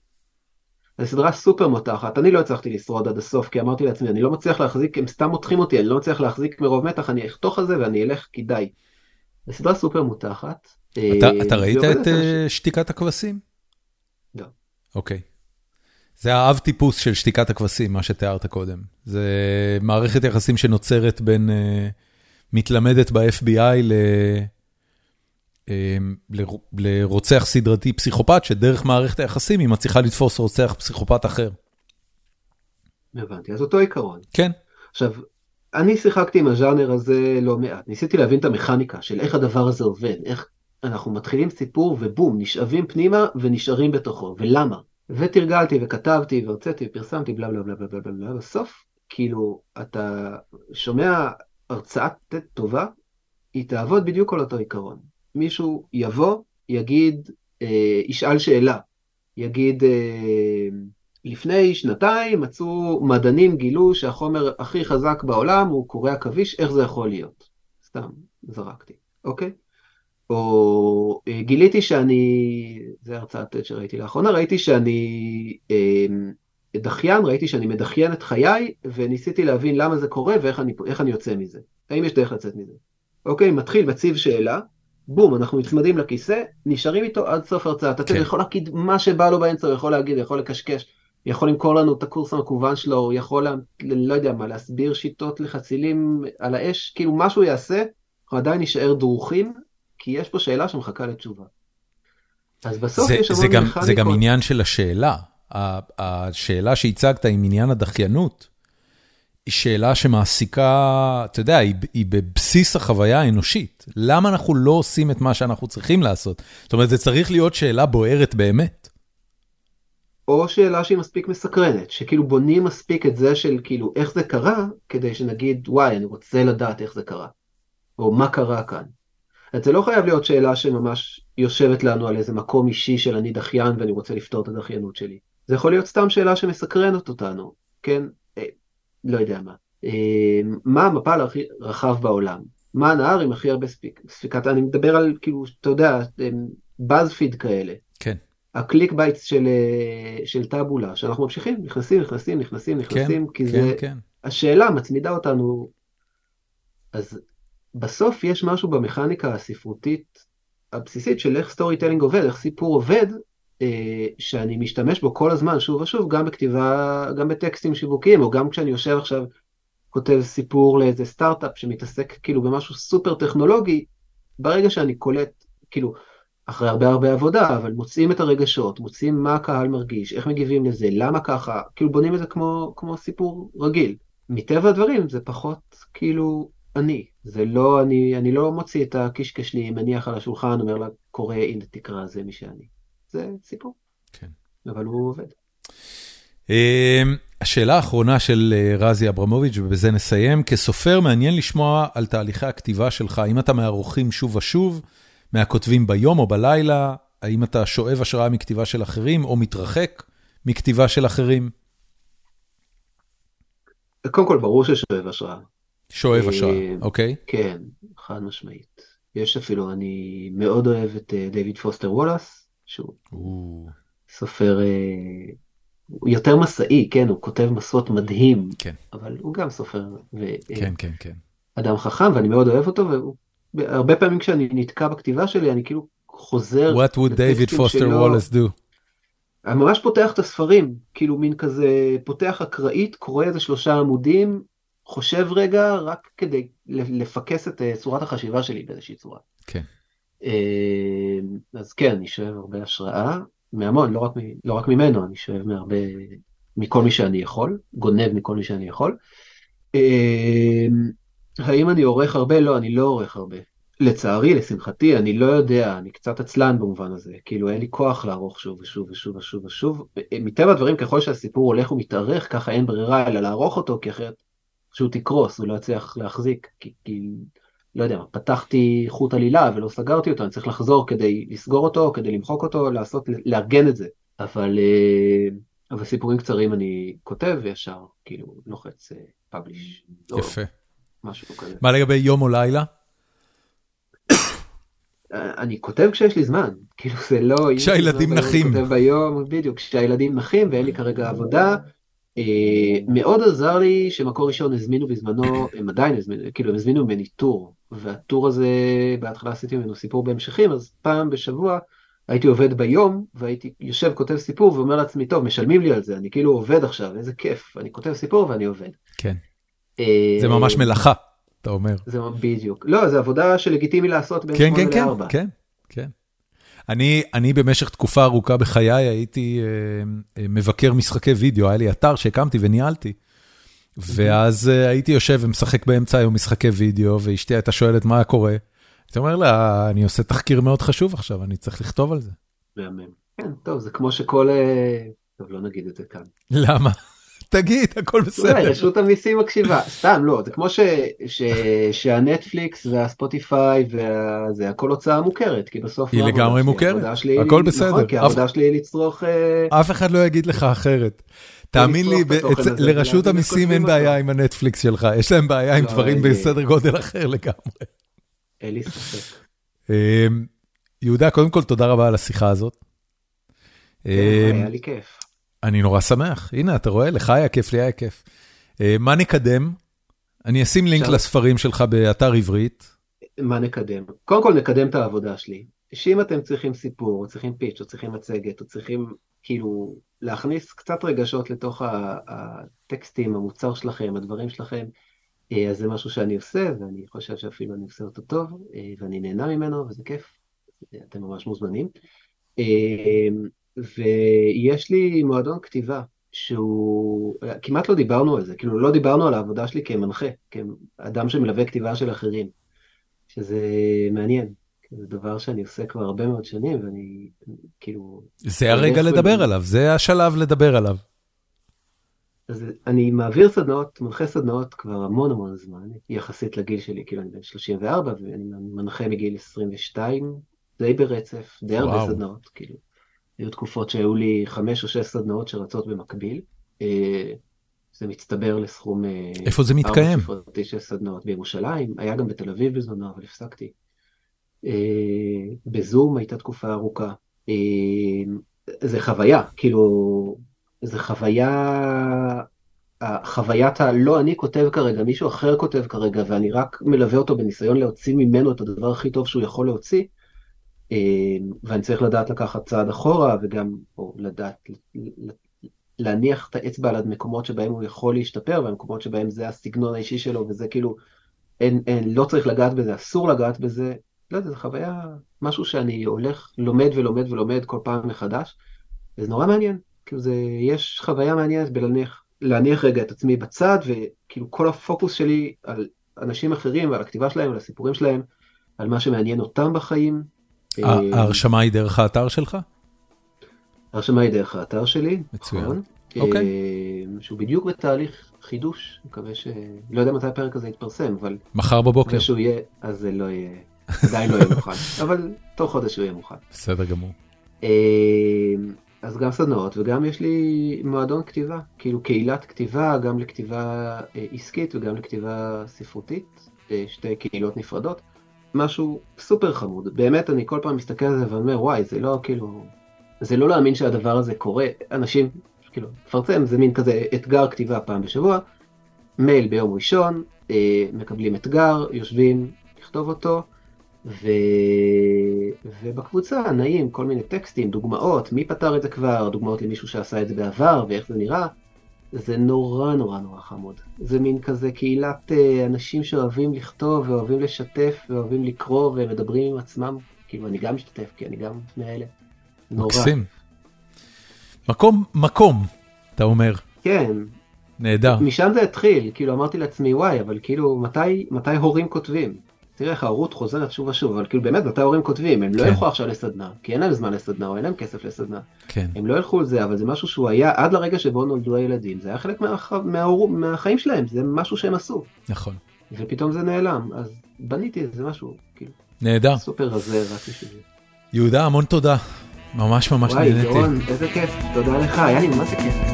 זו סדרה סופר מותחת, אני לא הצלחתי לשרוד עד הסוף כי אמרתי לעצמי אני לא מצליח להחזיק, הם סתם מותחים אותי, אני לא מצליח להחזיק מרוב מתח, אני אחתוך על זה ואני אלך כדאי. זו סדרה סופר מותחת. אתה אתה ראית את uh, שתיקת הכבשים? לא. אוקיי. זה האב טיפוס של שתיקת הכבשים, מה שתיארת קודם. זה מערכת יחסים שנוצרת בין uh, מתלמדת ב-FBI ל... לרוצח סדרתי פסיכופת, שדרך מערכת היחסים היא מצליחה לתפוס רוצח פסיכופת אחר. הבנתי, אז אותו עיקרון. כן. עכשיו, אני שיחקתי עם הז'אנר הזה לא מעט, ניסיתי להבין את המכניקה של איך הדבר הזה עובד, איך אנחנו מתחילים סיפור ובום, נשאבים פנימה ונשארים בתוכו, ולמה? ותרגלתי וכתבתי והרציתי ופרסמתי בלה בלה בלה בלה בלה בלה, בסוף כאילו אתה שומע הרצאת ט' טובה, היא תעבוד בדיוק על אותו עיקרון. מישהו יבוא, יגיד, אה, ישאל שאלה, יגיד, אה, לפני שנתיים מצאו מדענים גילו שהחומר הכי חזק בעולם הוא קורי עכביש, איך זה יכול להיות? סתם, זרקתי, אוקיי? או אה, גיליתי שאני, זה הרצאת TED שראיתי לאחרונה, ראיתי שאני אה, דחיין, ראיתי שאני מדחיין את חיי, וניסיתי להבין למה זה קורה ואיך אני, אני יוצא מזה. האם יש דרך לצאת מזה? אוקיי, מתחיל מציב שאלה, בום, אנחנו נצמדים לכיסא, נשארים איתו עד סוף הרצאה. כן. אתה יכול להגיד מה שבא לו באמצע, הוא יכול להגיד, הוא יכול לקשקש, יכול למכור לנו את הקורס המקוון שלו, הוא יכול, לא יודע מה, להסביר שיטות לחצילים על האש, כאילו מה שהוא יעשה, אנחנו עדיין נשאר דרוכים, כי יש פה שאלה שמחכה לתשובה. אז בסוף זה, יש המון מכניקות. זה גם עניין של השאלה. השאלה שהצגת עם עניין הדחיינות, היא שאלה שמעסיקה, אתה יודע, היא, היא בבסיס החוויה האנושית. למה אנחנו לא עושים את מה שאנחנו צריכים לעשות? זאת אומרת, זה צריך להיות שאלה בוערת באמת. או שאלה שהיא מספיק מסקרנת, שכאילו בונים מספיק את זה של כאילו איך זה קרה, כדי שנגיד, וואי, אני רוצה לדעת איך זה קרה. או מה קרה כאן. אז זה לא חייב להיות שאלה שממש יושבת לנו על איזה מקום אישי של אני דחיין ואני רוצה לפתור את הדחיינות שלי. זה יכול להיות סתם שאלה שמסקרנת אותנו, כן? אה, לא יודע מה. אה, מה המפל הכי רחב בעולם? מה הנהר עם הכי הרבה ספיק, ספיקת, אני מדבר על כאילו, אתה יודע, באז כאלה. כן. ה clickbaits של, אה, של טאבולה, שאנחנו ממשיכים, נכנסים, נכנסים, נכנסים, נכנסים, כן, כי כן, זה, כן. השאלה מצמידה אותנו, אז בסוף יש משהו במכניקה הספרותית הבסיסית של איך storytelling עובד, איך סיפור עובד, אה, שאני משתמש בו כל הזמן, שוב ושוב, גם בכתיבה, גם בטקסטים שיווקיים, או גם כשאני יושב עכשיו, כותב סיפור לאיזה סטארט-אפ שמתעסק כאילו במשהו סופר טכנולוגי, ברגע שאני קולט, כאילו, אחרי הרבה הרבה עבודה, אבל מוצאים את הרגשות, מוצאים מה הקהל מרגיש, איך מגיבים לזה, למה ככה, כאילו בונים את זה כמו, כמו סיפור רגיל. מטבע הדברים זה פחות כאילו אני, זה לא, אני, אני לא מוציא את הקישקע שלי, מניח על השולחן, אומר לה, קורא, הנה תקרא, זה מי שאני. זה סיפור. כן. אבל הוא עובד. אמ, השאלה האחרונה של אה, רזי אברמוביץ', ובזה נסיים, כסופר מעניין לשמוע על תהליכי הכתיבה שלך, האם אתה מערוכים שוב ושוב, מהכותבים ביום או בלילה, האם אתה שואב השראה מכתיבה של אחרים, או מתרחק מכתיבה של אחרים? קודם כל, ברור ששואב השראה. שואב השראה, אה, אוקיי. כן, חד משמעית. יש אפילו, אני מאוד אוהב את אה, דיוויד פוסטר וולאס, שהוא סופר אה, הוא יותר מסעי, כן, הוא כותב מסעות מדהים, כן. אבל הוא גם סופר. ו... כן, כן, כן. אדם חכם, ואני מאוד אוהב אותו, והרבה פעמים כשאני נתקע בכתיבה שלי, אני כאילו חוזר... What would David Foster Wallace do? אני ממש פותח את הספרים, כאילו מין כזה, פותח אקראית, קורא איזה שלושה עמודים, חושב רגע רק כדי לפקס את אה, צורת החשיבה שלי באיזושהי צורה. כן. אה, אז כן, אני שואב הרבה השראה, מהמון, לא רק, לא רק ממנו, אני שואב מהרבה, מכל מי שאני יכול, גונב מכל מי שאני יכול. האם אני עורך הרבה? לא, אני לא עורך הרבה. לצערי, לשמחתי, אני לא יודע, אני קצת עצלן במובן הזה, כאילו אין לי כוח לערוך שוב ושוב ושוב ושוב ושוב. מטבע הדברים, ככל שהסיפור הולך ומתארך, ככה אין ברירה אלא לערוך אותו, כי אחרת פשוט יקרוס, הוא לא יצליח להחזיק, כי, כי לא יודע, פתחתי חוט עלילה ולא סגרתי אותו, אני צריך לחזור כדי לסגור אותו, כדי למחוק אותו, לעשות, לארגן את זה. אבל, אה, אבל סיפורים קצרים אני כותב וישר, כאילו, לוחץ פאבליש. אה, יפה. משהו כזה. מה לגבי יום או לילה? אני כותב כשיש לי זמן, כאילו זה לא... כשהילדים נחים. אני כותב ביום, בדיוק, כשהילדים נחים ואין לי כרגע עבודה, אה, מאוד עזר לי שמקור ראשון הזמינו בזמנו, הם עדיין הזמינו, כאילו הם הזמינו ממני טור, והטור הזה, בהתחלה עשיתי ממנו סיפור בהמשכים, אז פעם בשבוע הייתי עובד ביום, והייתי יושב כותב סיפור ואומר לעצמי, טוב, משלמים לי על זה, אני כאילו עובד עכשיו, איזה כיף, אני כותב סיפור ואני עובד. כן. זה ממש מלאכה, אתה אומר. זה בדיוק. לא, זה עבודה שלגיטימי לעשות בין 8 ל-4. כן, כן, כן, כן. אני, אני במשך תקופה ארוכה בחיי הייתי אה, אה, מבקר משחקי וידאו, היה לי אתר שהקמתי וניהלתי. ואז אה, הייתי יושב ומשחק באמצע היום משחקי וידאו, ואשתי הייתה שואלת מה קורה. הייתי אומר לה, אני עושה תחקיר מאוד חשוב עכשיו, אני צריך לכתוב על זה. מהמם. כן, טוב, זה כמו שכל... אה, טוב, לא נגיד את זה כאן. למה? תגיד, הכל בסדר. רשות המיסים מקשיבה, סתם לא, זה כמו ש- ש- שהנטפליקס והספוטיפיי וזה הכל הוצאה מוכרת, כי בסוף היא לגמרי? מוכרת, הכל בסדר. נכון, כי העבודה שלי היא לצרוך, אה, אף אחד לא יגיד לך אחרת. תאמין לי, לרשות המיסים אין. בעיה עם הנטפליקס שלך, יש להם בעיה עם לא, דברים. בסדר גודל אחר לגמרי. אין לי ספק. אמ, יהודה, קודם כל תודה רבה על השיחה הזאת. כן, אמ, היה לי כיף. אני נורא שמח, הנה אתה רואה, לך היה כיף, לי היה כיף. אה, מה נקדם? אני אשים לינק לספרים שלך באתר עברית. מה נקדם? קודם כל נקדם את העבודה שלי. שאם אתם צריכים סיפור, או צריכים פיץ', או צריכים מצגת, או צריכים כאילו להכניס קצת רגשות לתוך הטקסטים, המוצר שלכם, הדברים שלכם, אה, אז זה משהו שאני עושה, ואני חושב שאפילו אני עושה אותו טוב, אה, ואני נהנה ממנו, וזה כיף. אתם ממש מוזמנים. ויש לי מועדון כתיבה, שהוא, כמעט לא דיברנו על זה, כאילו לא דיברנו על העבודה שלי כמנחה, כאדם שמלווה כתיבה של אחרים. שזה מעניין, זה דבר שאני עושה כבר הרבה מאוד שנים, ואני כאילו... זה הרגע הולך לדבר ול- עליו, זה השלב לדבר עליו. אז אני מעביר סדנאות, מנחה סדנאות כבר המון המון זמן, יחסית לגיל שלי, כאילו אני בן 34, ואני מנחה מגיל 22, די ברצף, די הרבה. סדנאות, כאילו. היו תקופות שהיו לי חמש או שש סדנאות שרצות במקביל. אה, זה מצטבר לסכום... אה, איפה זה מתקיים? ארבע של סדנאות בירושלים, היה גם בתל אביב בזמנו, אבל הפסקתי. אה, בזום הייתה תקופה ארוכה. זה חוויה, כאילו, זה חוויה, חוויית הלא אני כותב כרגע, מישהו אחר כותב כרגע, ואני רק מלווה אותו בניסיון להוציא ממנו את הדבר הכי טוב שהוא יכול להוציא. אה, ואני צריך לדעת לקחת צעד אחורה, וגם, או לדעת להניח את האצבע על המקומות שבהם הוא יכול להשתפר, והמקומות שבהם זה הסגנון האישי שלו, וזה כאילו, אין, אין, לא צריך לגעת בזה, אסור לגעת בזה. לא יודע, זו חוויה, משהו שאני הולך, לומד ולומד ולומד כל פעם מחדש, וזה נורא מעניין. כאילו זה, יש חוויה מעניינת בלהניח, להניח רגע את עצמי בצד, וכאילו כל הפוקוס שלי על אנשים אחרים, ועל הכתיבה שלהם, על הסיפורים שלהם, על מה שמעניין אותם בחיים. ה- ההרשמה היא דרך האתר שלך? ההרשמה היא דרך האתר שלי, מצוין. נכון? אוקיי. אה, שהוא בדיוק בתהליך חידוש, מקווה ש... לא יודע מתי הפרק הזה יתפרסם, אבל מחר בבוקר. מקווה שהוא יהיה, אז זה לא יהיה, עדיין לא יהיה [laughs] מוכן, אבל תוך חודש הוא יהיה מוכן. בסדר גמור. אה, אז גם סדנאות וגם יש לי מועדון כתיבה, כאילו קהילת כתיבה, גם לכתיבה אה, עסקית וגם לכתיבה ספרותית, אה, שתי קהילות נפרדות. משהו סופר חמוד, באמת אני כל פעם מסתכל על זה ואומר וואי זה לא כאילו, זה לא להאמין שהדבר הזה קורה, אנשים כאילו, לפרסם זה מין כזה אתגר כתיבה פעם בשבוע, מייל ביום ראשון, אה, מקבלים אתגר, יושבים לכתוב אותו, ו... ובקבוצה נעים כל מיני טקסטים, דוגמאות, מי פתר את זה כבר, דוגמאות למישהו שעשה את זה בעבר ואיך זה נראה. זה נורא נורא נורא חמוד. זה מין כזה קהילת אה, אנשים שאוהבים לכתוב ואוהבים לשתף ואוהבים לקרוא ומדברים עם עצמם. כאילו אני גם משתתף כי אני גם מאלה. נורא. מקסים. מקום, מקום, אתה אומר. כן, נהדר. משם זה התחיל, כאילו אמרתי לעצמי וואי, אבל כאילו מתי, מתי הורים כותבים? תראה איך ההורות חוזרת שוב ושוב, אבל כאילו באמת מתי הורים כותבים? הם לא כן. ילכו עכשיו לסדנה, כי אין להם זמן לסדנה או אין להם כסף לסדנה. כן. הם לא ילכו לזה, אבל זה משהו שהוא היה עד לרגע שבו נולדו הילדים, זה היה חלק. מהחיים שלהם, זה משהו שהם עשו, נכון. ופתאום זה נעלם, אז בניתי איזה משהו, כאילו, נהדר. סופר רזה רק בשביל זה. יהודה, המון תודה. ממש ממש וואי, נהניתי. דורון, איזה כיף, תודה לך, היה לי ממש כיף.